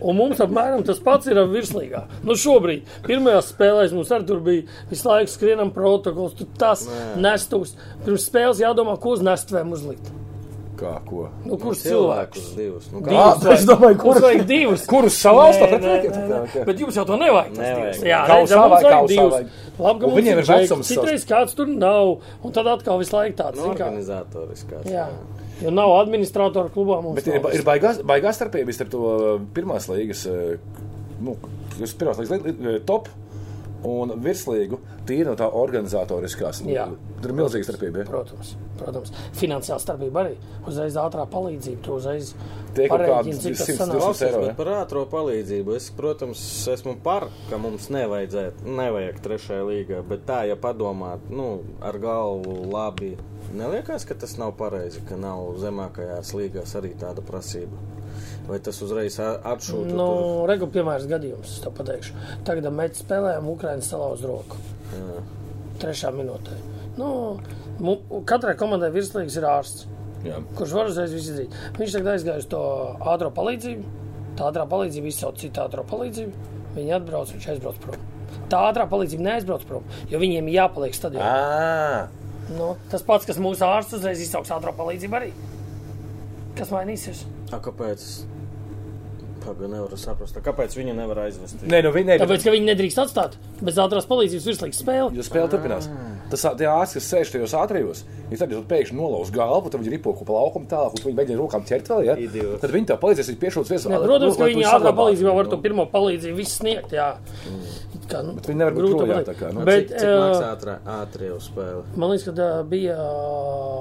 C: un mums apmēram tas pats ir ar virslīgā. Nu, šobrīd, pirmajās spēlēs mums arī tur bija visu laiku skrienam protokols. Tur tas nestus. Pirms spēles jādomā, ko uz nestvēm uzlikt.
B: Kā, ko?
C: Nu, kurš
A: cilvēkus
C: cilvēks?
A: divus? Nu,
C: Divus
A: kā?
B: Ā, es domāju,
C: kurus
B: kurus-
C: vajag divus?
B: kurus salauzt
C: Bet jums jau to nevajag.
A: Nevajag.
C: divus. Jā, reizēm mums
B: vajag,
C: divus. Labi, ka
B: viņiem ir vecums.
C: Citreiz kāds tur nav. Un tad atkal visu laiku tāds.
A: Nu,
C: zini kā.
A: organizatoriskās.
C: Jā. Jo nav administratoru klubā mums.
B: Bet ir, ir baigās, baigās starpība starp to uh, pirmās līgas, uh, nu, pirmās līgas top un virslīgu, tīri no tā organizatoriskās.
C: Jā.
B: Tur ir milzīga starpība. Ja?
C: Protams, protams. Finansiāla starpība arī. Uzreiz ātrā palīdzība. Tu uzreiz
B: Tie kaut
C: parēķini,
B: kādi
C: cik tas
B: 100,
C: sanāk.
B: 200
A: Klausies,
B: eiro, ja?
A: bet par ātrā palīdzību. Es, protams, esmu par, ka mums nevajadzētu, nevajag trešajā līgā. Bet tā, ja padomāt, nu, ar galvu labi, neliekas, ka tas nav pareizi, ka nav zemākajās līgās arī tāda prasība. Vai tas uzreiz atšūta?
C: Nu,
A: tur?
C: Regula piemērs gadījums, tev pateikšu. Tagad mēs spēlējam Ukraiņas salauz roku.
A: Jā.
C: Trešā minūtē. Nu, katrai komandai virslīgs ir ārsts,
B: Jā.
C: kurš var uzreiz visu izdarīt. Viņš tagad aizgāja uz to ātrā palīdzību. Tā ātrā palīdzība izsauc citu ātrā palīdzību. Viņi atbrauc, viņš aizbrauc prom. Tā ātrā palīdzība neaizbrauc prom, jo viņiem ir jāpaliek stadionā. Nu, tas pats, kas mūsu ārsts uzreiz izsauks ātrā palīdzību arī. Kas mainīsies?
A: A, kāpēc? Pagaidām, nevaru saprast. Kāpēc viņi nevar aizvest?
B: nē, nu viņi
C: Tāpēc, ka viņi nedrīkst atstāt bez ātrās palīdzības virslīgas spēli.
B: Jo spēle turpinās. Tas tie ārsti, kas sēž tajos ātrijos, ja tad pēkšņi nolauz galvu, tad viņi ripo pa laukumu tālāk, un viņi mēģina rokām ķert vēl, ja?
A: Idioti.
B: Tad viņi tev palīdzēs, viņi piešūts viesā.
C: Protams, ka viņi ātrā palīdzībā var to pirmo palīdzību visu sniegt. Jā. Kā, nu,
B: Bet viņi nevar būt projām, tā kā, nu.
C: Bet,
A: Cik, cik
C: ā,
A: ātrā, ātrie uz spēli?
C: Man liekas, ka bija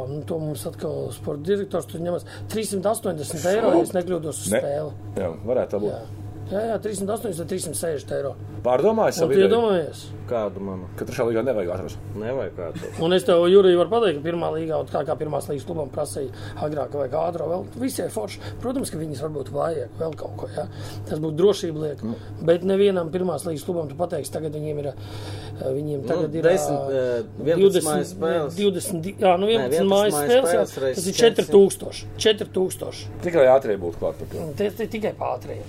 C: nu, to mums atkal sporta direktors. Tur ņemas 380 eiro, ja es nekļūdos uz
B: Ne.
C: spēli.
B: Jā, varētu tā būt.
C: Jā. Jā, jā, 380 vai 360 eiro.
B: Pārdomājies
C: tu
B: ideju,
C: iedomājies?
A: Kādu manu?
B: ka trešā līgā nevajag atrast.
A: Nevajag kādu.
C: Un es tev, Jurija, varu pateikt, ka pirmā līgā, un tā kā pirmās līgas klubam prasīja agrāk, vai kā ātrā, vēl visiem forši. Protams, ka viņas varbūt vajag vēl kaut ko. Ja? Tas būtu drošība liek.
B: Nu.
C: Bet nevienam pirmās līgas klubam tu pateiksi, tagad viņiem ir. eh, Viņiem tagad
A: Nu,
C: ir
A: desmit, eh, 11 mājas spēles.
C: 20, jā, nu 11
A: 11
C: mājas spēles, jā, tas ir
A: 400.
C: 4000. 4000.
B: Tikai ātrie būtu klāt par to.
C: Ir tikai pātrie.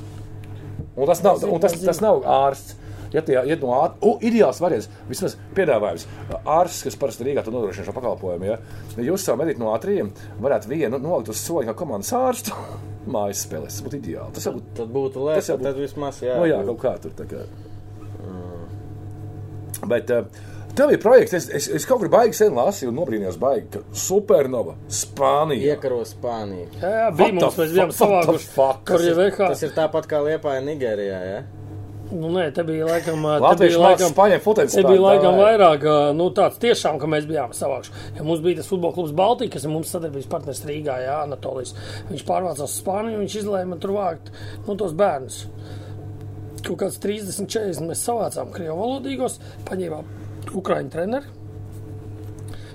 B: Un tas nav, un tas, tas nav ārsts. Ja tie iet no ātrā, oh, ideāls variants, vismaz piedāvājums. Ārsts, kas parasti Rīgā to nodrošina šo pakalpojumu, ja, jūs savu medīt no ātriem, varētu vienu nolikt uz soļa kā komandas ārstu. Mājas spēlēs, tas būtu ideāli. Tas jau būtu,
A: Tad būtu lēts, tad vismaz jā.
B: no jā, kaut kā tur. tā Kā. Bet uh, tev ir projekts, es, es, es kaut kur baigi sen lasīju un nobrīnījos baigi, ka Supernova, Spānija.
A: Iekaro Spāniju.
C: Jā, jā, bija mums, mēs bijām savākuši. Kur jau vekā.
A: Tas ir tāpat kā Liepāja Nigērijā, ja?
C: Nu, nē, te bija laikam, te bija laikam, te bija laikam vairāk, nu, tāds tiešām, ka mēs bijām savākši. Ja mums bija tas futbola klubs Baltija, kas ir mums sadarbības partners Rīgā, Jā, Anatolijas. Viņš pārvācās uz Spāniju, viņš izlēma tur vākt, nu, tos bērnus. Kaut kāds 30, 40 mēs savācām krievu valodīgos, paņēmām ukraiņu treneri.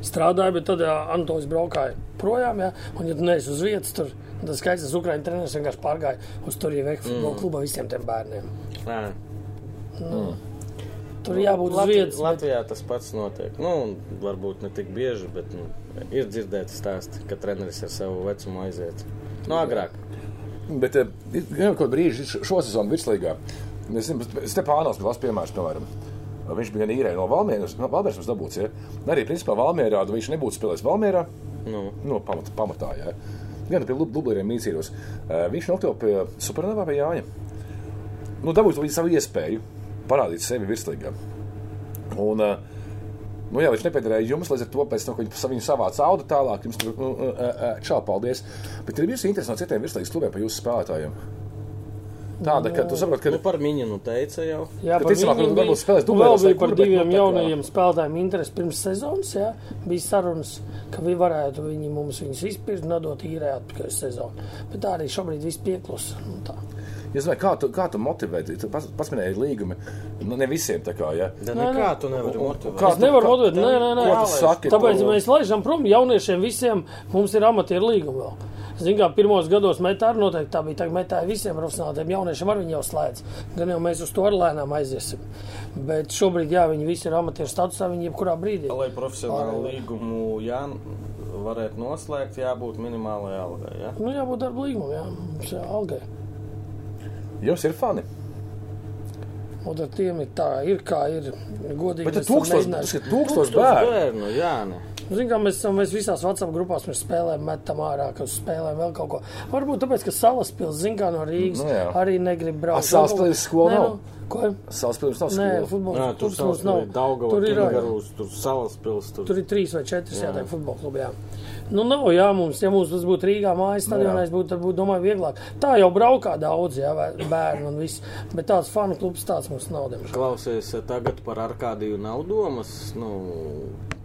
C: Strādāja, bet tad jā, Antonis braukāja projām, jā, un, ja tu neesi uz vietas, tur tas skaits, tas ukraiņu treneris vienkārši pārgāja uz tur jau veiktu futbola
A: Mm.
C: klubu visiem tiem bērniem.
A: Nē.
C: Tur jābūt
A: Latvi-
C: vietas. bet-
A: Latvijā tas pats notiek. Nu, un varbūt ne tik bieži, bet nu, ir dzirdēts stāsti, ka treneris ar savu vecumu aiziet. Nu, agrāk.
B: Bet ir kaut brīži š- šo sezonu virslīgā. Es zinu, Stepānos bija labs piemērs, piemēram. Viņš bija gan īrē no Valmieras, no Valmieras mums dabūts, ja? Arī, principā, Valmierā, viņš nebūtu spēlējis Valmierā,
A: Nu,
B: no pamat, pamatā, ja? Gan pie Lublieriem mīcīros. Viņš nokļuva pie Supernovā pie Jāņa. Nu, dabūjis līdz savu iespēju parādīt sevi virslīgā. Un, eh, Nu, jā, viņš nepiedarīja jums, līdz ar to pēc tam, ka viņi viņu savāca audu tālāk. Jums tur, uh, uh, uh, čau, paldies. Bet ir bijusi interesi no citiem virslīgas klubiem par jūsu spēlētājiem. Tāda, ka tu saproti, ka
A: nu par Miņinu teica jau.
C: Jā, par viņiem
B: varbūt
C: bija-
B: spēlēs
C: un
B: dublēros
C: Vēl bija par diviem
B: kā-
C: jaunajiem spēlētājiem interesi pirms sezonas. Jā. Bija sarunas, ka viņi varētu viņi mums viņus izpirkt un dot īrē atpakaļ sezonu. Bet tā arī šobrīd viss pieklusa. Nu, tā.
B: Es domāju, kā tu, kā tu motivē? Tu pas, pasminēji līgumi. Nu, ne visiem tā kā, ja.
A: Da nekā tu nevari motivēt.
B: Kā
C: Es nevaru motivēt, nē, nē, nē.
B: Ko tu saki?
C: Tāpēc
B: Tu-
C: mēs laižam prom jauniešiem visiem, mums ir amatieru līguma vēl. Ziniet, kā pirmos gados metā arī noteikti tā bija. Tagad metā visiem profesionāliem jauniešiem arī jau slēdz. Gan jau mēs uz to ar lēnām aiziesim. Bet šobrīd, jā, viņi visi ir amatieru statusā, viņi jebkurā brīdī.
A: Lai profesionālu līgumu jā, varētu noslēgt, jābūt minimālajai algai. Ja?
C: Nu, jābūt darba līgumam, jā, jā, algai.
B: Jums ir fani.
C: Un ar tiem ir tā, ir kā ir. Godīgi.
B: Bet
C: esam
B: tūkstoši, ir tūkstoši bērnu.
A: Bērnu, jā, ne.
C: Ziniet, kā mēs, mēs visās WhatsApp grupās mēs spēlējam, metam ārā, ka spēlējam vēl kaut ko. Varbūt tāpēc, ka Salaspils, zināmā mērā, no Rīgas
B: Nu jā.
C: arī negrib braukt.
B: Salaspils skola
C: Nē,
B: nav?
C: nu, Ko?
B: Salaspils nav
C: Nē,
B: skola.
A: Jā, tur
C: klubs mums nav.
A: Daugava,
C: Tur ir.
A: Kingarūs, tur Salaspils, tur.
C: Tur ir trīs vai četras jāteikt futbola klubi. Jā. Nu, nav, jā, mums, ja mums būtu Rīgā mājas stadionā, es būtu, būtu, domāju, vieglāk. Tā jau braukā daudz, jā, vai bērni un viss. Bet tāds fanu klubs tāds mums nav, diemžēl.
A: Klausies, tagad par Arkādiju nav domas. Nu,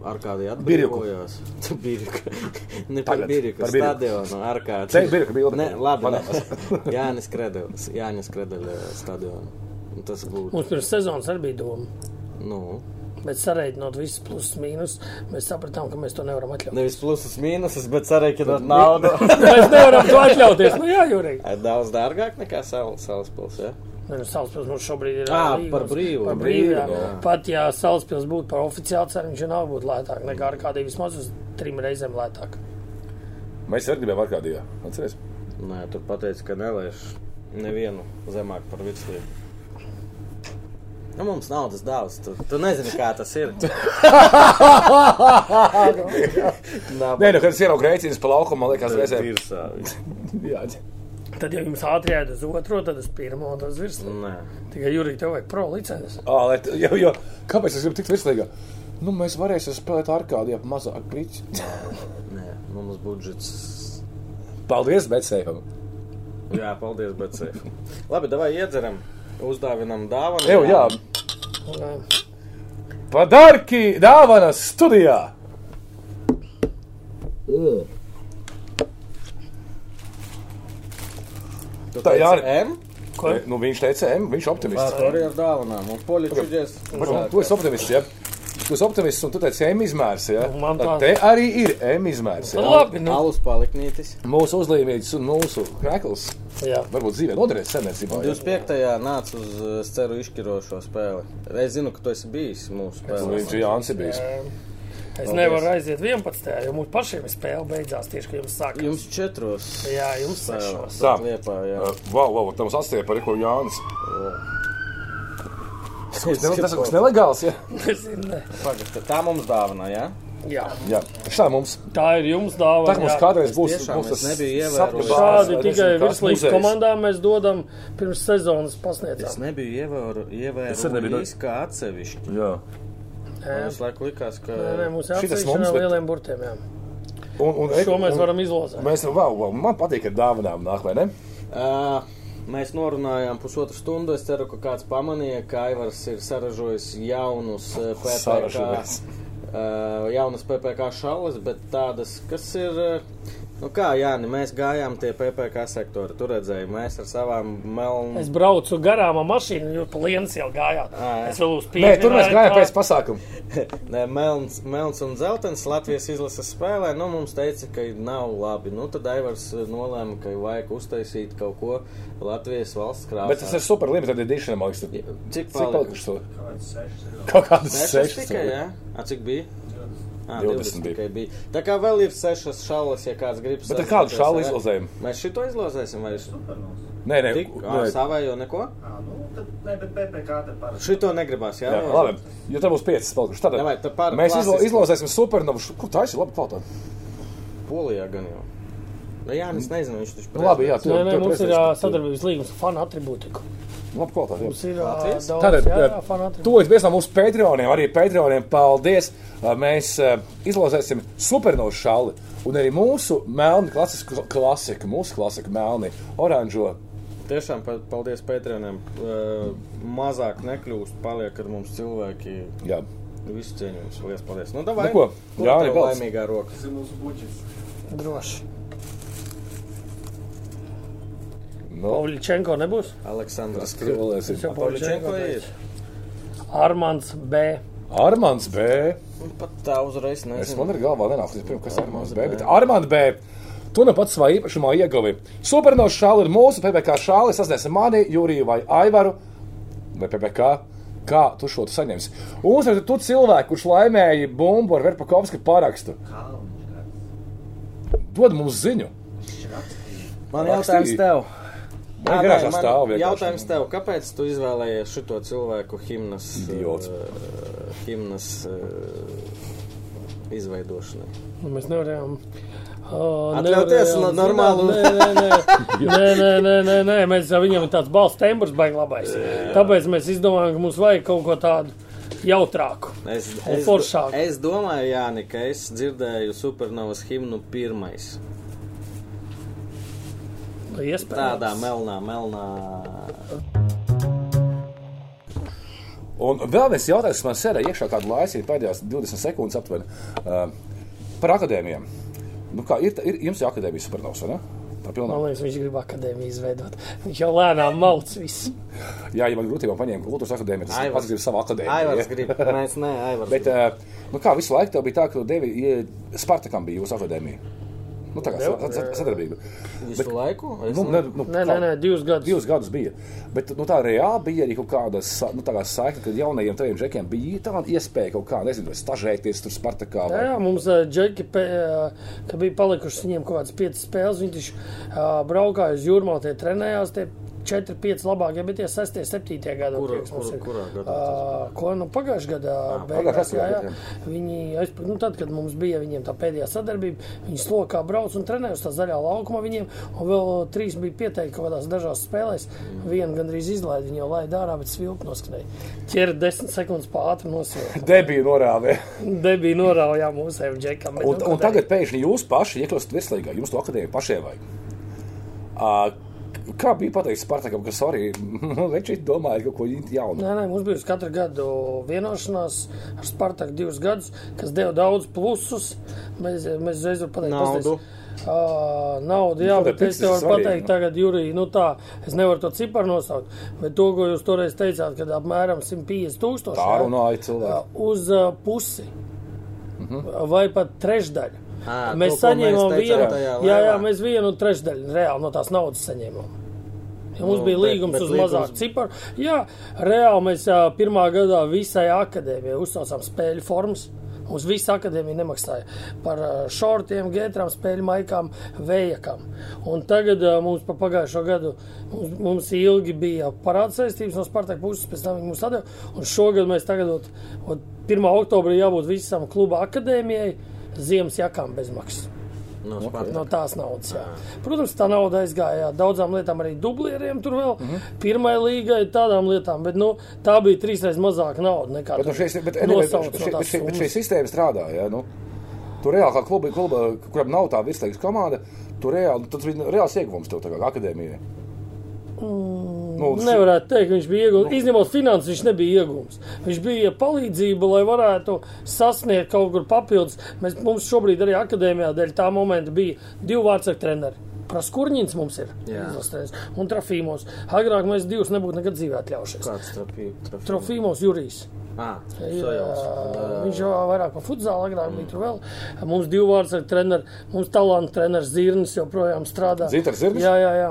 A: Arkādija
B: Birjuku.
A: atbrīvojās. Birjuku. ne par Birjuku. stadionu. Arkādija.
B: Teikt Birjuku bildi.
A: Ne, labi. Ne. Jānis Kredelis. Jānis Kredelis stadionu. Un Tas būtu.
C: Mums pirms sezonas arī bija doma.
A: Nu,
C: Bet sareiķinot visus plusus, mīnus, mēs sapratām, ka mēs to nevaram atļaut.
A: nevis plusus, mīnusus, bet sarēķinot naudu.
C: Mēs nevaram to atļauties. Nu, jā, Jurija.
A: Daudz dārgāk nekā sal, Salaspils. Ja?
C: Nē, nu, Salaspils mums šobrīd ir.
A: Ā,
C: līgums
A: par brīvu.
C: Par brīvu,
A: brīvu,
C: jā.
A: jā.
C: Pat ja Salaspils būtu par oficiālu cenu, viņš vienalga būtu lētāk nekā ar kādiem vismaz uz trim reizēm lētāk.
B: Mēs arī gribējām Arkādijā. Atceries?
A: Nē, tu pateici, ka nelaiž nevienu zemāk par virslību. Nu, mums naudas daudz. Tu, tu nezini, kā tas ir. Nav
B: Nē, nu, kad es ieraugu rēcīnas pa laukumu, man liekas, reizē.
A: virsā.
B: Jā,
C: Tad, ja jums jāiet uz otro, tad uz pirmo, tad uz virsmu.
A: Nē,
C: Tikai Jurija, tev vajag pro licences.
B: Tu- jo, jo, kāpēc es gribu tikt virslīgā? Nu, mēs varēsim spēlēt Arkādijā pa mazāk brīķi.
A: nē, mums budžets.
B: Paldies, Betsēvam!
A: Jā, paldies, bet safe. Labi, davai iedzeram. Uzdāvinam dāvanu.
B: Eju, jā,
C: Nē.
B: padarki dāvanas studijā!
A: Tu
B: Tā, Jāni.
A: M?
C: Ko?
B: Nu, viņš teica, M, viņš ir optimists.
A: Tā arī ar dāvanām. Un poļučiģies.
B: Varbūt Tu esi optimists, ja? Tu esi optimists, un tu teici, M izmērs, ja?
C: Nu, man tā-
B: Te arī ir M izmērs. Ja?
C: Labi, nu.
A: Alus paliknītis.
B: Mūsu uzlīmīgs un mūsu krekls.
C: Jā.
B: Varbūt dzīvē noderēs ja?
A: 25. nāca uz, es ceru, izšķirošo spēli. Es zinu, ka tu esi bijis mūsu
B: Nu,
A: spēlē.
B: Viņš ir Jānis ir bijis.
C: Es nevaru aiziet 11. jo mums pašiem spēle beidzās tieši, kad jums sākās.
A: Jums četros.
C: Jā, jums sešos.
B: Tā.
A: Liepā, jā.
B: Uh, Vau, vau, tam sastie par ko Jānis. Tas ne- tas ir kas nelegāls, ja?
C: Nezinu, ne.
A: Pagad, tā mums dāvana, jā?
C: Jā,
B: Jā, šā mums.
C: tā ir jums dāvana.
B: Tā mums
C: jā.
B: kādreiz būs,
A: tiešām
B: būs
A: es
B: tas sapņu bārs,
C: Šādi tikai virslīgas komandām mēs dodam pirms sezonas pasniedzām.
B: Es arī nebiju.
A: ievērojis kā atsevišķi.
B: Jā.
A: Visu laiku likās, ka...
C: Nē, nē, mums ir no
B: bet-
C: lieliem burtiem. Jā.
B: Un, un,
C: Šo mēs
B: un-
C: varam izlozēt.
B: Mēs, wow, wow, man patīk, ka dāvanām nāk, vai ne?
A: Uh, mēs norunājām pusotru stundu. Es ceru, ka kāds pamanīja, ka Aivars ir saražojis jaunus PPK,
B: Saražojis.
A: uh, jaunas PPK šaules, bet tādas, kas ir. Nu kā, Jāni, mēs gājām tie PPK sektori. Tur redzēju, mēs ar savām melnām.
C: Es braucu garām ar mašīnu, jo pa lienas jau gājāt.
A: jā.
C: Es vēl uz
B: Nē,
C: pieeju.
B: tur mēs gājām pēc pasākuma.
A: Nē, melns, melns un zeltains Latvijas izlases spēlē. Nu, mums teica, ka nav labi. Nu, tad Aivars uh, nolēma, ka vajag uztaisīt kaut ko Latvijas valsts krāsā.
B: Bet tas ir super limited edition, man liekas. Cik
A: Cik
B: palikuši to? Kaut kādas
A: sešas. tikai, jā? A, cik bija? À,
B: 20
A: 20
B: bija.
A: tikai bija. Tā kā vēl ir sešas šaulas, ja kāds grib.
B: Bet ar kādu
A: vai?
B: izlozējumu?
A: Mēs šito izlozēsim vai
E: Supernovs.
B: Nē, nē,
A: tik?
B: Nē.
A: savējo neko?
E: Ā, nu, tad, ne, bet PPK te parasti.
A: Šito negribās, jā?
B: Jā, labi, jo tam būs piecas palikušas. Tad
A: Davai, tad par
B: mēs izlo, izlozēsim supernovu. Kur tā ir? Labi, kvalitāte.
A: Polijā gan jau. Nu, jā, es nezinu, viņš taču.
B: Nu, labi, jā, tu-
C: Nē, nē, mums ir sadarbības līgums ar fanu atribūtiku.
B: Labi, kvalitāte. jā.
C: Mums ir
A: Latvijas?
C: daudz,
B: Tātad,
C: jā,
B: jā,
C: jā, fanu atribūtiku.
B: tuvojas pēc tam mūsu Patreoniem, arī Patreoniem. Paldies! Mēs izlozēsim supernovu šāli. Un arī mūsu melni klasisku klasiku, mūsu klasiku melni, oranžo.
A: Tiešām pa- paldies Pēteriem. Uh, mazāk nekļūst, paliek ar mums cilvēki.
B: Jā.
A: Visu cieņu jums. Lielas paldies. Nu, davai.
B: Nu ko,
A: tev
B: galds.
A: laimīgā roka.
E: Tas ir mūsu budžets.
C: Droši.
B: Nu,
C: Pavličenko nebūs.
A: Aleksandrs.
C: Es jau
A: Pavličenko ir.
C: Armands B.
B: Armands B.
A: Pat tā uzreiz
B: Es
A: nezinu.
B: man ir galvā nenāk, pirms, kas ir Armands B. Bet Armands B. Tu nu pats savā īpašumā ieguvi. Supernovs šāli ir mūsu PPC šāli. Sasniegsim mani, Juriju vai Aivaru vai PPC. Kā tu šo tu saņemsi? Un tad tu cilvēku, kurš laimēja bumbu ar Verpakovska parakstu, dod mums ziņu.
A: Man jautājums tev.
B: Man
A: Ā,
B: garāžā
A: nē, man
B: stāv.
A: Jautājums tev, kāpēc tu izvēlējies šo cilvēku himnas,
B: Idiots.
A: uh, himnas uh, izveidošanai?
C: Nu, Mēs nevarējām. Uh,
A: Atļauties no- normālu-
C: Nē, nē, nē. nē, nē, nē, nē, nē. Mēs viņam ir tāds balss tembrs, baigi labais. Tāpēc mēs izdomājām, ka mums vajag kaut ko tādu jautrāku.
A: Es, es, es domāju, Jāni, ka es dzirdēju supernovas himnu pirmais.
C: Iespējams.
A: Tādā melnā, melnā.
B: Un vēl viens jautājums, kas man sēdēja iekšā kādu laiku, pēdējās 20 sekundes aptuveni, uh, par akadēmijām. Nu, kā ir, ir jums jau akadēmijas supernovs, vai ne? Tā pilnā.
C: Man liekas, viņš grib akadēmiju izveidot. Viņš jau lēnām mauc visu.
B: Jā, ja man grūtībā paņēma kultūras akadēmiju, tas
A: Aivars.
B: pats grib savu akadēmiju.
A: Aivars grib. Mēs ne, Aivars.
B: Bet, uh, nu kā visu laiku tev bija tā, ka devi Spartakam bija jūsu akadēmija. Nu, tā kā sadarbība.
A: Visu laiku? Es
B: Nu,
A: ne-
B: ne, nu,
C: Nē, nē, nē, divus gadus.
B: Divus gadus bija. Bet nu, tā reāli bija arī kaut kāda nu, tā kā saikne, ka jaunajiem teviem džekiem bija tāda iespēja kaut kā, nezinu, stažēties tur Spartakā.
C: Jā,
B: Vai...
C: jā, mums uh, džeki, pē, ka bija palikušas viņiem kaut kādas piecas spēles. Viņi uh, braukāja uz jūrmā, tie trenējās, tie 4, 5 labākie, bet tie 6, 7 gadā.
A: Kura-
C: tie, kas mums
A: kura-
C: ir.
A: kurā gadā
C: Uh, ko nu pagājušajā gadā?
B: pagājušajā
C: beigās, jā, jā. Viņi, aizp... nu, tad, kad mums bija viņiem tā pēdējā sadarbība, viņi slokā brauc un trenēja uz tā zaļā laukuma viņiem, un vēl trīs bija pieteikti kaut kādās dažās spēlēs. Vienu gandrīz izlaida, viņi jau laida ārā, bet svilp noskanēja. Ķer 10 sekundes pāri nosvilpa.
B: Debija norāvē.
C: Debija noraujā mūsējiem džekam. bet
B: Un,
C: nu,
B: un tagad pēkšņi jūs paši iekļūstat virslīgā, jums to akadēmiju pašiem vajag. Uh, kā bija pateicis Spartakam, ka sorry, viņš domāja kaut ko jaunu.
C: Nē, nē, mums bija katru gadu vienošanās ar Spartaku divus gadus, kas deva daudz plusus. Mēs, mēs uzreiz varam pateikt,
A: Naudu.
C: pasties, Uh, naudu, jā,
B: Nu,
C: bet es tev varu pateikt,
B: nu.
C: tagad, Jurija, nu tā, es nevaru to ciparu nosaukt, bet to, ko jūs toreiz teicāt, kad apmēram 150 tūkstoši
B: Tā runāja cilvēki.
C: uh, uz uh, pusi vai pat trešdaļu.
A: Ā,
C: mēs
A: to,
C: saņēmām
A: mēs
C: vienu, jā, jā, mēs vienu trešdaļu reāli no tās naudas saņēmām. Ja mums
A: Nu,
C: bija
A: bet-
C: līgums
A: bet
C: uz
A: līgums-
C: mazāku ciparu. Jā, reāli mēs jā, pirmā gadā visai akadēmijai uzsaucām spēļu formas. Mums visa akadēmija nemaksāja par šortiem, gētrām, spēļu maikām, vējakam. Un tagad mums pa pagājušo gadu mums, mums ilgi bija parāda saistības no Spartaka puses, pēc tam viņi mums atdeva. Un šogad mēs tagad, ot, ot, 1. oktobrī jābūt visam kluba akadēmijai ziemas jakām bezmaksas.
A: No Spartaka.
C: No tās naudas. Jā. Protams, tā nauda aizgāja jā, daudzām lietām, arī dublieriem tur vēl. Mm -hmm. Pirmā līgai tādām lietām, bet nu, tā bija trīsreiz mazāka nauda nekā
B: Bet, nu, šeit, bet,
C: nosauc
B: bet,
C: no
B: šeit, bet,
C: tās
B: šeit, bet šī sistēma strādā. Ja, nu, tur reāli kā kluba, kluba, kuram nav tā virslīgas komanda, tur reāli, tas bija reāls ieguvums tev tā kā akadēmijai. Nu,
C: Nevarētu teikt, viņš bija iegūts. Izņemot finanses, viņš nebija iegūts. Viņš bija palīdzība, lai varētu sasniegt kaut kur papildus. Mēs, mums šobrīd arī akadēmijā dēļ tā momenta bija divi vārdsargu treneri. Praskurņins mums ir izlasījis un Trofīmos. Agrāk mēs divus nebūtu nekad dzīvē atļaujušies.
A: Kāds trafī, trafī?
C: Trofīmos Jurijs.
A: Ah,
C: Ir, Viņš jau vairāk par futzālu agrāk bija tur vēl. Mums divi vārds ar treneru, mums talantu treneris Zirnis joprojām strādā.
B: Zirnis?
C: Jā, jā, jā.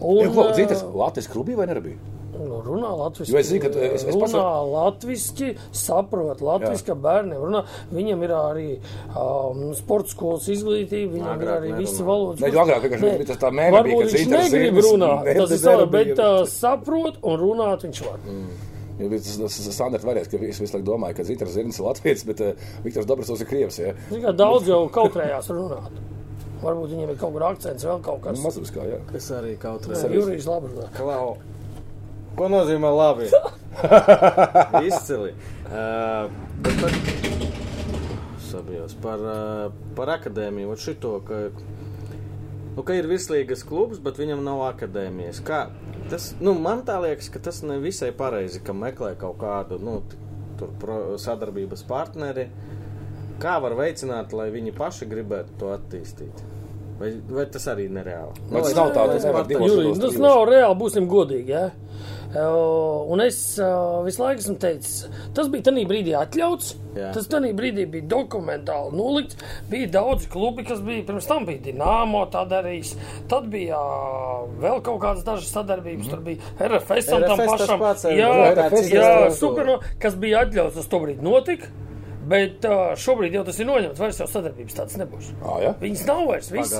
C: Un,
B: Zītas, Latvijas klubī vai nebija?
C: Nu, runā latviešu.
B: Jo es zinu, ka tu- es- es pats-
C: runā latviešu, saprot latviešu, bērniem runā. Viņam ir arī um, sporta skolas izglītība, viņam
A: Agrāk
C: ir arī visi
A: nerunā.
C: valodas.
B: Ne, jo agrāk vienkārši
C: Nē,
B: bija tas tā bija,
C: Varbūt
B: ka
C: viņš negrib runāt,
B: Ne,
C: tas ir savi, bet uh, saprot un runāt viņš var.
B: Ja, bet tas tas ir standarta variants, ka es visu laiku domāju, ka Zirnis ir Latvijas, bet uh, Viktors Dobrasovs ir Krievs. Ja?
C: Kā Daudz jau kautrējās runāt. Varbūt viņiem ir kaut kur akcents, vēl kaut kas.
B: Nu, Mazliet kā, jā.
A: Es arī kaut
C: Jā,
A: kādā
C: Jurijs labi runā.
A: Klau. Ko nozīmē labi? Izcili. Uh, par, sabijos, par, uh, par akadēmiju. Vat šito, ka, nu, ka ir virslīgas klubs, bet viņam nav akadēmijas. Kā? Tas, nu, man tā liekas, ka tas ne visai pareizi, ka meklē kaut kādu nu, tur pro, sadarbības partneri. Kā var veicināt, lai viņi paši gribētu to attīstīt? Vai, vai tas arī nereāli?
B: Man tas nav tā, tas nevar divos
C: Jurij,
B: gados
C: tas
B: divos.
C: nav reāli, būsim godīgi. Ja? Uh, Un es uh, visu laiku esmu teicis, tas bija tajā brīdī atļauts.
A: Jā.
C: Tas tajā brīdī bija dokumentāli nolikts. Bija daudz klubi, kas bija pirms tam bija Dienāmo tā darījis. Tad bija uh, vēl kaut kādas dažas sadarbības. Tur bija RFS un tam
A: RFS tas
C: pašam.
A: pats,
C: jā, jā,
A: struktūra.
C: super, kas bija atļauts, tas tobrīd notika. Bet uh, šobrīd jau tas ir noņemts, vairs jau sadarbības tādas nebūs.
B: Ā, ja?
C: Viņas nav vairs. viss.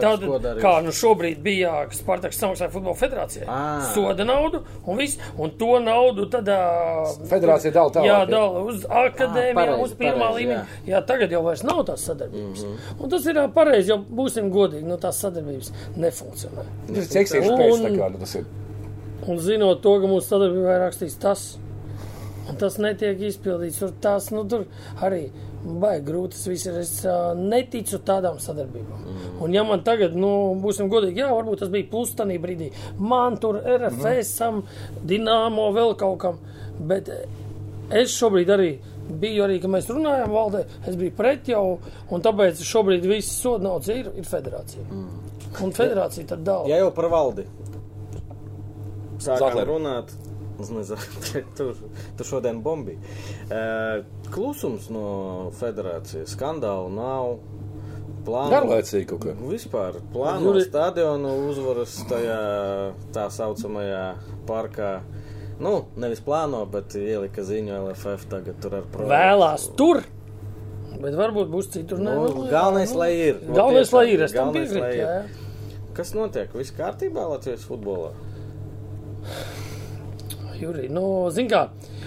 A: Darīs?
C: kā nu šobrīd bija, Spartaks samaksāja futbola federācijai soda naudu, un, viss, un to naudu tad. ā,
B: Federācija dala tālāk,
C: Jā,
B: ja?
C: dala uz akadēmiju,
A: pareizi,
C: uz pirmā līmeņa. Jā. jā, tagad jau vairs nav tās sadarbības. Mm -hmm. Un tas ir ā, pareizi, jo būsim godīgi, no tās sadarbības nefunkcionē.
B: Tas ir
C: Un-
B: pēc, tā kā, nu, tas ir.
C: Un zinot to, ka mūsu sadarbībā ir rakstīts tas, un tas netiek izpildīts, tur tas, nu, tur arī baigi grūti. Es uh, neticu tādām sadarbībām. Mm. Un ja man tagad, nu, būsim godīgi, jā, varbūt tas bija plus tanī brīdī. Man tur RFS, mm. Dinamo, vēl kaut kam, bet es šobrīd arī. Biju arī, kad mēs runājām valdē, es biju pret jau, un tāpēc šobrīd viss soda naudas ir, ir federācija. Mm. Un federācija tad dala.
A: Ja jau par valdi sākām
B: Zahler.
A: runāt, es nezinu, tu, tu šodien bombī. Klusums no federācijas skandālu nav. Plāno,
B: Garlaicīgi kaut kā.
A: Vispār plāno
C: Juri-
A: stadionu uzvaras tajā tā saucamajā parkā. Nu, nevis plāno, bet ielika ziņu LFF tagad tur ar projektu.
C: vēlās tur, bet varbūt būs citur.
A: Nu, galvenais, lai ir.
C: Galvenais, lai ir. Es tam piekrītu.
A: Kas notiek? Viss kārtībā Latvijas futbolā?
C: Jurij, nu, zin kā,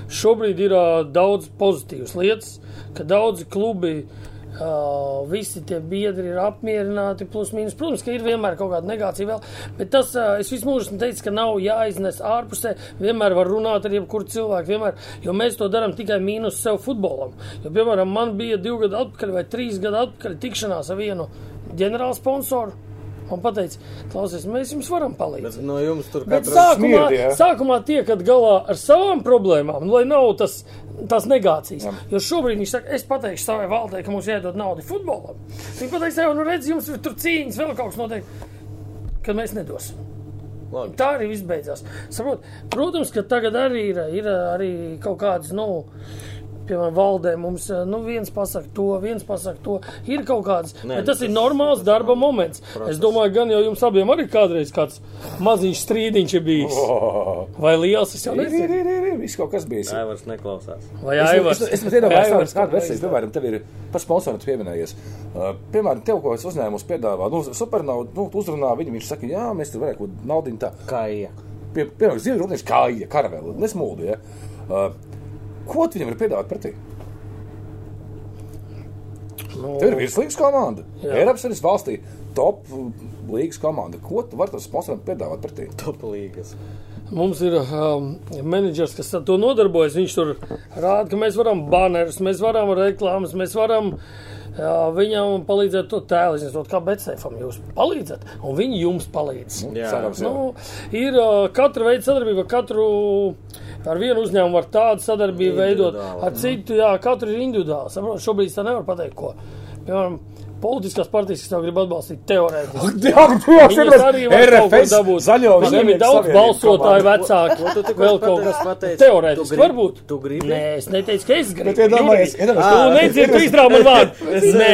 C: šobrīd ir uh, daudz pozitīvas lietas, ka daudzi klubi, uh, visi tie biedri ir apmierināti, plus mīnus. Protams, ka ir vienmēr kaut kāda negācija vēl, bet tas, uh, es visu mūžu teicis, ka nav jāiznes ārpusē, vienmēr var runāt ar jebkuru cilvēku, vienmēr, jo mēs to darām tikai mīnus sev futbolam. Jo, piemēram, man bija divi gadi atpakaļ vai trīs gadi atpakaļ tikšanās ar vienu ģenerālu sponsoru. Man teica, klausies, mēs jums varam palīdzēt.
A: Bet no jums tur
C: Bet
A: katrs
C: sākumā,
B: smirdi, jā.
C: sākumā tiekat galā ar savām problēmām, lai nav tas, tās negācijas. Jā. Jo šobrīd viņš saka, es pateikšu savai valdei, ka mums jādod naudu futbolam. Viņi pateiks, jau, nu redz, jums ir tur cīņas, vēl kaut kas notiek, kad mēs nedosim.
A: Labi.
C: Tā arī viss beidzās. Saprot, protams, ka tagad arī ir, ir arī kaut kādas, nu, piemēram, valdē mums nu, viens pasakā to, viens pasakā to. Ir kaut kāds,
A: Nē,
C: bet tas
A: tas-
C: ir normāls darba moments.
A: Process.
C: Es domāju, gan jau jums abiem arī kādreiz kāds maziņš strīdiņš ir bijis.
B: Oh,
C: Vai liels es jau
B: ir, ir,
C: nezinu?
B: ir, ir, ir, viss kaut kas bijis.
A: Aivars neklausās.
C: Vai
B: Es,
C: Aivars?
B: es, es pat iedomājos,
C: Aivars
B: kāda versija, piemēram, tev ir pats sponsors pieminējies. Uh, piemēram, tev kaut kāds uzņēmums piedāvā, nu, supernaudu, nu, uzrunā viņu, viņš saka, jā, mēs tur varētu kaut naudu tā.
A: Kā ija?
B: Pie, piemēram, zivju rūpnieks kāja, karaveli, nesmuldi, ja. Uh, ko tu viņam var piedāvāt pretī?
C: Nu,
B: Tev ir virslīgas komanda.
C: Jā.
B: Eiropas Savienības valstī top līgas komanda. Ko tu vari tam sponsoram piedāvāt pretī?
A: Topalīgas.
C: Mums ir um, menedžers, kas ar to nodarbojas. Viņš tur rāda, ka mēs varam banerus, mēs varam reklāmas, mēs varam jā, viņam palīdzēt to tēlu. Es nezinu, kā Betsēfam jūs palīdzat, un viņi jums palīdz.
A: Jā.
B: Cerams, jā.
C: Nu, ir katra veida sadarbība, katru ar vienu uzņēmumu var tādu sadarbību veidot, ar citu, jā, katru ir individuāli. Saprot, šobrīd tā nevar pateikt, ko. Piemēram, politiskās partijas, kas tev grib atbalstīt teorētiski.
B: Jā,
C: arī var kaut ko dabūt.
B: zaļo.
C: Viņiem ir daudz balsotāju vecāku.
A: Tu
C: Vēl kaut kas
A: Pateici,
C: teorētiski varbūt.
A: tu gribi?
C: Nē, es neteicu, ka es gribu.
B: Bet iedomājies, iedomājies,
C: Tu nedzirdi, tu izrāvi man vārdu. Nē,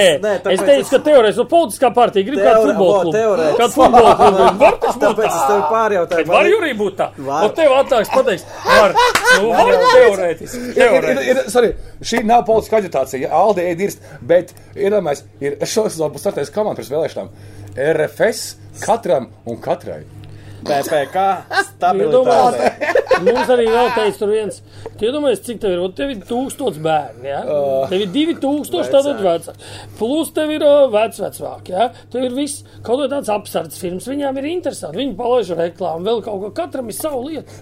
C: es teicu, ka teorētiski, no politiskā partija grib kādu
A: vo,
C: klubu. Kādu futbola klubu. Var tas būt
A: Tāpēc es tev
C: tā?
A: pārjautāju.
C: Var Jurī būt tā? Un tev atnāks pateiks, var. Nu, var teorētiski.
B: Ir, ir, ir,
C: Teorētiski.
B: ir, sorry, šī nav politiska aģitācija. Ja Alde iedirst, bet iedomājieties, ir šosezon būs startais komanda pēc vēlēšanām. RFS katram un katrai.
A: PPK
C: Iedomājies,
A: stabilitāte.
C: mums arī vēl teica tur viens. Tu iedomājies, cik tev ir? Un Tev ir tūkstots bērni, ja? Tev ir divi tūkstoši tātad vecāki. Plus tev ir uh, vecvecvāki, ja? Tev ir viss, kaut kā tāds apsardzes filmas. Viņām ir interesanti. Viņi palaiž reklāmu, vēl kaut ko. Katram ir savu lietu.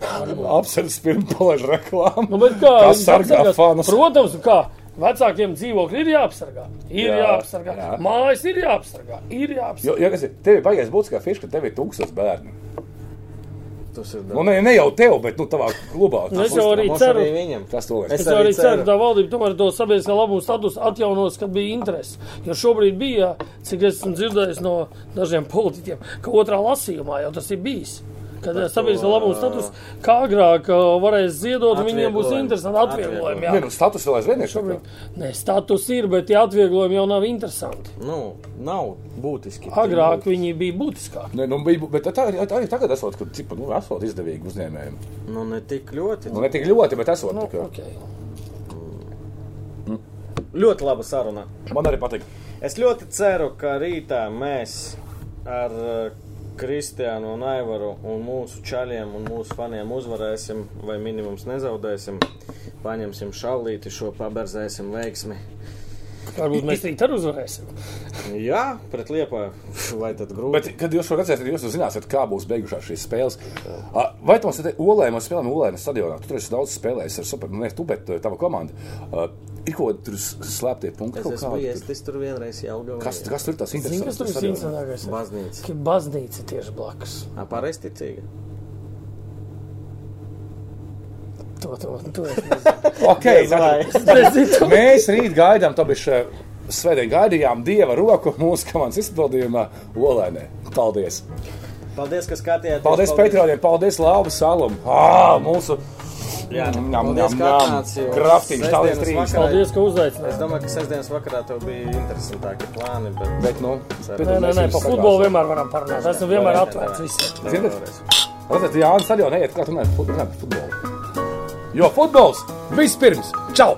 B: Apsardzes pirms palaiž reklāmu.
C: Nu, bet kā? Viņas
B: sargā fanus?
C: Protams, kā? Vecākiem dzīvokļi ir jāapsargā. Ir
B: Jā,
C: jāapsargā.
B: jā.
C: Mājas ir jāapsargā. Ir jāapsargā.
B: Jo, ja kas ir, tev ir baigais būtiskā fiša, ka tev ir tūkstoš bērnu.
A: Tas ir
B: Nu, ne, ne jau tev, bet nu, tavā klubā.
C: Nu, es jau arī ceru,
A: viņam.
B: Tas to
C: Es
A: Es
C: arī
A: arī
C: ceru,
A: ceru.
C: ka tā valdība tomēr to sabiedriskā labuma statusu atjaunos, kad bija interese. Jo šobrīd bija, cik es esmu dzirdējis no dažiem politiķiem, ka otrā lasījumā jau tas ir bijis. Kad sabiedriskā labuma status kā agrāk varēs ziedot, viņiem būs interesanti atvieglojumi.
B: Nē,
C: jā.
B: nu, status vēl aizvien ir
C: Šobrīd, nē, status ir, bet tie atvieglojumi jau nav interesanti.
A: Nu, nav būtiski.
C: Agrāk viņi bija būtiskāki.
B: Nē, nu, bija, bet tā arī, tā arī tagad esot, ka cipa, nu, esot izdevīgi uzņēmējiem.
A: Nu, ne tik ļoti.
B: Nu, ne tik ļoti, bet esot.
C: Nu,
B: tā kā.
C: okay.
A: Ļoti laba saruna.
B: Man arī patīk.
A: Es ļoti ceru, ka rītā mēs ar Kristiānu un Aivaru un mūsu čaļiem un mūsu faniem uzvarēsim, vai minimums nezaudēsim. Paņemsim šallīti, šo paberzēsim veiksmi.
C: Varbūt mēs rīt arī uzvarēsim.
A: Jā, pret Liepā. Vai tad grūti?
B: Bet, kad jūs to redzēsiet, jūs jau zināsiet, kā būs beigušās šīs spēles. Vai tu mums te olē, mēs spēlējam Olēna stadionā? Tu tur esi daudz spēlējis ar super, ne tu, bet uh, tava komanda. Ir kaut tur slēptie punkti.
A: Es
B: kaut
A: esmu
B: kādi
A: iestis
B: tur?
A: tur vienreiz Jelgavā.
B: Kas, kas tur ir tas
C: Zini, kas tur ir
B: interesants?
C: interesantākais?
A: Baznīca.
C: Baznīca tieši blakus.
A: Pareisticīga.
C: To, to, to es nezinu.
B: Okay,
C: Es nezinu.
B: mēs rīt gaidām, to bišķi svētdien gaidījām Dieva roku mūsu komandas izpildījumā Olēnē. Paldies!
A: Paldies, ka skatījāties.
B: Paldies Patroniem, paldies Lāvu Salam! Ā, mūsu
A: Jā, paldies, ka jo
B: Kraftīgs, paldies trīs.
C: Paldies, ka
A: Es
C: uzaicinājāt.
A: domāju, ka sestdienas vakarā tev bija interesantāki plāni, bet
B: Bet, nu,
A: Ceru.
C: Nē, nē, nē, par futbolu vienmēr varam parunāt. Esmu vienmēr atvērts visiem.
B: Ziniet, Jānis arī jau neiet, kā tu neesi par futbolu. Jo futbols vispirms! Čau!